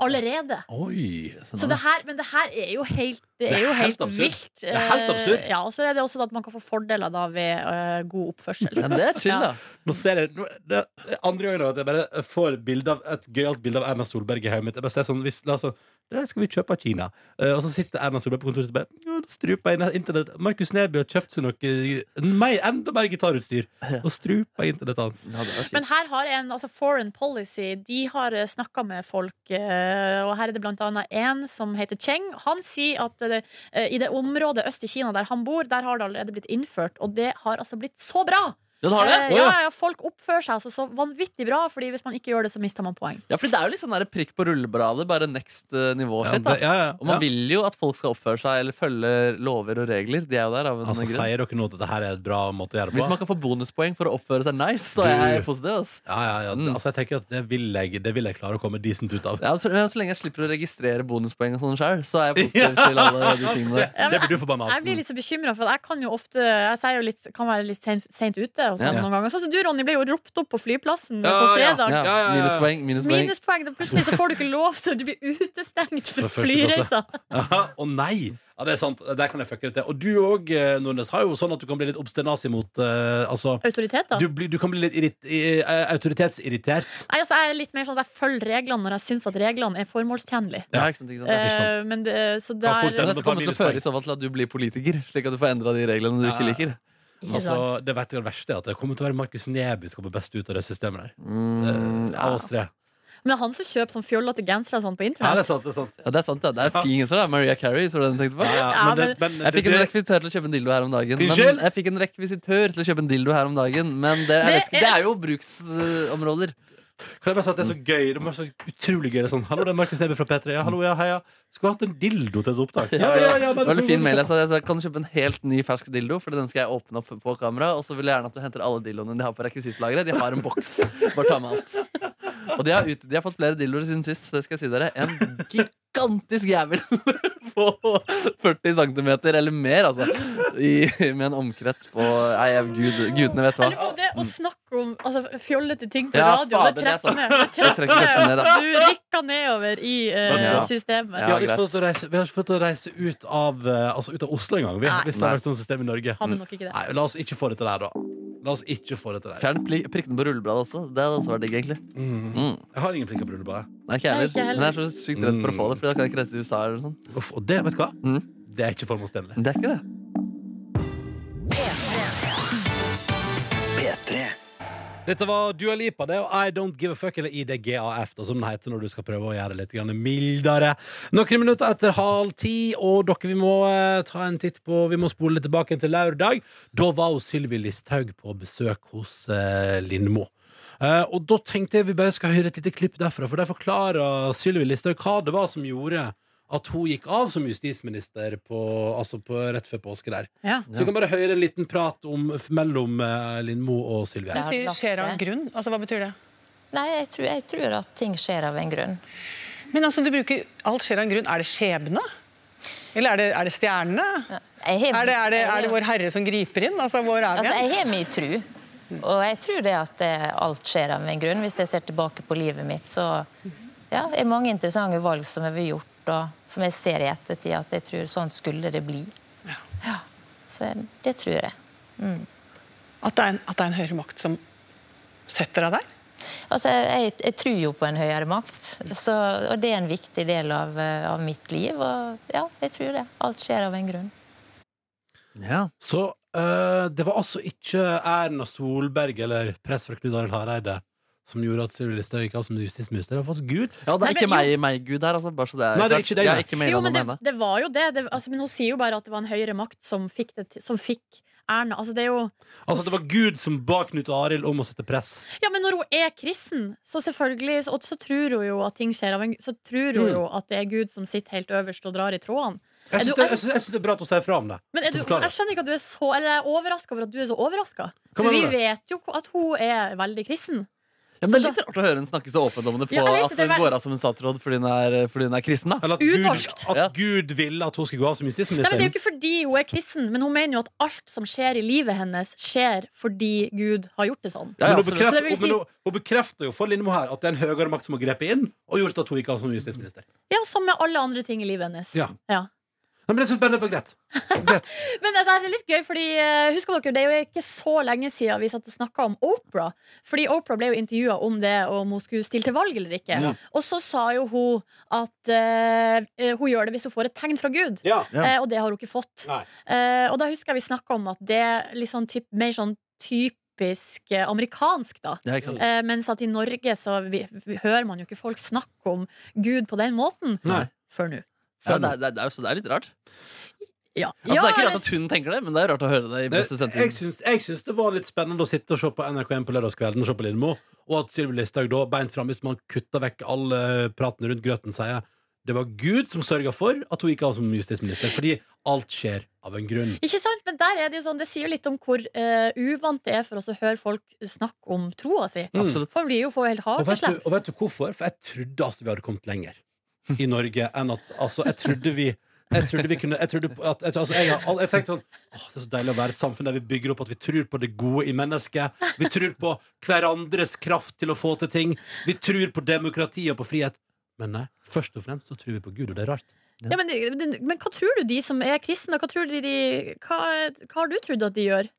Allerede. Oi! Så det her, men det her er jo helt, det er Det er jo helt helt, vilt. Det er helt Eh, absurd. Ja, og så er det også at man kan få fordeler da ved eh, god oppførsel. Men det er chill, Ja. da. Nå ser jeg nå, det er andre gangen at jeg bare får bilde av, et gøyalt bilde av Erna Solberg i hodet mitt. Jeg bare ser sånn, hvis, la oss, sånn, det skal vi kjøpe av Kina. Uh, og så sitter Erna Solberg på kontoret og bare ja, da struper jeg inn internett. Markus Neby har kjøpt seg noe eh, mer, enda mer gitarutstyr. Og struper internettet hans. Men her har en, altså Foreign Policy De har snakka med folk, eh, og her er det blant annet en som heter Cheng. Han sier at eh, i det området øst i Kina der han bor, der har det allerede blitt innført, og det har altså blitt så bra! Ja, har det? Eh, ja, ja, folk oppfører seg altså så vanvittig bra, Fordi hvis man ikke gjør det, så mister man poeng. Ja, for det er jo litt sånn der prikk på rullebladet, bare next eh, nivå. Ja, shit, da. det- ja, ja, Og man ja. vil jo at folk skal oppføre seg eller følge lover og regler. De er jo der av en Altså, grunn. Sier dere nå at dette her er et bra måte å gjøre det på? Hvis man kan få bonuspoeng for å oppføre seg nice, så er jeg Du- positiv. ass. Ja, ja, ja. Mm. Altså, jeg tenker at det vil jeg, det vil jeg klare å komme decent ut av. Ja, så, men så lenge jeg slipper å registrere bonuspoeng og sånn sjøl, så er jeg positiv til alle de tingene der. Ja, men Det blir du forbanna Jeg blir litt så bekymra, for jeg kan jo ofte Jeg sier jo litt, kan være litt sent, sent ute. Og sånn Ja. noen ganger Sånn som du, Ronny, ble jo ropt opp på flyplassen Ja, på fredag. Ja, Ja, ja, ja. Minuspoeng, minuspoeng. Minuspoeng. Da plutselig så får du ikke lov, så du blir utestengt Fra flyreisa flyreiser. Å nei! Ja, det er sant. Der kan jeg fucke det til. Og du òg, Nordnes, har jo sånn at du kan bli litt obsternas mot uh, Altså Autoriteter. du, blir- du kan bli litt irrit, i- eh, autoritetsirritert. Nei, altså, jeg er litt mer sånn at jeg følger reglene når jeg syns at reglene er formålstjenlige. Ja, ikke sant, ikke sant. Eh, men det, så fort der det kommer til å føre i så fall til at du blir politiker, slik at du får endra de reglene du Ja, ikke liker. Altså, det vet jeg det verste er at det kommer til å være Markus Neby som kommer best ut av det systemet der. Mm, Eh, ja. Av oss tre. Men det er han som kjøper sånn fjollete gensere og sånn på Ja, det er sant. det er sant Ja, det er sant, ja. Det er fin genser, da. Maria Carey, så du den tenkte på? ja, ja, men det, men Jeg fikk en rekvisitør til å kjøpe en dildo her om dagen. Men jeg fikk en rekvisitør til å kjøpe en dildo her om dagen Men det, jeg Det vet ikke, det er jo bruksområder. Kan jeg bare si at det er så gøy Det er så utrolig gøy. Det er sånn, Hallo, det er Markus Neby fra P3. Ja, hallo, ja, heia. Skulle hatt en dildo til et opptak. Ja, ja, ja, Det var veldig fin mail jeg sa. Jeg sa kan du kjøpe en helt ny fersk dildo, for den skal jeg åpne opp på kamera. Og så vil jeg gjerne at du henter alle dildoene de har på rekvisittlageret. De har en boks. Bare ta med alt. Og de har, ut, de har fått flere dildoer siden sist, det skal jeg si dere. En gigantisk jævel på 40 cm eller mer, altså. I, med en omkrets på Nei, gud, gudene vet hva. Eller for det å snakke om altså, fjollete ting på Ja, radio, fader, det det er trekker ned. Det Det trekker ned, da. Du rykker nedover i uh, Ja. systemet. Vi har, Ja, ikke fått å reise, vi har ikke fått å reise ut av, eh, altså ut av Oslo engang. Vi, hvis det har vært sånn system i Norge. Hadde nok ikke det. Nei, La oss ikke få det til der, da. La oss ikke få det til der. Fjern pli- prikkene på rullebladet også. Det hadde også vært digg, egentlig. Mm. Mm. Jeg har ingen prikker på rullebladet. Nei, ikke jeg Nei, heller. ikke heller. Men jeg er så sykt redd for å få det, Fordi da kan jeg ikke reise til USA. eller noe sånt Uff, og det, vet du hva? Mm. Det er ikke formålstjenlig. Det er ikke det. Dette var Dua Lipa det, og I Don't Give a Fuck, eller IDGAF, som den heter når du skal prøve å gjøre det litt mildere. Noen minutter etter halv ti, og dere, vi må eh, ta en titt på Vi må spole tilbake til lørdag. Da var Sylvi Listhaug på besøk hos eh, Lindmo. Eh, og da tenkte jeg vi bare skal høre et lite klipp derfra, for der forklarer Sylvi Listhaug hva det var som gjorde at hun gikk av som justisminister på, altså på, rett før påske der. Ja. Så vi kan bare høre en liten prat om, mellom eh, Lindmo og Sylvi. Du sier skjer av en grunn. Altså, Hva betyr det? Nei, jeg tror, jeg tror at ting skjer av en grunn. Men altså, du bruker alt skjer av en grunn. Er det skjebne? Eller er det, er det stjernene? Jeg Er det, er, det, er det Vår Herre som griper inn? Altså, hvor er vi? Altså, jeg har mye tru. Og jeg tror det at eh, alt skjer av en grunn. Hvis jeg ser tilbake på livet mitt, så ja, er det mange interessante valg som jeg har gjort, og som jeg ser i ettertid at jeg tror sånn skulle det bli. Ja. Så det tror jeg. Mm. At, det er en, at det er en høyere makt som setter deg der? Altså, jeg, jeg tror jo på en høyere makt, så, og det er en viktig del av, eh, av mitt liv. Og ja, jeg tror det. Alt skjer av en grunn. Ja. Så eh, det var altså ikke Erna Solberg eller press fra Knut Arild Hareide som gjorde at Sylvi Listhaug gikk av som justisminister. Gud. Ja, det er ikke men meg, meg Gud her, altså. Bare så det er Nei, det er ikke det, Jeg ikke Jo, men det, det var jo det. det altså, men hun sier jo bare at det var en høyere makt som fikk, det, som fikk Erna. Altså, det er jo Altså Det var Gud som ba Knut Arild om å sette press. Ja, men når hun er kristen, så selvfølgelig Og så tror hun jo at ting skjer av en Så tror hun Mm. jo at det er Gud som sitter helt øverst og drar i trådene. Jeg syns det, det er bra at hun sier fra om det. Men er du, jeg skjønner ikke at du er så Eller jeg er overraska over at du er så overraska. Vi vet jo at hun er veldig kristen. Ja, men det er litt rart å høre henne snakke så åpent om det på Ja, jeg vet at det, det hun er går av som en statsråd fordi hun er, fordi hun er kristen. da Eller at Gud, Unorskt. at Gud ville at hun skulle gå av som Nei, men Det er justisminister. jo ikke fordi hun er kristen, men hun mener jo at alt som skjer i livet hennes, skjer fordi Gud har gjort det sånn. Men hun Så det bekrefter, vil si- men hun, hun bekrefter jo for Lindmo her at det er en høyere makt som har grepet inn og gjort at hun gikk av som justisminister. Ja, Som med alle andre ting i livet hennes. Ja. Men jeg syns bare det var greit. greit. Men det er litt gøy, fordi eh, husker dere, det er jo ikke så lenge siden vi satt og snakka om Oprah. Fordi Oprah ble jo intervjua om det, om hun skulle stille til valg eller ikke. Ja. Og så sa jo hun at uh, hun gjør det hvis hun får et tegn fra Gud. Ja. Uh, og det har hun ikke fått. Eh, og da husker jeg vi snakka om at det er litt sånn typ, mer sånn typisk eh, amerikansk, da. Ja. Eh, mens at i Norge så vi, vi, hører man jo ikke folk snakke om Gud på den måten Nei. før nå. Ja, det, er, det, er, det er jo så det er litt rart. Ja. Altså, det er ikke rart at hun tenker det, men det er rart å høre det i Det- beste Jeg sending. syns, jeg syns det var litt spennende å sitte og se på NRK1 på lørdagskvelden og se på Lindmo, og at Sylvi Listhaug da, beint fram, hvis man kutter vekk all eh, praten rundt grøten, sier det var Gud som sørga for at hun gikk av som justisminister, fordi alt skjer av en grunn. Ikke sant? Men der er det jo sånn Det sier jo litt om hvor eh, uvant det er for oss å høre folk snakke om troa si. Mm. Absolutt. For man blir jo får helt Og vet, du, hakeslepp. og vet du hvorfor? For jeg trodde altså vi hadde kommet lenger i Norge enn at Altså, jeg trodde vi jeg trodde vi kunne Jeg, trodde at, jeg, altså, jeg, har jeg tenkte sånn Åh, Det er så deilig å være et samfunn der vi bygger opp at vi tror på det gode i mennesket. Vi tror på hverandres kraft til å få til ting. Vi tror på demokrati og på frihet. Men nei, først og fremst så tror vi på Gud, og det er rart. Ja, men, men, men hva tror du de som er kristne, hva, tror du de, hva, hva har du trodd at de gjør?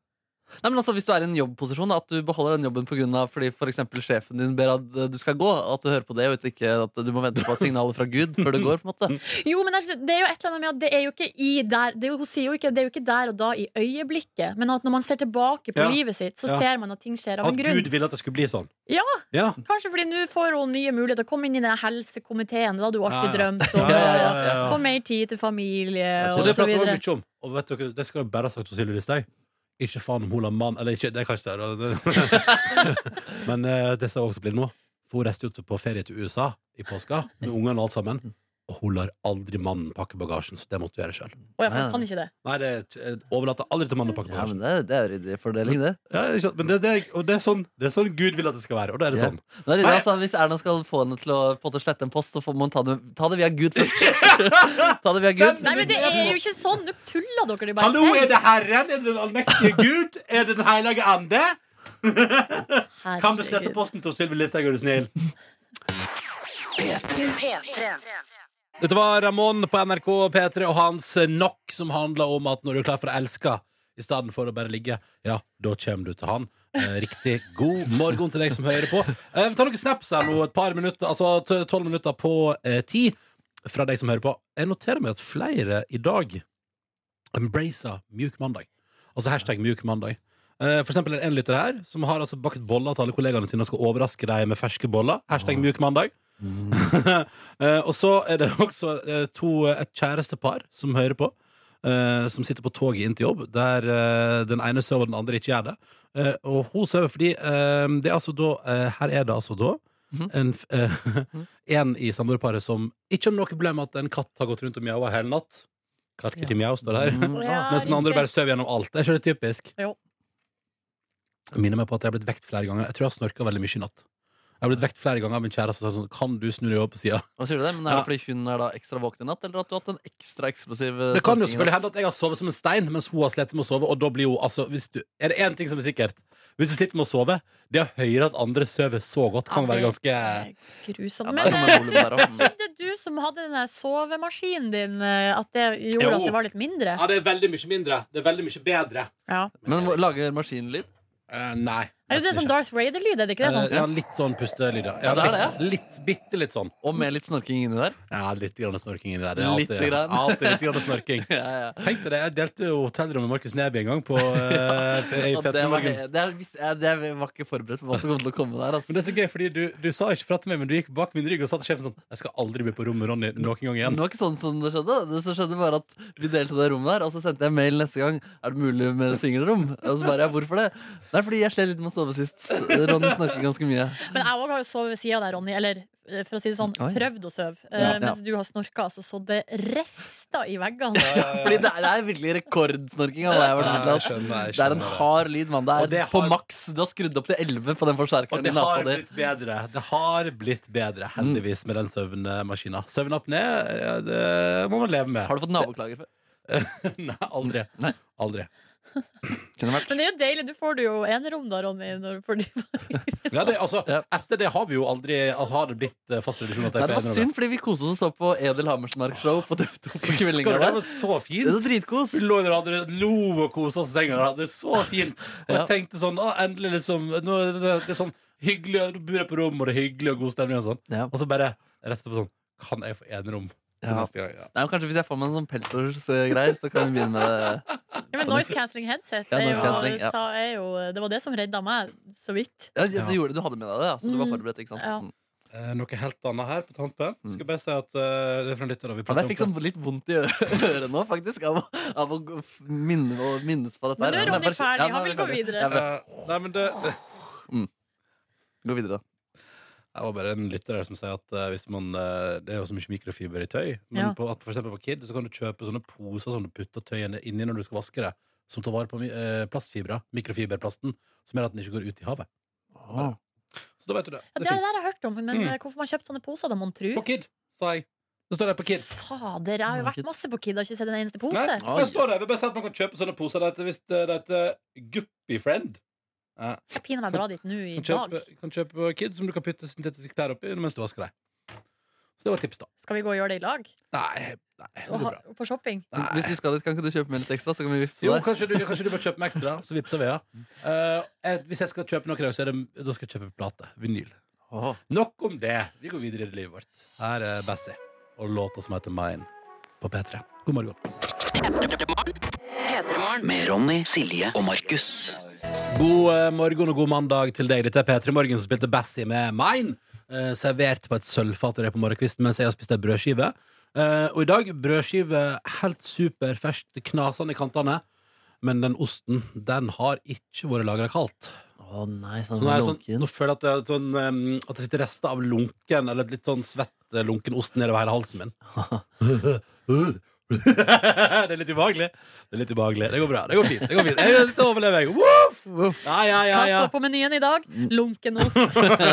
Nei, men altså, Hvis du er i en jobbposisjon, da, at du beholder den jobben på grunn av fordi for eksempel sjefen din ber at eh, du skal gå, at du hører på det, og ikke at du må vente på signaler fra Gud før du går. på en måte Jo, men altså, det er jo et eller annet med at det er jo ikke i der det er jo, Hun sier jo ikke det er jo ikke der og da i øyeblikket, men at når man ser tilbake på Ja. livet sitt, så Ja. ser man at ting skjer av At en grunn. At Gud ville at det skulle bli sånn. Ja, Ja. kanskje fordi nå får hun nye muligheter. Kom inn i den helsekomiteen, det hadde du alltid Ja, ja. drømt om. Ja, ja, ja, ja. Få mer tid til familie, Og og det så prater vi mye om. Og vet dere, det skal jeg bare ha sagt til Sylvi Listhaug. Ikke faen om hun har mann Eller ikke, det kan ikke det. Men eh, det skal også bli nå. For hun reiste jo på ferie til USA i påska med ungene og alt sammen. Og hun lar aldri mannen pakke bagasjen, så det måtte hun gjøre sjøl. Ja, for han kan ikke det. Nei, det er- overlater aldri til mannen å pakke Ja, bagasjen. men det, det er jo ryddig fordeling, det. Ja, ikke sant? men det, det, og det er, sånn, det er sånn Gud vil at det skal være, og da er det Ja. sånn. Nå er det, Nei. altså, hvis Erna skal få henne til å, på en måte slette en post, så får man ta det, ta det via Gud først. ta det via Gud. Nei, men det er jo ikke sånn! Nå tuller dere det bare Hallo, er det Herren? Er det den allmektige Gud? Er det Den hellige ande? Kan du slette posten til Sylvi Listhaug, er du snill? Dette var Ramón på NRK P3 og hans Nok, som handla om at når du er klar for å elske i stedet for å bare ligge, ja, da kommer du til han. Eh, riktig god morgen til deg som hører på. Eh, vi tar noen snaps her nå, et par minutter, altså tolv minutter på eh, ti fra deg som hører på. Jeg noterer meg at flere i dag embracer mjuk mandag. Altså hashtag mjuk mandag. For eksempel en lytter her som har altså bakt boller til alle kollegaene sine og skal overraske dem med ferske boller. Hashtag mjuk mandag. Eh, og så er det også eh, to, et kjærestepar som hører på. Uh, som sitter på toget inn til jobb, der den ene sover, den andre ikke gjør det. Og hun sover fordi det er altså da Her er det altså da en, f- eh, en i samboerparet som ikke har noe problem med at en katt har gått rundt og mjaua hele natt. Kitty, mjau, står der. Mm. Ja, Mens den andre bare sover gjennom alt. Det er ikke det typisk. Jo. Jeg minner meg på at jeg har blitt vekt flere ganger. Jeg tror jeg har snorka veldig mye i natt. Jeg har blitt vekt flere ganger av min kjæreste og sagt sånn Kan du snu deg over på sida? Hva sier du det? Men Er Ja. det fordi hun er da ekstra våken i natt, eller at du har hatt en ekstra eksplosiv eh, Det kan jo selvfølgelig hende at jeg har sovet som en stein mens hun har slitt med å sove. Og da blir jo, altså, hvis du, Er det én ting som er sikkert? Hvis du sliter med å sove, det å høre at andre sover så godt, kan Ja, være ganske Grusomt. Men det eh, jeg trodde du som hadde den sovemaskinen din, eh, at det gjorde Jo. at det var litt mindre. Ja, det er veldig mye mindre. Det er veldig mye bedre. Ja. Men lager maskinlyd? Uh, nei. Er det sånn Darth Vader-lyd, er det ikke det? Eh, Sånn? ja, litt sånn pustelyd, ja. Ja, det er litt, litt, bitte litt sånn. Og med litt snorking inni der? Ja, litt grann snorking inni der. Det er alltid, litt grann. alltid litt grann snorking. Ja, ja. Tenk deg det, jeg delte jo hotellrom med Markus Neby en gang på i Petter det, var, Morgen. det, det var ikke forberedt på hva som kom til å komme der. Men Altså. det er så gøy, fordi du, du sa ikke fra til meg, men du gikk bak min rygg og sa til sjefen sånn Jeg skal aldri bli på rom med Ronny noen gang igjen. Det var ikke sånn som det skjedde. Det som skjedde bare at Vi delte det rommet der, og så sendte jeg mail neste gang. Er det mulig med singelrom? Og så bare, ja, hvorfor det? Nei, fordi jeg slet litt med å sove sist. Ronny snakker ganske mye. Men jeg òg har jo sovet ved sida av deg, Ronny. Eller eh, for å si det sånn, Oi. prøvd å sove. Eh, Ja. Mens du har snorka, altså, så det rester i veggene. Fordi det er, det er virkelig rekordsnorking. av jeg har vært Ja, med til, jeg skjønner, Det er en hard lyd, mann. Det er det på maks. Du har skrudd opp til 11 på den forsterkeren i det har nesa di. Det har blitt bedre, heldigvis, med den søvnmaskina. opp ja, det må man leve med. Har du fått naboklager før? Nei, aldri. Nei. Aldri. Kunne vært. Men det er jo deilig. Du får du jo enerom da, Ronny. Når du får de. Ja, det, altså, Etter det har vi jo aldri Har det blitt eh, fast tradisjon at det var synd, fordi vi koste oss og så på Edel Hammersmark Show på TV2 på kveldinga. det? var så fint. Det var dritkos. Vi lå der og lo og kosa oss i senga. Det var så fint. Og jeg tenkte sånn ah, Endelig, liksom. Nå, det, det er sånn hyggelig, nå bor jeg på rom, og det er hyggelig og god stemning og sånn. Og så bare rett etterpå sånn Kan jeg få enerom Ja. neste gang? Ja. Nei, kanskje Hvis jeg får meg en sånn peltorsgreie, så kan vi begynne med det. Ja, men Noise cancelling headset Ja, noise jo, ja. sa, jo Det var det som redda meg, så vidt. Ja, du, gjorde, du hadde med deg det, ja, så du var Mm. forberedt. ikke sant? Ja. Mm. Eh, noe helt annet her på tampen. Skal bare si at uh, det er fra en lytter. Vi Ja, jeg fikk sånn litt vondt i øret nå, faktisk, av av å minne, minnes på dette. Men nå er. Ronny ferdig. Han vil gå videre. Ja, men- Eh, Nei, men det Gå videre, da. Det var bare en lytter der som sier at uh, hvis man, uh, det er jo så mye mikrofiber i tøy. Men Ja. på, at for eksempel på Kid så kan du kjøpe sånne poser som du putter tøyene inni når du skal vaske det. Som tar vare på eh, plastfibra, mikrofiberplasten, som gjør at den ikke går ut i havet. Ah. Så da vet du det. Ja, det er det der jeg har hørt om, men Mm. hvorfor man kjøpt sånne poser, da, mon tru? På Kid, sa jeg. Det står der på Kid. Fader, jeg har jo vært masse på Kid og ikke sett en eneste pose. Nei, det står der. Vi bare sier at man kan kjøpe sånne poser. Det heter det heter Guppy Friend. Ja. Jeg piner meg dra dit nå i Kan dag. kjøpe, kan kjøpe Kid som du kan putte syntetiske klær oppi mens du vasker deg. Så det var tips, da. Skal vi gå og gjøre det i lag? Nei, nei det bra. på shopping? Hvis du skal dit, kan ikke du kjøpe med litt ekstra, så kan vi vippse Jo, deg? kanskje du, kanskje du bør kjøpe meg ekstra, så vippser vi, ja. Uh, eh, hvis jeg skal kjøpe noe, så er det, da skal jeg kjøpe plate. Vinyl. Nok om det. Vi går videre i livet vårt. Her er Bassie og låta som heter Mine på P3. God morgen. Med Ronny, Silje og Markus. God eh, morgen og god mandag til deg. Dette er P3 Morgen som spilte Bassie med Mine. Eh, servert på et sølvfat og det på morgenkvisten mens jeg har spist ei brødskive. Eh, og i dag brødskive helt superferskt, knasende i kantene. Men den osten, den har ikke vært lagra kaldt. Å nei, Så sånn nå, er jeg sånn, lunken. nå føler jeg at det, er sånn, um, at det sitter rester av lunken Eller litt sånn svett eh, lunken ost nedover hele halsen min. det er litt ubehagelig. Det er litt ubehagelig. Det går bra. Det går fint. Det går fint. Jeg, dette overlever jeg. Woof! Ja, ja, ja, Hva ja. står på menyen i dag? Lunkenost.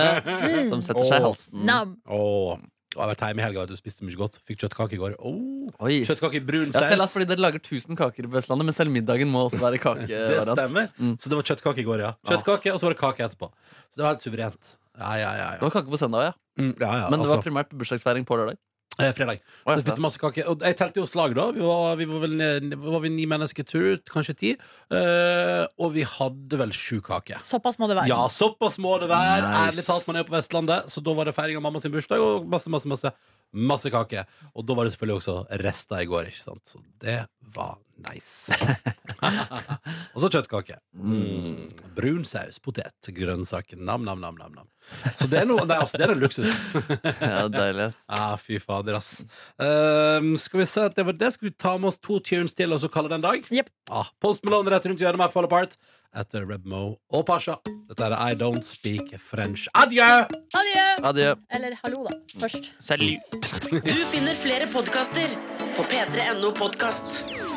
Som setter seg i halsen. Nam. Åh. Jeg har vært hjemme i helga og spiste mye godt. Fikk kjøttkake i går. Oh. Kjøttkake i brun Ja, selv at fordi dere lager 1000 kaker på Vestlandet, men selv middagen må også være kake. Det stemmer. Mm. Så det var kjøttkake i går, ja. Kjøttkake, og så var det kake etterpå. Så det var helt suverent. Ja, ja, ja, Det var kake på søndag, ja. Mm, ja, ja Men det altså. var primært bursdagsfeiring på lørdag. Eh, fredag. Så jeg spiste masse kake. Og jeg telte jo slag, da. Vi var, vi var vel ned- var vi ni mennesker tur, kanskje ti. Eh, og vi hadde vel sju kaker. Såpass må det være. Ja, såpass må det være. Nice. Ærlig talt, man er jo på Vestlandet, så da var det feiring av mamma sin bursdag og masse, masse, masse, masse kake. Og da var det selvfølgelig også rester i går, ikke sant. Så det var nice. og så kjøttkake. Mm. Brun saus, potet, grønnsaker. Nam, nam, nam, nam, nam. Så det er noe Nei, altså, det er en luksus. Ja, deilig. Ah, fy fader, ass. Um, skal vi se at det var det? Skal vi ta med oss to tunes til og så kalle det en dag? Yep. Ah, Post Malone rett rundt hjørnet med Fall Apart etter Rebmo og Pasha. Dette er I Don't Speak French. Adjø! Adjø. Adjø. Eller hallo, da. Først. Salut. Du finner flere podkaster på p3.no podkast.